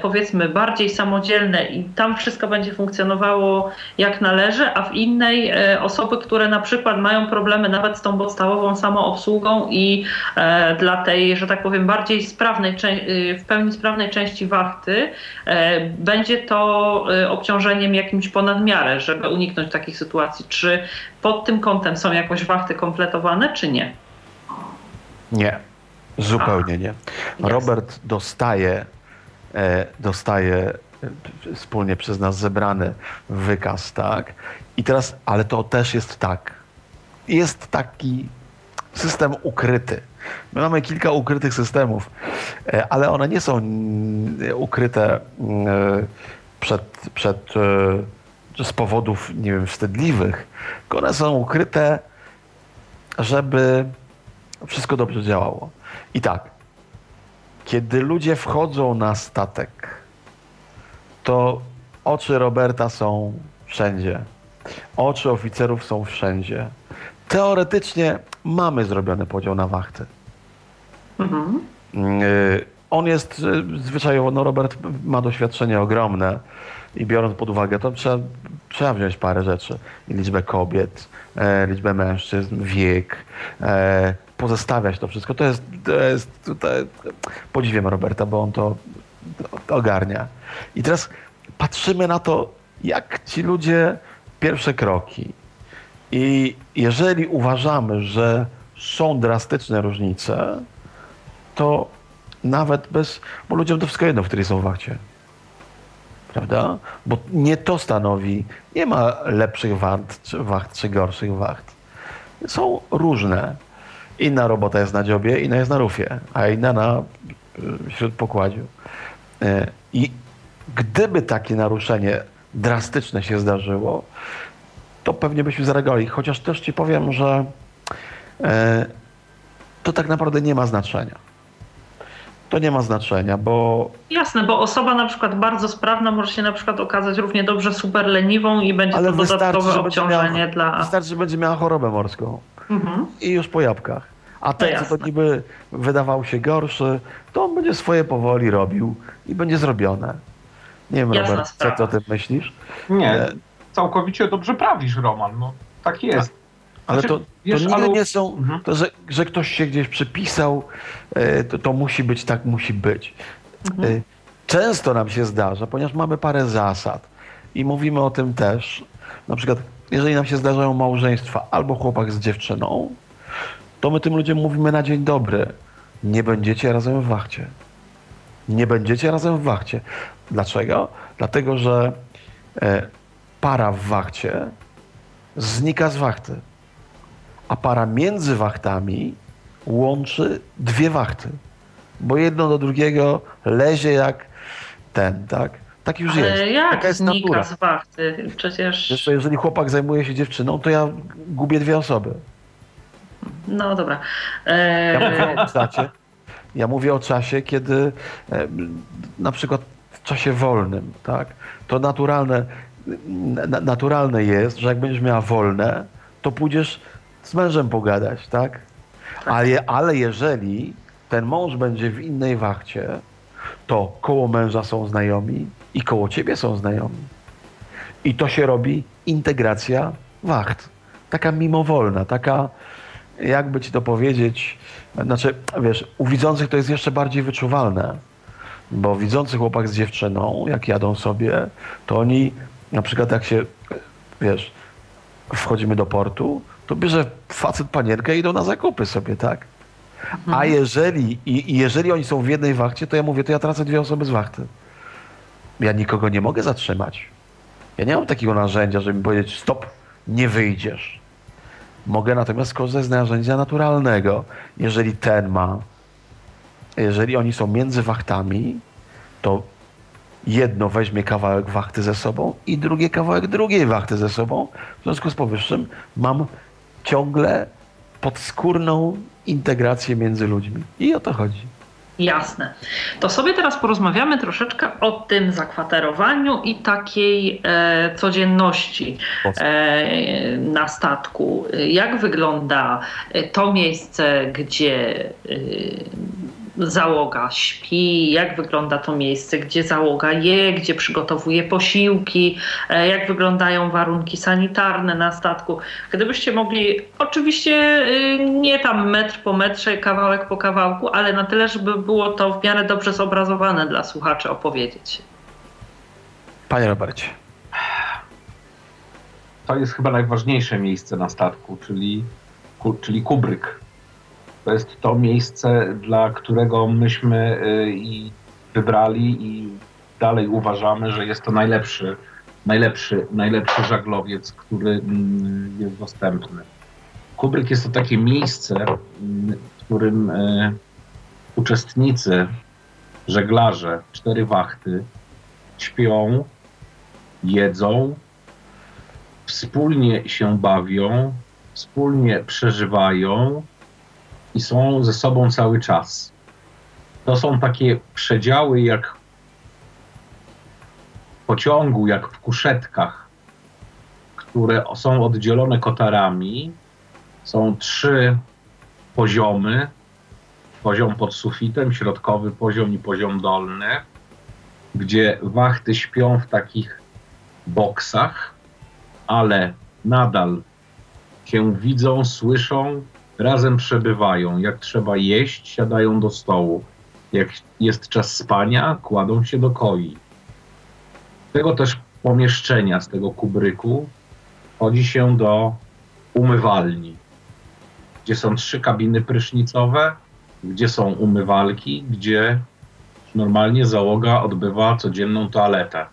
powiedzmy bardziej samodzielne i tam wszystko będzie funkcjonowało jak należy, a w innej osoby, które na przykład mają problemy nawet z tą podstawową samoobsługą i e, dla tej, że tak powiem, bardziej sprawnej, w pełni sprawnej części wachty e, będzie to e, obciążeniem jakimś ponad miarę, żeby uniknąć takich sytuacji. Czy pod tym kątem są jakoś wachty kompletowane, czy nie? Nie, zupełnie nie. Robert dostaje, dostaje wspólnie przez nas zebrany wykaz, tak? I teraz, ale to też jest tak. Jest taki system ukryty. My mamy kilka ukrytych systemów, e, ale one nie są mm, ukryte mm, e, przed, przed, e, z powodów, nie wiem, wstydliwych, one są ukryte, żeby wszystko dobrze działało. I tak, kiedy ludzie wchodzą na statek, to oczy Roberta są wszędzie. Oczy oficerów są wszędzie. Teoretycznie mamy zrobiony podział na wachty. Mhm. Y, on jest y, zwyczajowo, no Robert ma doświadczenie ogromne i biorąc pod uwagę to trzeba, trzeba wziąć parę rzeczy. liczbę kobiet, e, liczbę mężczyzn, wiek, e, pozestawiać to wszystko. To jest, to jest tutaj, podziwiam Roberta, bo on to, to ogarnia. I teraz patrzymy na to, jak ci ludzie pierwsze kroki. I jeżeli uważamy, że są drastyczne różnice, to nawet bez, bo ludziom to wszystko jedno, w której są wachcie. Prawda? Bo nie to stanowi, nie ma lepszych wacht czy, czy gorszych wacht. Są różne. Inna robota jest na dziobie, inna jest na rufie, a inna na y, śródpokładziu. Y, I gdyby takie naruszenie drastyczne się zdarzyło, to pewnie byśmy zareagowali. Chociaż też ci powiem, że e, to tak naprawdę nie ma znaczenia. To nie ma znaczenia, bo. Jasne, bo osoba na przykład bardzo sprawna może się na przykład okazać równie dobrze super leniwą i będzie Ale to dodatkowe obciążenie miała, dla. Wystarczy, że będzie miała chorobę morską. Mhm. I już po jabłkach. A ten, co to niby wydawał się gorszy, to on będzie swoje powoli robił i będzie zrobione. Nie wiem, Jasna Robert, sprawa. co ty o tym myślisz? Nie, e, całkowicie dobrze prawisz, Roman. No, tak jest. Ale znaczy, to, wiesz, to nigdy ale... nie są, mhm. to, że, że ktoś się gdzieś przypisał, e, to, to musi być, tak musi być. Mhm. E, często nam się zdarza, ponieważ mamy parę zasad i mówimy o tym też, na przykład jeżeli nam się zdarzają małżeństwa albo chłopak z dziewczyną, to my tym ludziom mówimy na dzień dobry. Nie będziecie razem w wachcie. Nie będziecie razem w wachcie. Dlaczego? Dlatego, że e, para w wachcie znika z wachty, a para między wachtami łączy dwie wachty, bo jedno do drugiego lezie jak ten, tak? Tak już Ale jest. jak Taka jest znika natura. z wachty? Przecież... Wiesz, jeżeli chłopak zajmuje się dziewczyną, to ja gubię dwie osoby. No dobra. E... Ja, mówię o czasie, ja mówię o czasie, kiedy e, na przykład w czasie wolnym, tak? To naturalne, naturalne jest, że jak będziesz miała wolne, to pójdziesz z mężem pogadać, tak? tak? Ale, ale jeżeli ten mąż będzie w innej wachcie, to koło męża są znajomi i koło ciebie są znajomi. I to się robi integracja wacht. Taka mimowolna, taka, jakby ci to powiedzieć, znaczy, wiesz, u widzących to jest jeszcze bardziej wyczuwalne, bo widzący chłopak z dziewczyną, jak jadą sobie, to oni na przykład jak się, wiesz, wchodzimy do portu, to bierze facet panienkę i idą na zakupy sobie, tak? A mhm. jeżeli, i, i jeżeli oni są w jednej wachcie, to ja mówię, to ja tracę dwie osoby z wachty. Ja nikogo nie mogę zatrzymać. Ja nie mam takiego narzędzia, żeby mi powiedzieć, stop, nie wyjdziesz. Mogę natomiast skorzystać z narzędzia naturalnego. Jeżeli ten ma jeżeli oni są między wachtami, to jedno weźmie kawałek wachty ze sobą i drugie kawałek drugiej wachty ze sobą. W związku z powyższym mam ciągle podskórną integrację między ludźmi. I o to chodzi. Jasne. To sobie teraz porozmawiamy troszeczkę o tym zakwaterowaniu i takiej e, codzienności e, na statku. Jak wygląda to miejsce, gdzie e, załoga śpi, jak wygląda to miejsce, gdzie załoga je, gdzie przygotowuje posiłki, e, jak wyglądają warunki sanitarne na statku. Gdybyście mogli, oczywiście y, nie tam metr po metrze, kawałek po kawałku, ale na tyle, żeby było to w miarę dobrze zobrazowane dla słuchaczy opowiedzieć. Panie Robercie. To jest chyba najważniejsze miejsce na statku, czyli, czyli kubryk to jest to miejsce, dla którego myśmy y, i wybrali i dalej uważamy, że jest to najlepszy, najlepszy, najlepszy żaglowiec, który mm, jest dostępny. Kubryk jest to takie miejsce, mm, w którym y, uczestnicy, żeglarze, cztery wachty śpią, jedzą, wspólnie się bawią, wspólnie przeżywają, i są ze sobą cały czas. To są takie przedziały jak w pociągu, jak w kuszetkach, które są oddzielone kotarami. Są trzy poziomy. Poziom pod sufitem, środkowy poziom i poziom dolny, gdzie wachty śpią w takich boksach, ale nadal się widzą, słyszą, razem przebywają. Jak trzeba jeść, siadają do stołu. Jak jest czas spania, kładą się do koi. Z tego też pomieszczenia, z tego kubryku, chodzi się do umywalni, gdzie są trzy kabiny prysznicowe, gdzie są umywalki, gdzie normalnie załoga odbywa codzienną toaletę.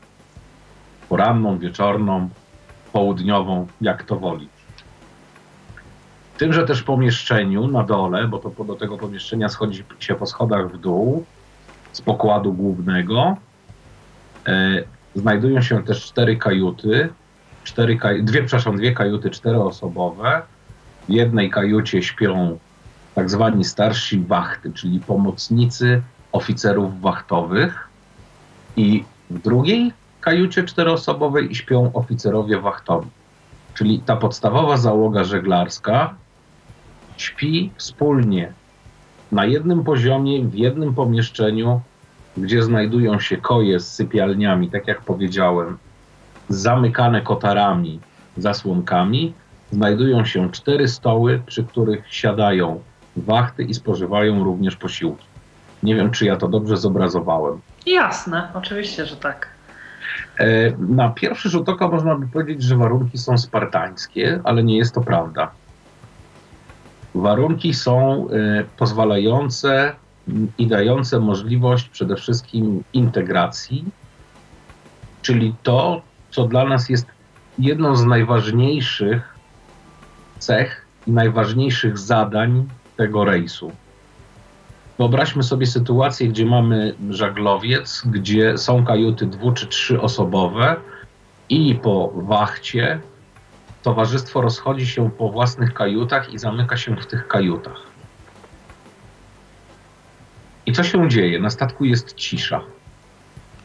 Poranną, wieczorną, południową, jak to woli. W tymże też pomieszczeniu na dole, bo to do tego pomieszczenia schodzi się po schodach w dół z pokładu głównego, e, znajdują się też cztery kajuty, cztery kaj, dwie, przepraszam, dwie kajuty czteroosobowe. W jednej kajucie śpią tak zwani starsi wachty, czyli pomocnicy oficerów wachtowych i w drugiej kajucie czteroosobowej śpią oficerowie wachtowi. Czyli ta podstawowa załoga żeglarska śpi wspólnie na jednym poziomie, w jednym pomieszczeniu, gdzie znajdują się koje z sypialniami, tak jak powiedziałem, zamykane kotarami, zasłonkami, znajdują się cztery stoły, przy których siadają wachty i spożywają również posiłki. Nie wiem, czy ja to dobrze zobrazowałem. Jasne, oczywiście, że tak. E, na pierwszy rzut oka można by powiedzieć, że warunki są spartańskie, ale nie jest to prawda. Warunki są y, pozwalające i dające możliwość przede wszystkim integracji, czyli to, co dla nas jest jedną z najważniejszych cech i najważniejszych zadań tego rejsu. Wyobraźmy sobie sytuację, gdzie mamy żaglowiec, gdzie są kajuty dwu czy trzyosobowe i po wachcie towarzystwo rozchodzi się po własnych kajutach i zamyka się w tych kajutach. I co się dzieje? Na statku jest cisza.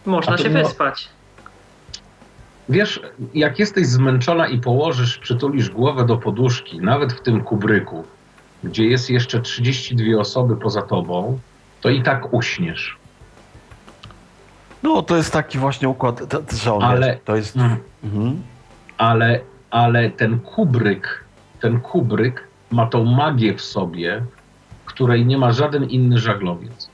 Można się no, wyspać. Wiesz, jak jesteś zmęczona i położysz, przytulisz głowę do poduszki, nawet w tym kubryku, gdzie jest jeszcze 32 osoby poza tobą, to i tak uśniesz. No, to jest taki właśnie układ, że on ale, to jest... Mm, mhm. Ale ale ten kubryk, ten kubryk ma tą magię w sobie, której nie ma żaden inny żaglowiec.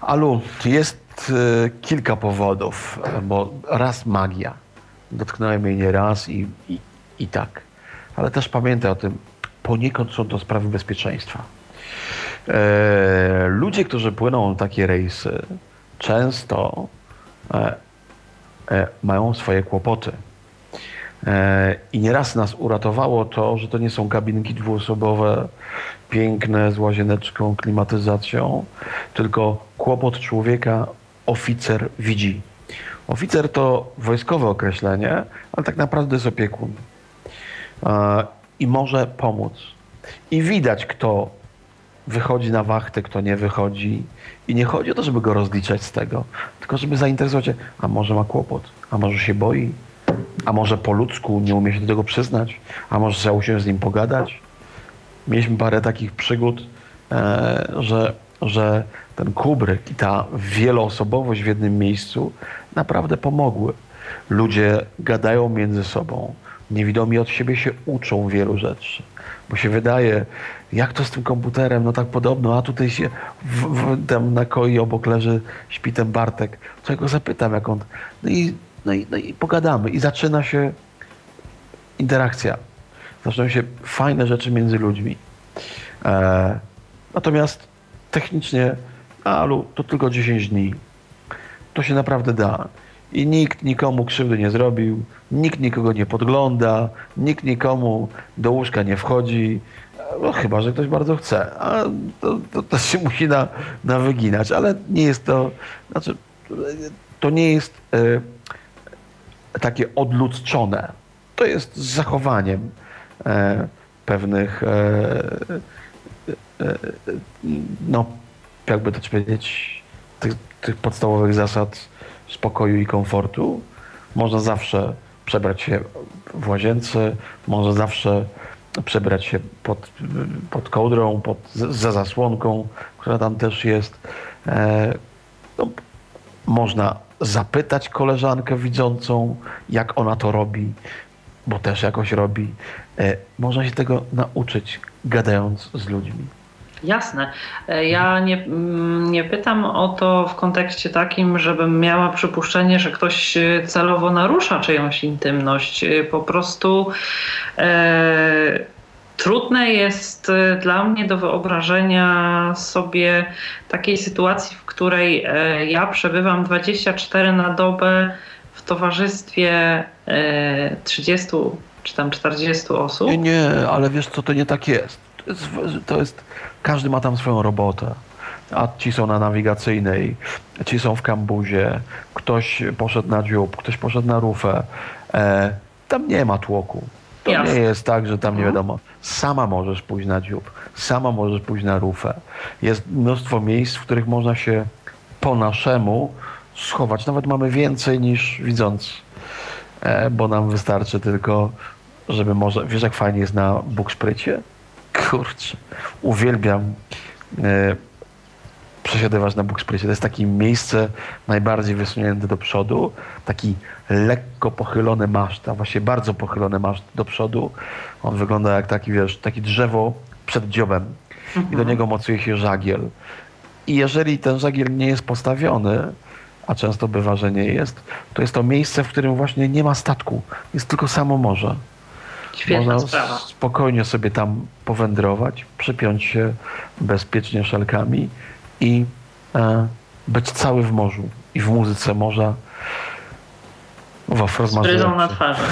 Alu, jest y, kilka powodów, bo raz magia. Dotknąłem jej nie raz i, i, i tak. Ale też pamiętaj o tym, poniekąd są to sprawy bezpieczeństwa. E, ludzie, którzy płyną takie rejsy, często e, mają swoje kłopoty I nieraz nas uratowało to, że to nie są kabinki dwuosobowe, piękne, z łazieneczką, klimatyzacją, tylko kłopot człowieka oficer widzi. Oficer to wojskowe określenie, ale tak naprawdę jest opiekun. E, I może pomóc. I widać, kto wychodzi na wachtę, kto nie wychodzi. I nie chodzi o to, żeby go rozliczać z tego, tylko żeby zainteresować się, a może ma kłopot, a może się boi, a może po ludzku nie umie się do tego przyznać, a może trzeba usiąść z nim pogadać. Mieliśmy parę takich przygód, e, że, że ten kubryk i ta wieloosobowość w jednym miejscu naprawdę pomogły. Ludzie gadają między sobą, niewidomi od siebie się uczą wielu rzeczy, bo się wydaje, jak to z tym komputerem, no tak podobno, a tutaj się w, w, tam na koi obok leży, śpi ten Bartek, to ja go zapytam, jak on... No i, no i, no i pogadamy i zaczyna się interakcja. Zaczynają się fajne rzeczy między ludźmi. E, natomiast technicznie, alu, to tylko 10 dni. To się naprawdę da. I nikt nikomu krzywdy nie zrobił, nikt nikogo nie podgląda, nikt nikomu do łóżka nie wchodzi, no, chyba, że ktoś bardzo chce. A to, to, to się musi na, na wyginać, ale nie jest to, znaczy, to nie jest e, takie odludzczone. To jest z zachowaniem e, pewnych, e, e, e no, jakby to powiedzieć, tych, tych podstawowych zasad spokoju i komfortu. Można zawsze przebrać się w łazience, można zawsze przebrać się pod, pod kołdrą, pod, za zasłonką, która tam też jest. E, no, można zapytać koleżankę widzącą, jak ona to robi, bo też jakoś robi. E, można się tego nauczyć, gadając z ludźmi. Jasne. E, ja nie, mm, nie pytam o to w kontekście takim, żebym miała przypuszczenie, że ktoś e, celowo narusza czyjąś intymność. Po prostu trudne jest dla mnie do wyobrażenia sobie takiej sytuacji, w której e, ja przebywam 24 na dobę w towarzystwie e, 30 czy tam 40 osób. Nie, nie, ale wiesz co, to nie tak jest. To jest, to jest każdy ma tam swoją robotę. A ci są na nawigacyjnej, ci są w kambuzie, ktoś poszedł na dziób, ktoś poszedł na rufę. E, tam nie ma tłoku. To Jasne. nie jest tak, że tam nie mhm. wiadomo. Sama możesz pójść na dziób, sama możesz pójść na rufę. Jest mnóstwo miejsc, w których można się po naszemu schować. Nawet mamy więcej niż widząc, e, bo nam wystarczy tylko, żeby może. Wiesz, jak fajnie jest na Bukszprycie? kurczę, uwielbiam e, przesiadywać na Bukszprycie. To jest takie miejsce najbardziej wysunięte do przodu, taki lekko pochylony maszt, a właściwie bardzo pochylony maszt do przodu. On wygląda jak taki, wiesz, takie drzewo przed dziobem mhm. i do mhm. niego mocuje się żagiel. I jeżeli ten żagiel nie jest postawiony, a często bywa, że nie jest, to jest to miejsce, w którym właśnie nie ma statku. Jest tylko samo morze. Świetna Można sprawa. spokojnie sobie tam powędrować, przypiąć się bezpiecznie szelkami i e, być cały w morzu i w muzyce morza z bryzą na twarzy.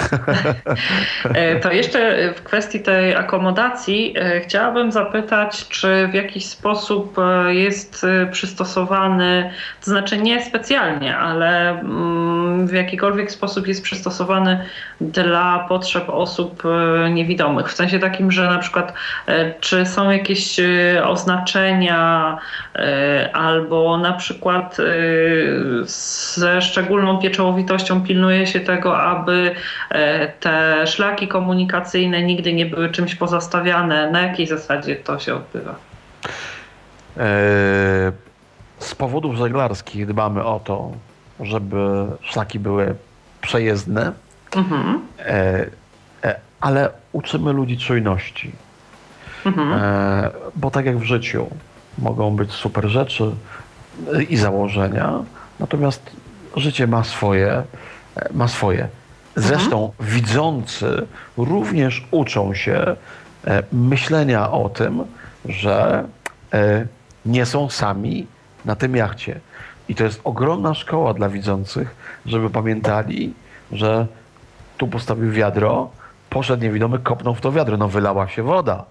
E, to jeszcze w kwestii tej akomodacji e, chciałabym zapytać, czy w jakiś sposób e, jest przystosowany, to znaczy nie specjalnie, ale mm, w jakikolwiek sposób jest przystosowany dla potrzeb osób niewidomych. W sensie takim, że na przykład czy są jakieś oznaczenia albo na przykład ze szczególną pieczołowitością pilnuje się tego, aby e, te szlaki komunikacyjne nigdy nie były czymś pozastawiane. Na jakiej zasadzie to się odbywa? E, z powodów żeglarskich dbamy o to, żeby szlaki były przejezdne, mhm. E, ale uczymy ludzi czujności. Mhm. Bo tak jak w życiu, mogą być super rzeczy i założenia, natomiast życie ma swoje ma swoje. Zresztą mhm. widzący również uczą się e, myślenia o tym, że e, nie są sami na tym jachcie. I to jest ogromna szkoła dla widzących, żeby pamiętali, że tu postawił wiadro, poszedł niewidomy, kopnął w to wiadro, no wylała się woda.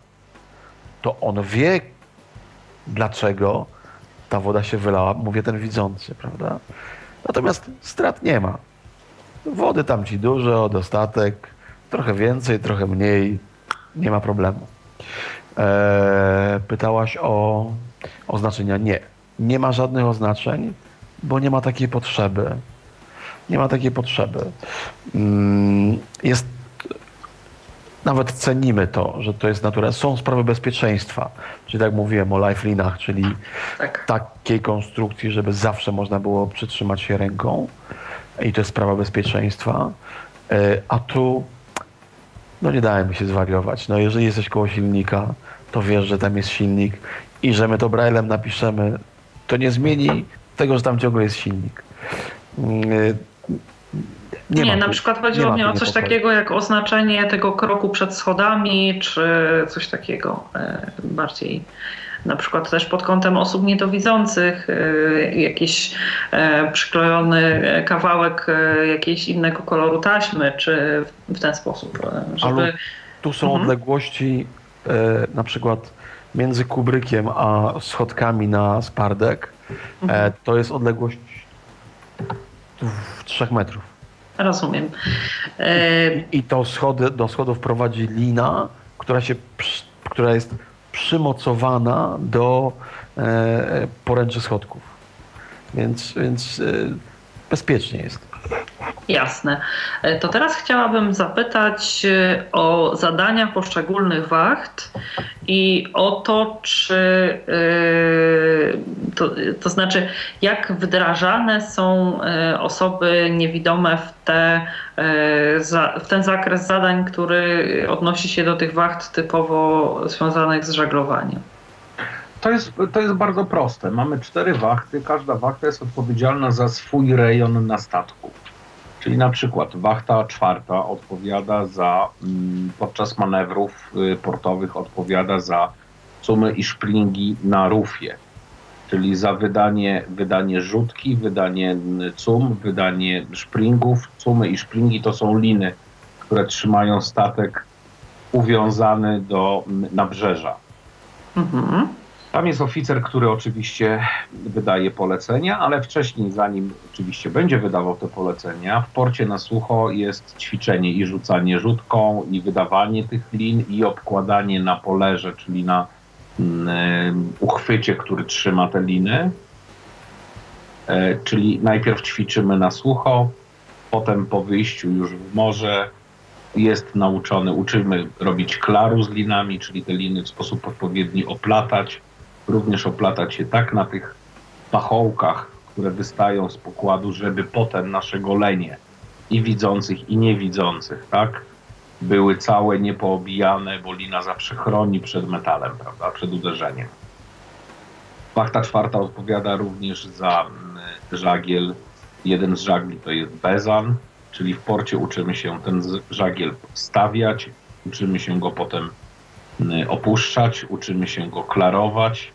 To on wie, dlaczego ta woda się wylała, mówię ten widzący, prawda? Natomiast strat nie ma. Wody tam ci dużo, dostatek, trochę więcej, trochę mniej, nie ma problemu. Eee, pytałaś o oznaczenia? Nie. Nie ma żadnych oznaczeń, bo nie ma takiej potrzeby. Nie ma takiej potrzeby. Mm, jest nawet cenimy to, że to jest natura. Są sprawy bezpieczeństwa, czyli tak mówiłem o lifelinach, czyli Tak. takiej konstrukcji, żeby zawsze można było przytrzymać się ręką i to jest sprawa bezpieczeństwa. E, A tu no nie dajmy się zwariować. No jeżeli jesteś koło silnika, to wiesz, że tam jest silnik i że my to braillem napiszemy, to nie zmieni tego, że tam ciągle jest silnik. Mm, y, Nie, ma na tu- przykład nie chodziło mi o coś niepokoju. takiego jak oznaczenie tego kroku przed schodami, czy coś takiego e, bardziej. Na przykład też pod kątem osób niedowidzących, e, jakiś e, przyklejony kawałek e, jakiejś innego koloru taśmy, czy w ten sposób, e, żeby. Ale tu są Mhm. odległości na przykład między kubrykiem a schodkami na spardek. Mhm. To jest odległość 3 metrów. Rozumiem. E, I to schody, do schodów prowadzi lina, która, się, która jest przymocowana do e, poręczy schodków. Więc, więc e, bezpiecznie jest. Jasne. E, To teraz chciałabym zapytać e, o zadania poszczególnych wacht i o to, czy e, to, to znaczy, jak wdrażane są osoby niewidome w, te, w ten zakres zadań, który odnosi się do tych wacht typowo związanych z żaglowaniem. To jest, to jest bardzo proste. Mamy cztery wachty. Każda wachta jest odpowiedzialna za swój rejon na statku. Czyli na przykład wachta czwarta odpowiada za, mm, podczas manewrów y, portowych odpowiada za cumy i szpringi na rufie. Czyli za wydanie, wydanie rzutki, wydanie cum, wydanie szpringów. Cumy i szpringi to są liny, które trzymają statek uwiązany do mm, nabrzeża. Mhm. Tam jest oficer, który oczywiście wydaje polecenia, ale wcześniej, zanim oczywiście będzie wydawał te polecenia, w porcie na sucho jest ćwiczenie i rzucanie rzutką, i wydawanie tych lin, i obkładanie na polerze, czyli na mm, uchwycie, który trzyma te liny. E, czyli najpierw ćwiczymy na sucho, potem po wyjściu już w morze jest nauczony, uczymy robić klaru z linami, czyli te liny w sposób odpowiedni oplatać, również oplatać je tak na tych pachołkach, które wystają z pokładu, żeby potem nasze golenie i widzących, i niewidzących, tak, były całe, niepoobijane, bo lina zawsze chroni przed metalem, prawda, przed uderzeniem. Wachta czwarta odpowiada również za mm, żagiel. Jeden z żagli to jest bezan, czyli w porcie uczymy się ten żagiel stawiać, uczymy się go potem y, opuszczać, uczymy się go klarować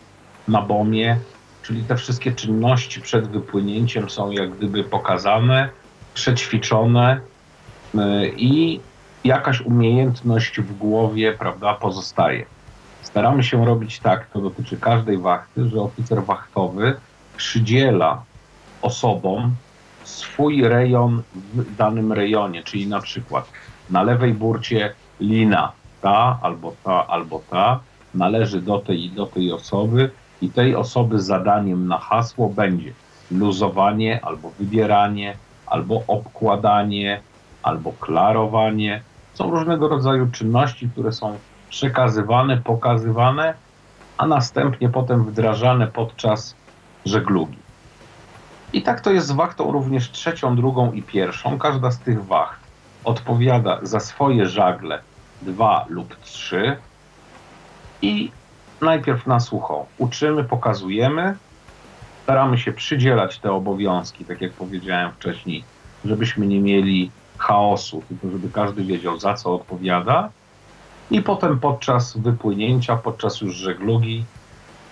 na bomie, czyli te wszystkie czynności przed wypłynięciem są jak gdyby pokazane, przećwiczone y, i jakaś umiejętność w głowie, prawda, pozostaje. Staramy się robić tak, to dotyczy każdej wachty, że oficer wachtowy przydziela osobom swój rejon w danym rejonie, czyli na przykład na lewej burcie lina, ta albo ta, albo ta, należy do tej i do tej osoby i tej osoby zadaniem na hasło będzie luzowanie albo wybieranie, albo obkładanie, albo klarowanie. Są różnego rodzaju czynności, które są przekazywane, pokazywane, a następnie potem wdrażane podczas żeglugi. I tak to jest z wachtą również trzecią, drugą i pierwszą. Każda z tych wacht odpowiada za swoje żagle dwa lub trzy i najpierw na sucho uczymy, pokazujemy, staramy się przydzielać te obowiązki, tak jak powiedziałem wcześniej, żebyśmy nie mieli chaosu, tylko żeby każdy wiedział za co odpowiada. I potem podczas wypłynięcia, podczas już żeglugi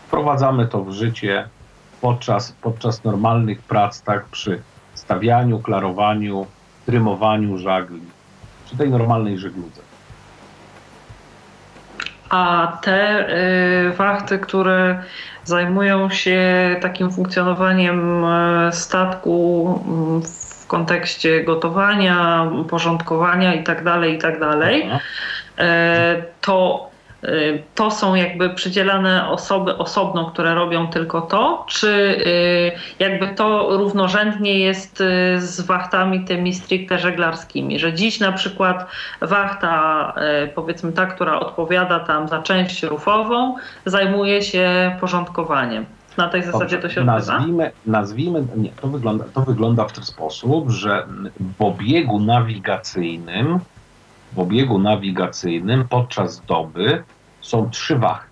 wprowadzamy to w życie podczas, podczas normalnych prac, tak przy stawianiu, klarowaniu, trymowaniu żagli przy tej normalnej żegludze. A te y, wachty, które zajmują się takim funkcjonowaniem y, statku y, w kontekście gotowania, porządkowania itd., itd., Aha. e, to y, to są jakby przydzielane osoby osobno, które robią tylko to, czy y, jakby to równorzędnie jest y, z wachtami tymi stricte żeglarskimi, że dziś na przykład wachta, y, powiedzmy ta, która odpowiada tam za część rufową, zajmuje się porządkowaniem. Na tej zasadzie Dobrze, to się odbywa? nazwijmy, nazwijmy, nie, to wygląda, to wygląda w ten sposób, że w obiegu nawigacyjnym, w obiegu nawigacyjnym podczas doby są trzy wachty.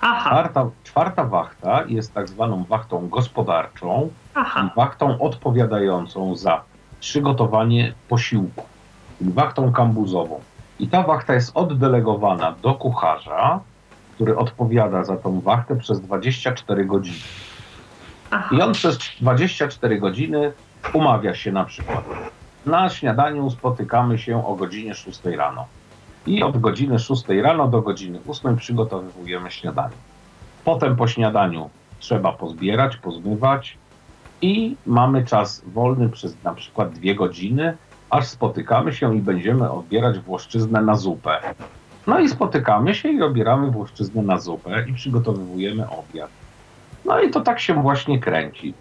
Aha, Czwarta, czwarta wachta jest tak zwaną wachtą gospodarczą, aha, wachtą odpowiadającą za przygotowanie posiłku, wachtą kambuzową. I ta wachta jest oddelegowana do kucharza, który odpowiada za tą wachtę przez 24 godziny. aha. I on przez 24 godziny umawia się na przykład. Na śniadaniu spotykamy się o godzinie 6 rano. I od godziny 6 rano do godziny 8 przygotowujemy śniadanie. Potem po śniadaniu trzeba pozbierać, pozmywać i mamy czas wolny przez na przykład dwie godziny, aż spotykamy się i będziemy odbierać włoszczyznę na zupę. No i spotykamy się i obieramy włoszczyznę na zupę i przygotowujemy obiad. No i to tak się właśnie kręci.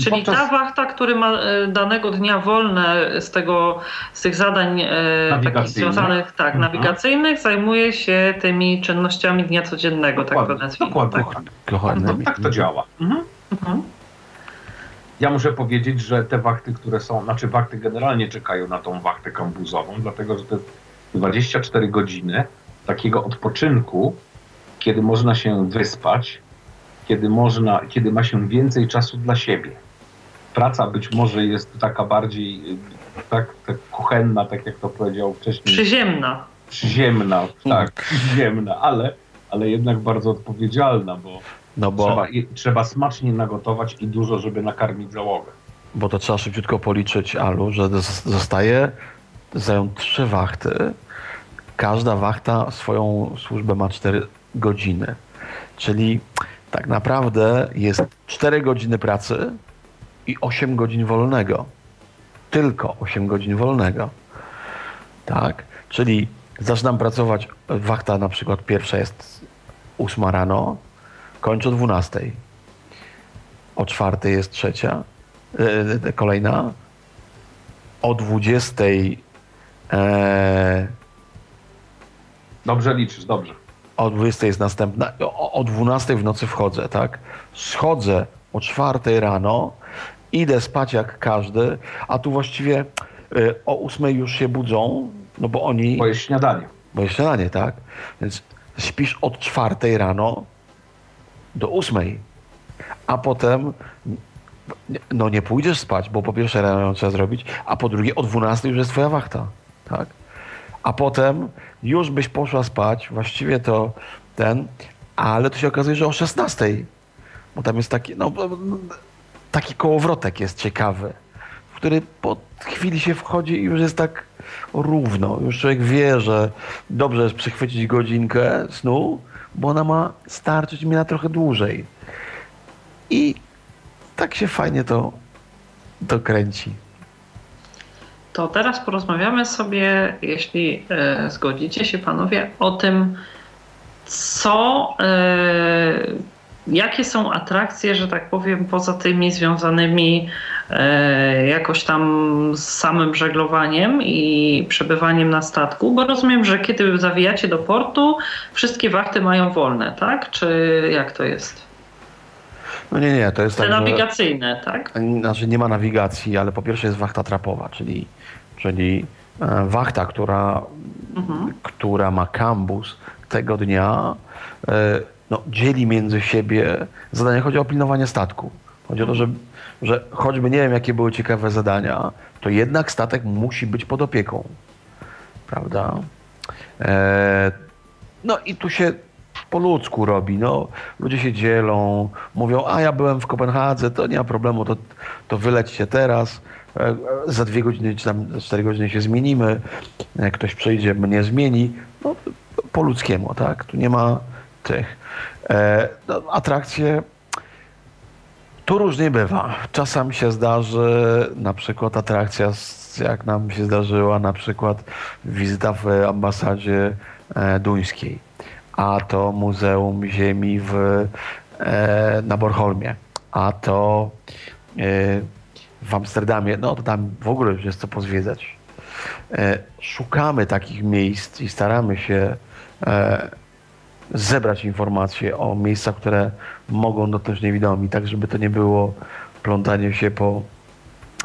Czyli Podczas- ta wachta, który ma e, danego dnia wolne z tego, z tych zadań e, takich związanych, tak, Mhm. nawigacyjnych, zajmuje się tymi czynnościami dnia codziennego, tak to Dokładnie, nazwijmy. dokładnie. Tak. No, Kochanymi. tak to działa. Mhm. Mhm. Ja muszę powiedzieć, że te wachty, które są, znaczy wachty generalnie czekają na tą wachtę kambuzową, dlatego że to jest 24 godziny takiego odpoczynku, kiedy można się wyspać, kiedy, można, kiedy ma się więcej czasu dla siebie. Praca być może jest taka bardziej tak, tak kuchenna, tak jak to powiedział wcześniej. Przyziemna. Przyziemna, tak, przyziemna, ale, ale jednak bardzo odpowiedzialna, bo, No bo, trzeba, i, trzeba smacznie nagotować i dużo, żeby nakarmić załogę. bo to trzeba szybciutko policzyć, Alu, że zos- zostaje, zdają trzy wachty. Każda wachta swoją służbę ma 4 godziny. Czyli tak naprawdę jest 4 godziny pracy i 8 godzin wolnego. Tylko 8 godzin wolnego. Tak? Czyli zaczynam pracować, wachta na przykład pierwsza jest 8 rano, kończę o 12. O 4 jest trzecia, e, kolejna. O 20 e, Dobrze liczysz, dobrze. o 20 jest następna, o, o 12 w nocy wchodzę, tak? Schodzę o 4 rano, idę spać jak każdy, a tu właściwie y, o 8 już się budzą, no bo oni, Bo jest śniadanie. bo jest śniadanie, tak? Więc śpisz od 4 rano do 8, a potem no nie pójdziesz spać, bo po pierwsze rano ją trzeba zrobić, a po drugie o 12 już jest twoja wachta, tak? A potem już byś poszła spać, właściwie to ten, ale to się okazuje, że o 16, bo tam jest taki, no, taki kołowrotek jest ciekawy, w który po chwili się wchodzi i już jest tak równo. Już człowiek wie, że dobrze jest przychwycić godzinkę snu, bo ona ma starczyć mi na trochę dłużej. I tak się fajnie to, to kręci. To teraz porozmawiamy sobie, jeśli e, zgodzicie się panowie, o tym, co, e, jakie są atrakcje, że tak powiem, poza tymi związanymi e, jakoś tam z samym żeglowaniem i przebywaniem na statku, bo rozumiem, że kiedy zawijacie do portu, wszystkie wachty mają wolne, tak? Czy jak to jest? No nie, nie, to jest Te tak, że... nawigacyjne, tak? Znaczy nie ma nawigacji, ale po pierwsze jest wachta trapowa, czyli, czyli e, wachta, która, Mhm. która ma kambus tego dnia, e, no, dzieli między siebie zadania. Chodzi o pilnowanie statku. Chodzi o to, że, że choćby nie wiem, jakie były ciekawe zadania, to jednak statek musi być pod opieką. Prawda? E, no i tu się po ludzku robi. No, ludzie się dzielą, mówią, a ja byłem w Kopenhadze, to nie ma problemu, to, to wylećcie teraz. e, za dwie godziny czy tam za cztery godziny się zmienimy, e, ktoś przyjdzie, mnie zmieni. No, po ludzkiemu, tak? Tu nie ma tych. E, no, atrakcje tu różnie bywa. Czasem się zdarzy na przykład atrakcja, jak nam się zdarzyła, na przykład wizyta w ambasadzie e, duńskiej, a to Muzeum Ziemi w, e, na Bornholmie, a to w Amsterdamie. No to tam w ogóle już jest co pozwiedzać. Szukamy takich miejsc i staramy się zebrać informacje o miejscach, które mogą dotknąć niewidomi, tak żeby to nie było plątanie się po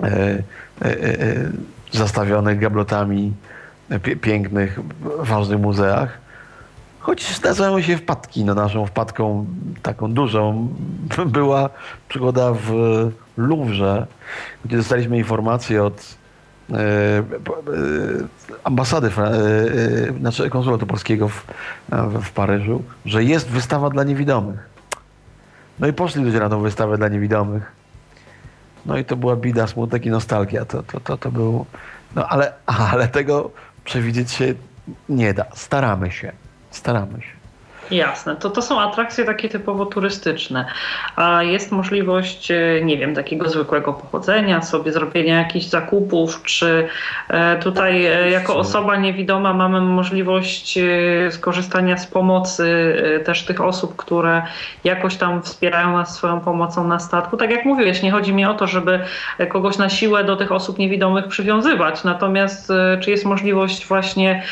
e, e, e, zastawionych gablotami pięknych, ważnych muzeach. Choć nazywają się wpadki. No naszą wpadką taką dużą była przygoda w Louvre, gdzie dostaliśmy informację od E, e, ambasady, e, znaczy konsulatu polskiego w, w Paryżu, że jest wystawa dla niewidomych. No i poszli ludzie na tą wystawę dla niewidomych. No i to była bida, smutek i nostalgia. To, to, to, to był... No ale, ale tego przewidzieć się nie da. Staramy się. Staramy się. Jasne, to, to są atrakcje takie typowo turystyczne, a jest możliwość, e, nie wiem, takiego zwykłego pochodzenia, sobie zrobienia jakichś zakupów, czy e, tutaj e, jako osoba niewidoma mamy możliwość skorzystania z pomocy też tych osób, które jakoś tam wspierają nas swoją pomocą na statku. Tak jak mówiłeś, nie chodzi mi o to, żeby kogoś na siłę do tych osób niewidomych przywiązywać, natomiast czy jest możliwość właśnie,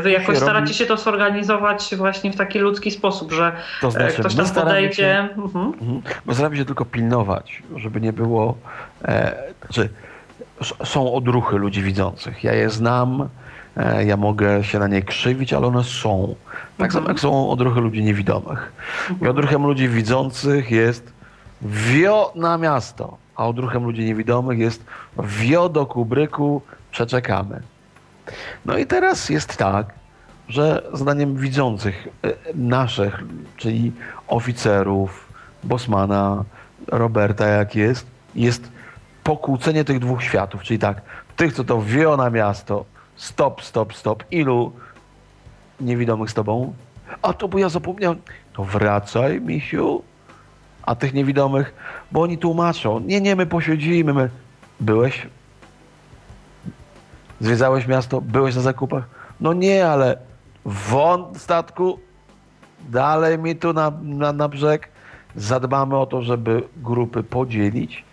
wy jakoś staracie się to zorganizować właśnie w taki ludzki sposób, że to znaczy, ktoś tam podejdzie. Się, mhm. mhm. My staramy się tylko pilnować, żeby nie było. E, znaczy, są odruchy ludzi widzących. Ja je znam, e, ja mogę się na nie krzywić, ale one są. Tak samo jak są odruchy ludzi niewidomych. I mhm. odruchem ludzi widzących jest wio na miasto, a odruchem ludzi niewidomych jest wio do kubryku, przeczekamy. No i teraz jest tak, że zdaniem widzących e, naszych, czyli oficerów, Bosmana, Roberta, jak jest, jest pokłócenie tych dwóch światów, czyli tak, tych, co to wio na miasto, stop, stop, stop, ilu niewidomych z tobą? A to bo ja zapomniałem. To wracaj, misiu. A tych niewidomych, bo oni tłumaczą. Nie, nie, my posiedzimy. My... Byłeś? Zwiedzałeś miasto? Byłeś na zakupach? No nie, ale won statku, dalej mi tu na, na, na brzeg. Zadbamy o to, żeby grupy podzielić,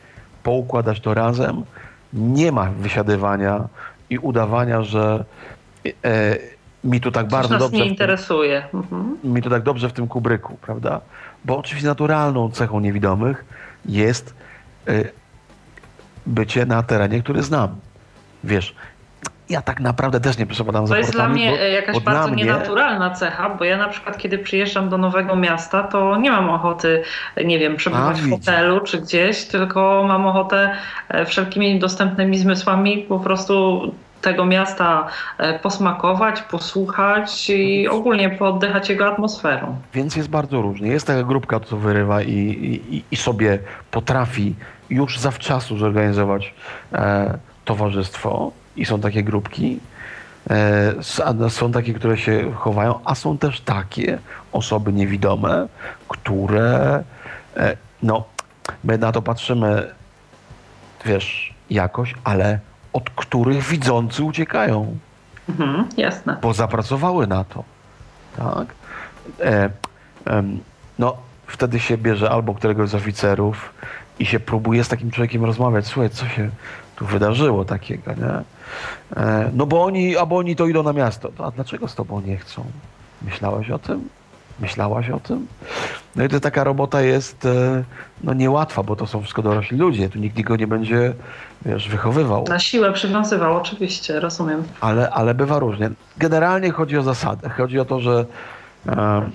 poukładać to razem. Nie ma wysiadywania i udawania, że e, mi tu tak Coś bardzo dobrze. nie interesuje. Mhm. Mi tu tak dobrze w tym kubryku, prawda? Bo oczywiście naturalną cechą niewidomych jest e, bycie na terenie, który znam. Wiesz, ja tak naprawdę też nie przepadam za To jest dla mnie bo, jakaś bardzo mnie... nienaturalna cecha, bo ja na przykład kiedy przyjeżdżam do nowego miasta, to nie mam ochoty, nie wiem, przebywać A, w hotelu czy gdzieś, tylko mam ochotę e, wszelkimi dostępnymi zmysłami po prostu tego miasta e, posmakować, posłuchać i ogólnie pooddychać jego atmosferą. Więc jest bardzo różnie. Jest taka grupka, co wyrywa i, i, i sobie potrafi już zawczasu zorganizować e, towarzystwo i są takie grupki. E, są takie, które się chowają, a są też takie osoby niewidome, które, e, no, my na to patrzymy, wiesz, jakoś, ale od których widzący uciekają. Mhm, jasne. Bo zapracowały na to. Tak? E, e, no, wtedy się bierze albo któregoś z oficerów i się próbuje z takim człowiekiem rozmawiać. Słuchaj, co się tu wydarzyło takiego, nie? E, no bo oni, albo oni to idą na miasto. A dlaczego z tobą nie chcą? Myślałeś o tym? Myślałaś o tym? No i to taka robota jest e, no niełatwa, bo to są wszystko dorośli ludzie. Tu nikt nikogo nie będzie, wiesz, wychowywał. Na siłę przywiązywał, oczywiście, rozumiem. Ale, ale bywa różnie. Generalnie chodzi o zasadę. Chodzi o to, że e,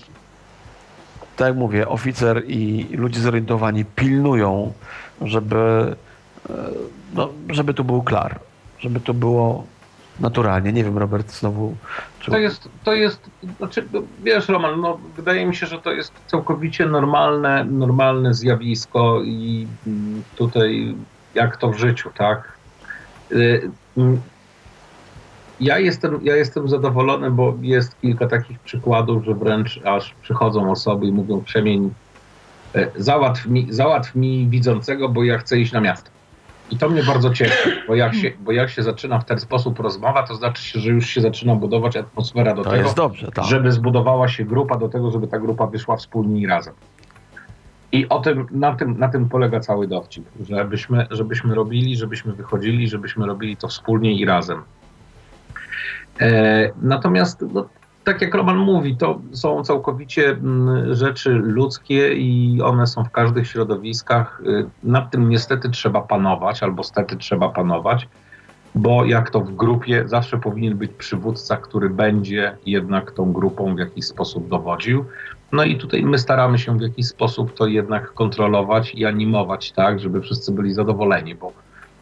tak jak mówię, oficer i ludzie zorientowani pilnują, żeby, e, no, żeby tu był klar żeby to było naturalnie. Nie wiem, Robert, znowu. Czy... To jest, to jest, znaczy, wiesz, Roman, no, wydaje mi się, że to jest całkowicie normalne, normalne zjawisko i tutaj jak to w życiu, tak? Y, mm, Ja jestem, ja jestem zadowolony, bo jest kilka takich przykładów, że wręcz aż przychodzą osoby i mówią przemień, e, załatw mi, załatw mi widzącego, bo ja chcę iść na miasto. I to mnie bardzo cieszy, bo jak, się, bo jak się zaczyna w ten sposób rozmowa, to znaczy się, że już się zaczyna budować atmosfera do To tego, dobrze, tak. żeby zbudowała się grupa do tego, żeby ta grupa wyszła wspólnie i razem. I o tym, na, tym, na tym polega cały dowcip, żebyśmy, żebyśmy robili, żebyśmy wychodzili, żebyśmy robili to wspólnie i razem. E, natomiast, no, tak jak Roman mówi, to są całkowicie mm, rzeczy ludzkie i one są w każdych środowiskach. Y, Nad tym niestety trzeba panować, albo stety trzeba panować, bo jak to w grupie, zawsze powinien być przywódca, który będzie jednak tą grupą w jakiś sposób dowodził. No i tutaj my staramy się w jakiś sposób to jednak kontrolować i animować, tak, żeby wszyscy byli zadowoleni, bo,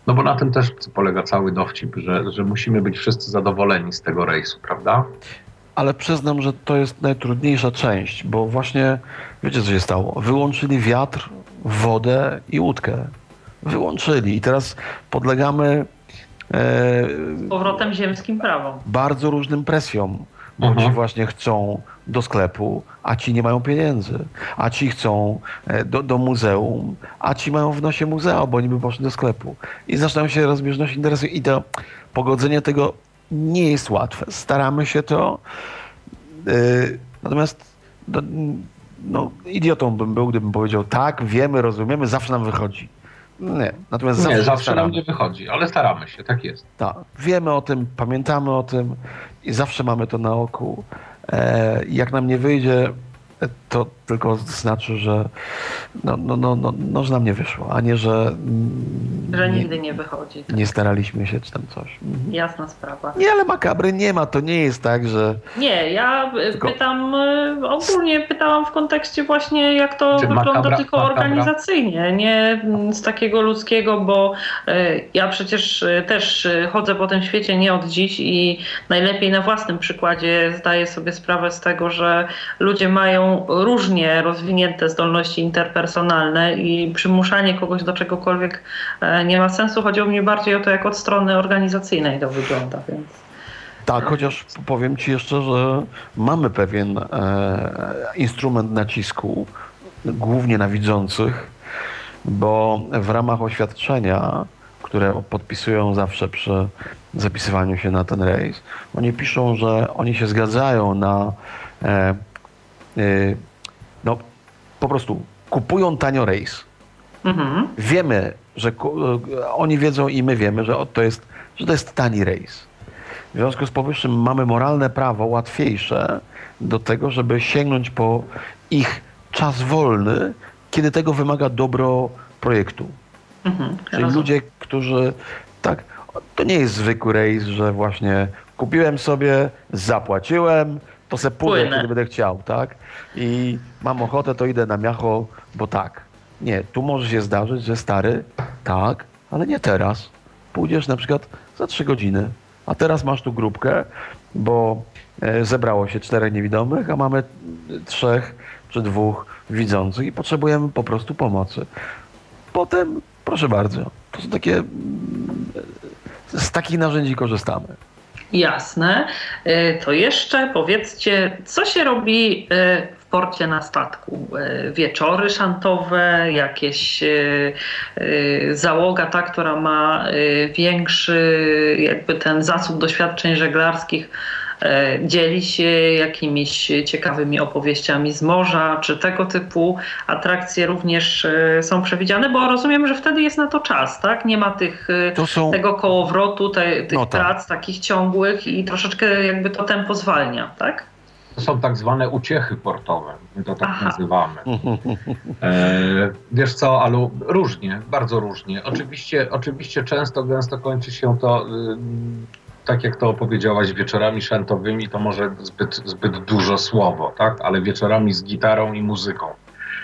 no bo na tym też polega cały dowcip, że, że musimy być wszyscy zadowoleni z tego rejsu, prawda? Ale przyznam, że to jest najtrudniejsza część, bo właśnie wiecie, co się stało? Wyłączyli wiatr, wodę i łódkę. Wyłączyli i teraz podlegamy e, Z powrotem ziemskim prawom. bardzo różnym presjom, bo Mhm. ci właśnie chcą do sklepu, a ci nie mają pieniędzy, a ci chcą e, do, do muzeum, a ci mają w nosie muzea, bo oni by poszli do sklepu. I zaczynają się rozbieżności interesów i to pogodzenie tego nie jest łatwe. Staramy się to, e, natomiast no, no, idiotą bym był, gdybym powiedział tak, wiemy, rozumiemy, zawsze nam wychodzi. Nie, natomiast zawsze, Nie, zawsze nam nie wychodzi, ale staramy się, tak jest. Tak, wiemy o tym, pamiętamy o tym i zawsze mamy to na oku. E, jak nam nie wyjdzie, to tylko znaczy, że no, no, no, no, no, że nam nie wyszło, a nie, że, mm, Że nie, nigdy nie wychodzi. nie staraliśmy się czy tam coś. Mhm. Jasna sprawa. Nie, ale makabry nie ma, to nie jest tak, że Nie, ja Tylko- pytam, y, ogólnie pytałam w kontekście właśnie jak to Czy wygląda makabra- tylko makabra? organizacyjnie, nie mm, z takiego ludzkiego, bo y, ja przecież y, też chodzę po tym świecie nie od dziś i najlepiej na własnym przykładzie zdaję sobie sprawę z tego, że ludzie mają rozwinięte zdolności interpersonalne i przymuszanie kogoś do czegokolwiek e, nie ma sensu. Chodziło mi bardziej o to, jak od strony organizacyjnej to wygląda, więc... Tak, chociaż powiem Ci jeszcze, że mamy pewien e, instrument nacisku, głównie na widzących, bo w ramach oświadczenia, które podpisują zawsze przy zapisywaniu się na ten rejs, oni piszą, że oni się zgadzają na e, e, no po prostu kupują tanio rejs. Mhm. Wiemy, że e, oni wiedzą i my wiemy, że to jest, że to jest tani rejs. W związku z powyższym mamy moralne prawo łatwiejsze do tego, żeby sięgnąć po ich czas wolny, kiedy tego wymaga dobro projektu. Mhm. Czyli Rozumiem. ludzie, którzy tak, to nie jest zwykły rejs, że właśnie kupiłem sobie, zapłaciłem, to se pójdę, Płynę. kiedy będę chciał, tak? I mam ochotę, to idę na miacho, bo tak. Nie, tu może się zdarzyć, że stary, tak, ale nie teraz. Pójdziesz na przykład za trzy godziny, a teraz masz tu grupkę, bo e, zebrało się czterech niewidomych, a mamy trzech czy dwóch widzących i potrzebujemy po prostu pomocy. Potem, proszę bardzo, to są takie, mm, z takich narzędzi korzystamy. Jasne. Y, To jeszcze powiedzcie, co się robi y, w porcie na statku? Y, Wieczory szantowe, jakieś załoga ta, która ma większy jakby ten zasób doświadczeń żeglarskich, dzieli się jakimiś ciekawymi opowieściami z morza, czy tego typu atrakcje również y, są przewidziane, bo rozumiem, że wtedy jest na to czas, tak? Nie ma tych To są, tego kołowrotu, te, tych No tak. prac takich ciągłych i troszeczkę jakby to tempo zwalnia, tak? To są tak zwane uciechy portowe, my to tak Aha. nazywamy. E, wiesz co, Alu, różnie, bardzo różnie. Oczywiście, oczywiście często, gęsto kończy się to, y, tak jak to opowiedziałaś, wieczorami szantowymi, to może zbyt, zbyt dużo słowo, tak? Ale wieczorami z gitarą i muzyką.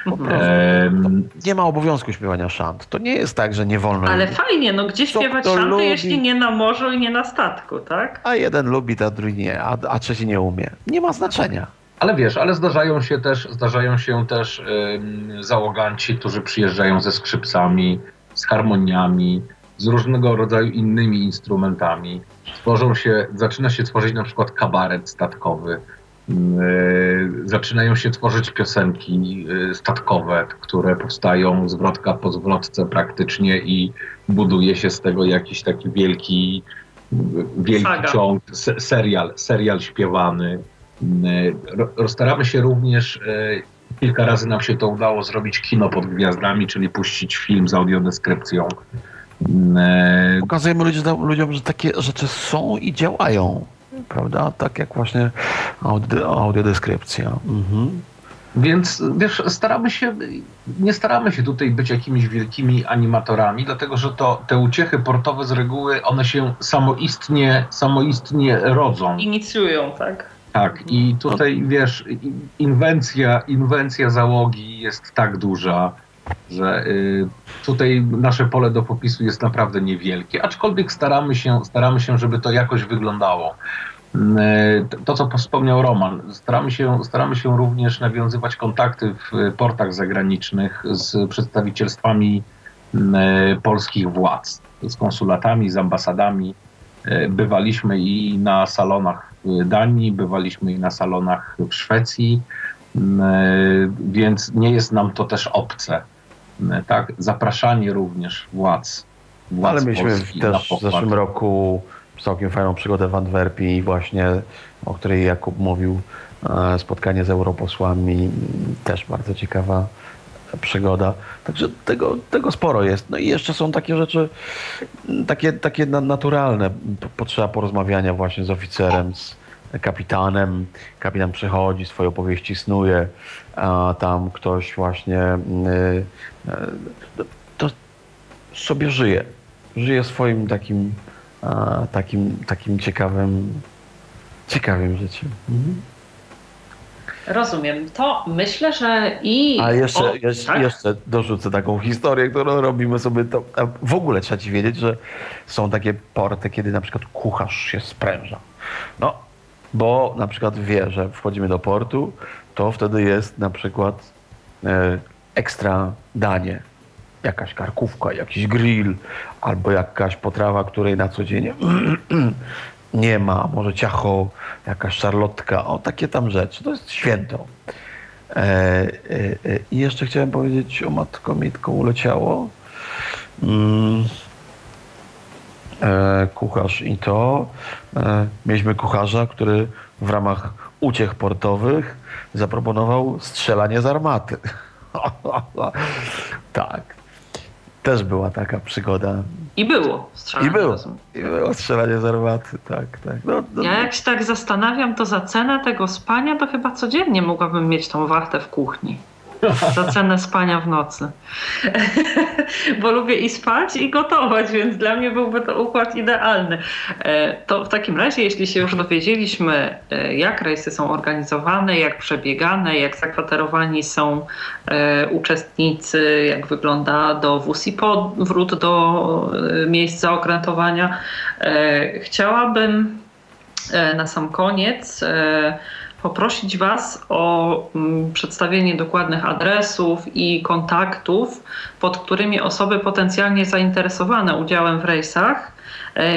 Em, nie ma obowiązku śpiewania szant. To nie jest tak, że nie wolno. Ale im. fajnie, no gdzie śpiewać szanty, lubi. jeśli nie na morzu i nie na statku, tak? A jeden lubi, a drugi nie, a, a trzeci nie umie. Nie ma znaczenia. Ale wiesz, ale zdarzają się też, zdarzają się też ym, załoganci, którzy przyjeżdżają ze skrzypcami, z harmoniami, z różnego rodzaju innymi instrumentami. Tworzą się, zaczyna się tworzyć na przykład kabaret statkowy, Yy, zaczynają się tworzyć piosenki yy, statkowe, które powstają zwrotka po zwrotce praktycznie i buduje się z tego jakiś taki wielki, wielki ciąg, serial, serial śpiewany. Yy, staramy się również, kilka razy nam się to udało zrobić kino pod gwiazdami, czyli puścić film z audiodeskrypcją. Pokazujemy ludziom, ludziom, że takie rzeczy są i działają prawda? Tak jak właśnie audio, audiodeskrypcja. Mhm. Więc wiesz, staramy się, nie staramy się tutaj być jakimiś wielkimi animatorami, dlatego że to te uciechy portowe z reguły one się samoistnie, samoistnie rodzą. Inicjują, tak? Tak, i tutaj wiesz, inwencja, inwencja załogi jest tak duża, że y, tutaj nasze pole do popisu jest naprawdę niewielkie, aczkolwiek staramy się, staramy się, żeby to jakoś wyglądało. Y, to, co wspomniał Roman, staramy się, staramy się również nawiązywać kontakty w portach zagranicznych z przedstawicielstwami y, polskich władz, z konsulatami, z ambasadami. Bywaliśmy i na salonach w Danii, bywaliśmy i na salonach w Szwecji, więc nie jest nam to też obce. E, tak, zapraszanie również władz. władz Ale mieliśmy też w zeszłym roku całkiem fajną przygodę w Antwerpii właśnie, o której Jakub mówił, e, spotkanie z europosłami, też bardzo ciekawa przygoda. Także tego, tego sporo jest. No i jeszcze są takie rzeczy, takie, takie naturalne. Potrzeba porozmawiania właśnie z oficerem, z kapitanem. Kapitan przychodzi, swoje opowieści snuje, a tam ktoś właśnie y, to sobie żyje. Żyje swoim takim, takim, takim ciekawym, ciekawym życiem. Mhm. Rozumiem. To myślę, że i. A jeszcze, o, jeszcze, tak? jeszcze dorzucę taką historię, którą robimy sobie. To, w ogóle trzeba ci wiedzieć, że są takie porty, kiedy na przykład kucharz się spręża. No, bo na przykład wie, że wchodzimy do portu, to wtedy jest na przykład e, ekstra danie. Jakaś karkówka, jakiś grill, albo jakaś potrawa, której na co dzień nie ma, może ciacho, jakaś szarlotka, o takie tam rzeczy. To jest święto. E, e, e, I jeszcze chciałem powiedzieć o matko Mitko uleciało. Mm. E, kucharz i to. E, mieliśmy kucharza, który w ramach uciech portowych zaproponował strzelanie z armaty. tak. Też była taka przygoda. I było strzelanie. I było, I było strzelanie z armaty, tak. tak. No, no. Ja jak się tak zastanawiam, to za cenę tego spania to chyba codziennie mogłabym mieć tą wachtę w kuchni. za cenę spania w nocy. Bo lubię i spać, i gotować, więc dla mnie byłby to układ idealny. E, to w takim razie, jeśli się już dowiedzieliśmy, e, jak rejsy są organizowane, jak przebiegane, jak zakwaterowani są e, uczestnicy, jak wygląda dowóz i powrót do miejsca okrętowania, chciałabym na sam koniec poprosić Was o mm, przedstawienie dokładnych adresów i kontaktów, pod którymi osoby potencjalnie zainteresowane udziałem w rejsach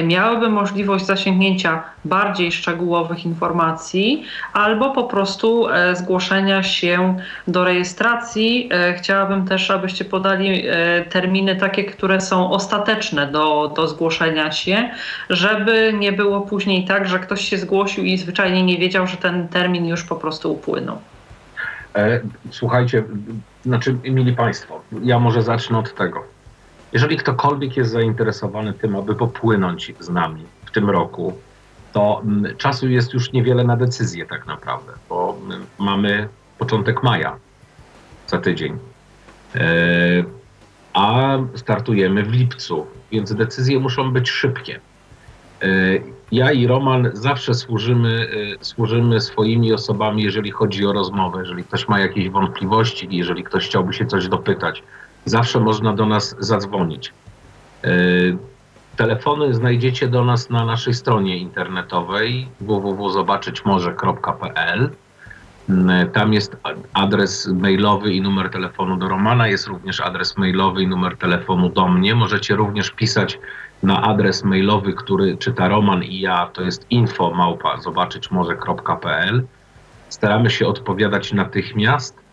miałyby możliwość zasięgnięcia bardziej szczegółowych informacji albo po prostu e, zgłoszenia się do rejestracji. E, chciałabym też, abyście podali terminy takie, które są ostateczne do, do zgłoszenia się, żeby nie było później tak, że ktoś się zgłosił i zwyczajnie nie wiedział, że ten termin już po prostu upłynął. Słuchajcie, znaczy, mili Państwo, ja może zacznę od tego jeżeli ktokolwiek jest zainteresowany tym, aby popłynąć z nami w tym roku, to mm, czasu jest już niewiele na decyzję tak naprawdę, bo mm, mamy początek maja za tydzień. E, a startujemy w lipcu, więc decyzje muszą być szybkie. E, ja i Roman zawsze służymy, e, służymy swoimi osobami, jeżeli chodzi o rozmowę, jeżeli ktoś ma jakieś wątpliwości, jeżeli ktoś chciałby się coś dopytać zawsze można do nas zadzwonić. E, telefony znajdziecie do nas na naszej stronie internetowej www.zobaczyćmorze.pl. Mm, tam jest adres mailowy i numer telefonu do Romana, jest również adres mailowy i numer telefonu do mnie. Możecie również pisać na adres mailowy, który czyta Roman i ja, to jest info małpa zobaczyć może.pl. Staramy się odpowiadać natychmiast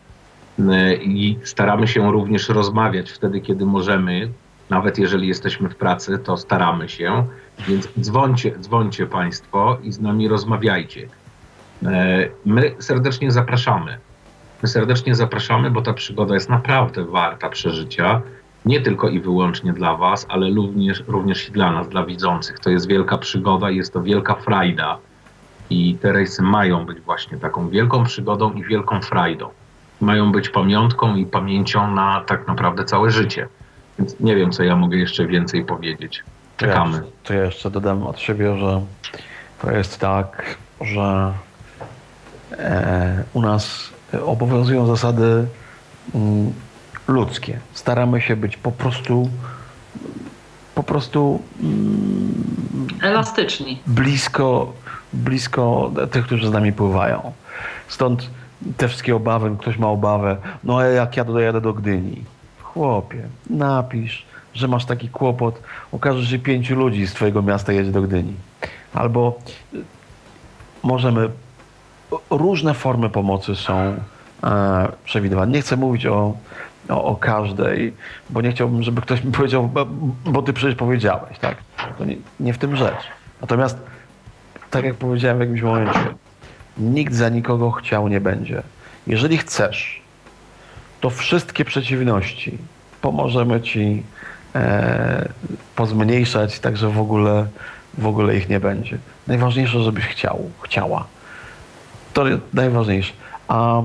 i staramy się również rozmawiać wtedy, kiedy możemy. Nawet jeżeli jesteśmy w pracy, to staramy się. Więc dzwońcie, dzwońcie Państwo i z nami rozmawiajcie. E, my serdecznie zapraszamy. My serdecznie zapraszamy, bo ta przygoda jest naprawdę warta przeżycia. Nie tylko i wyłącznie dla Was, ale również, również i dla nas, dla widzących. To jest wielka przygoda i jest to wielka frajda. I te rejsy mają być właśnie taką wielką przygodą i wielką frajdą. Mają być pamiątką i pamięcią na tak naprawdę całe życie. Więc nie wiem, co ja mogę jeszcze więcej powiedzieć. Czekamy. To ja, to ja jeszcze dodam od siebie, że to jest tak, że e, u nas obowiązują zasady mm, ludzkie. Staramy się być po prostu po prostu mm, elastyczni. Blisko, blisko tych, którzy z nami pływają. Stąd te wszystkie obawy, ktoś ma obawę, no jak ja dojadę do Gdyni? Chłopie, napisz, że masz taki kłopot, okaże się pięciu ludzi z twojego miasta jedzie do Gdyni. Albo możemy, różne formy pomocy są e, przewidywane. Nie chcę mówić o, o, o, każdej, bo nie chciałbym, żeby ktoś mi powiedział, bo, bo ty przecież powiedziałeś, tak? To nie, nie w tym rzecz. Natomiast, tak jak powiedziałem w jakimś momencie, nikt za nikogo chciał nie będzie. Jeżeli chcesz, to wszystkie przeciwności pomożemy ci e, pozmniejszać, tak że w ogóle, w ogóle ich nie będzie. Najważniejsze, żebyś chciał, chciała. To najważniejsze. A y,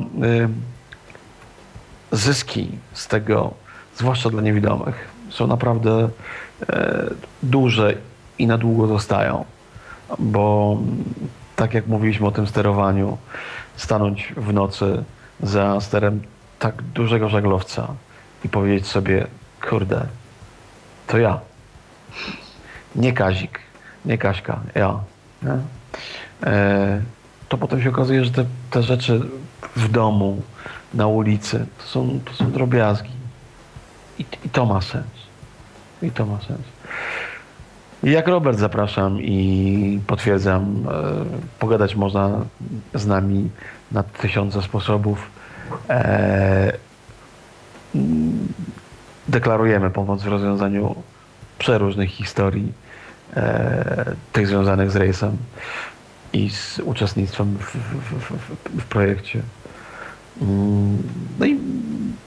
zyski z tego, zwłaszcza dla niewidomych, są naprawdę e, duże i na długo zostają. Bo tak jak mówiliśmy o tym sterowaniu, stanąć w nocy za sterem tak dużego żaglowca i powiedzieć sobie, kurde, to ja. Nie Kazik, nie Kaśka, ja. Nie? E, to potem się okazuje, że te, te rzeczy w domu, na ulicy, to są, to są drobiazgi. I, I to ma sens. I to ma sens. Jak Robert zapraszam i potwierdzam, e, pogadać można z nami na tysiące sposobów. E, deklarujemy pomoc w rozwiązaniu przeróżnych historii, e, tych związanych z rejsem i z uczestnictwem w, w, w, w projekcie. Mm, no i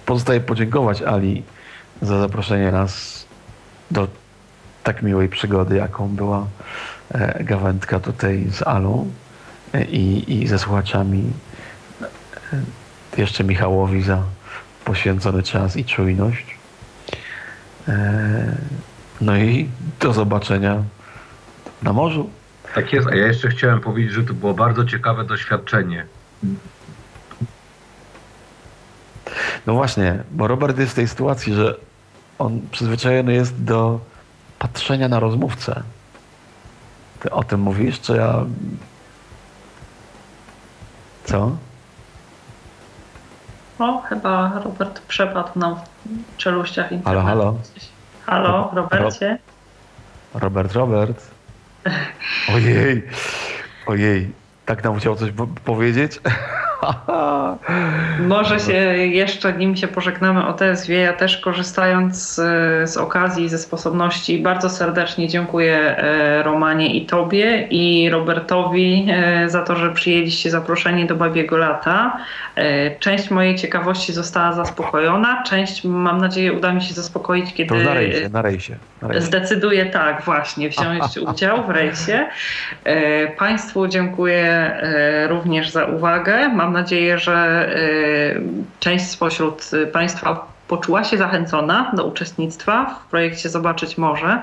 pozostaje podziękować Ali za zaproszenie nas do tak miłej przygody, jaką była e, gawędka tutaj z Alą e, i, i ze słuchaczami. E, jeszcze Michałowi za poświęcony czas i czujność. No i do zobaczenia na morzu. Tak jest, a ja jeszcze chciałem powiedzieć, że to było bardzo ciekawe doświadczenie. No właśnie, bo Robert jest w tej sytuacji, że on przyzwyczajony jest do patrzenia na rozmówcę. Ty o tym mówisz, czy ja. Co? O, chyba Robert przepadł nam w czeluściach internetu. Halo, halo. Halo, Robercie. Robert, Robert. Ojej, ojej. Tak nam chciał coś powiedzieć? Może się jeszcze, nim się pożegnamy o TSW, ja też korzystając z, z okazji, ze sposobności, bardzo serdecznie dziękuję e, Romanie i Tobie i Robertowi e, za to, że przyjęliście zaproszenie do Babiego Lata. E, część mojej ciekawości została zaspokojona, część mam nadzieję uda mi się zaspokoić, kiedy to na rejsie, na rejsie, na rejsie. zdecyduję tak właśnie wziąć udział w rejsie. Państwu dziękuję również za uwagę. Mam Mam nadzieję, że y, część spośród Państwa poczuła się zachęcona do uczestnictwa w projekcie Zobaczyć Może.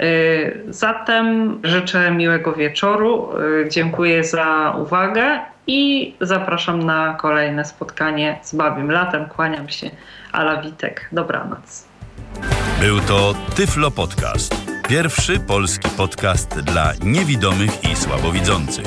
Y, zatem życzę miłego wieczoru. Y, dziękuję za uwagę i zapraszam na kolejne spotkanie z Babim Latem. Kłaniam się. Ala Witek. Dobranoc. Był to Tyflo Podcast. Pierwszy polski podcast dla niewidomych i słabowidzących.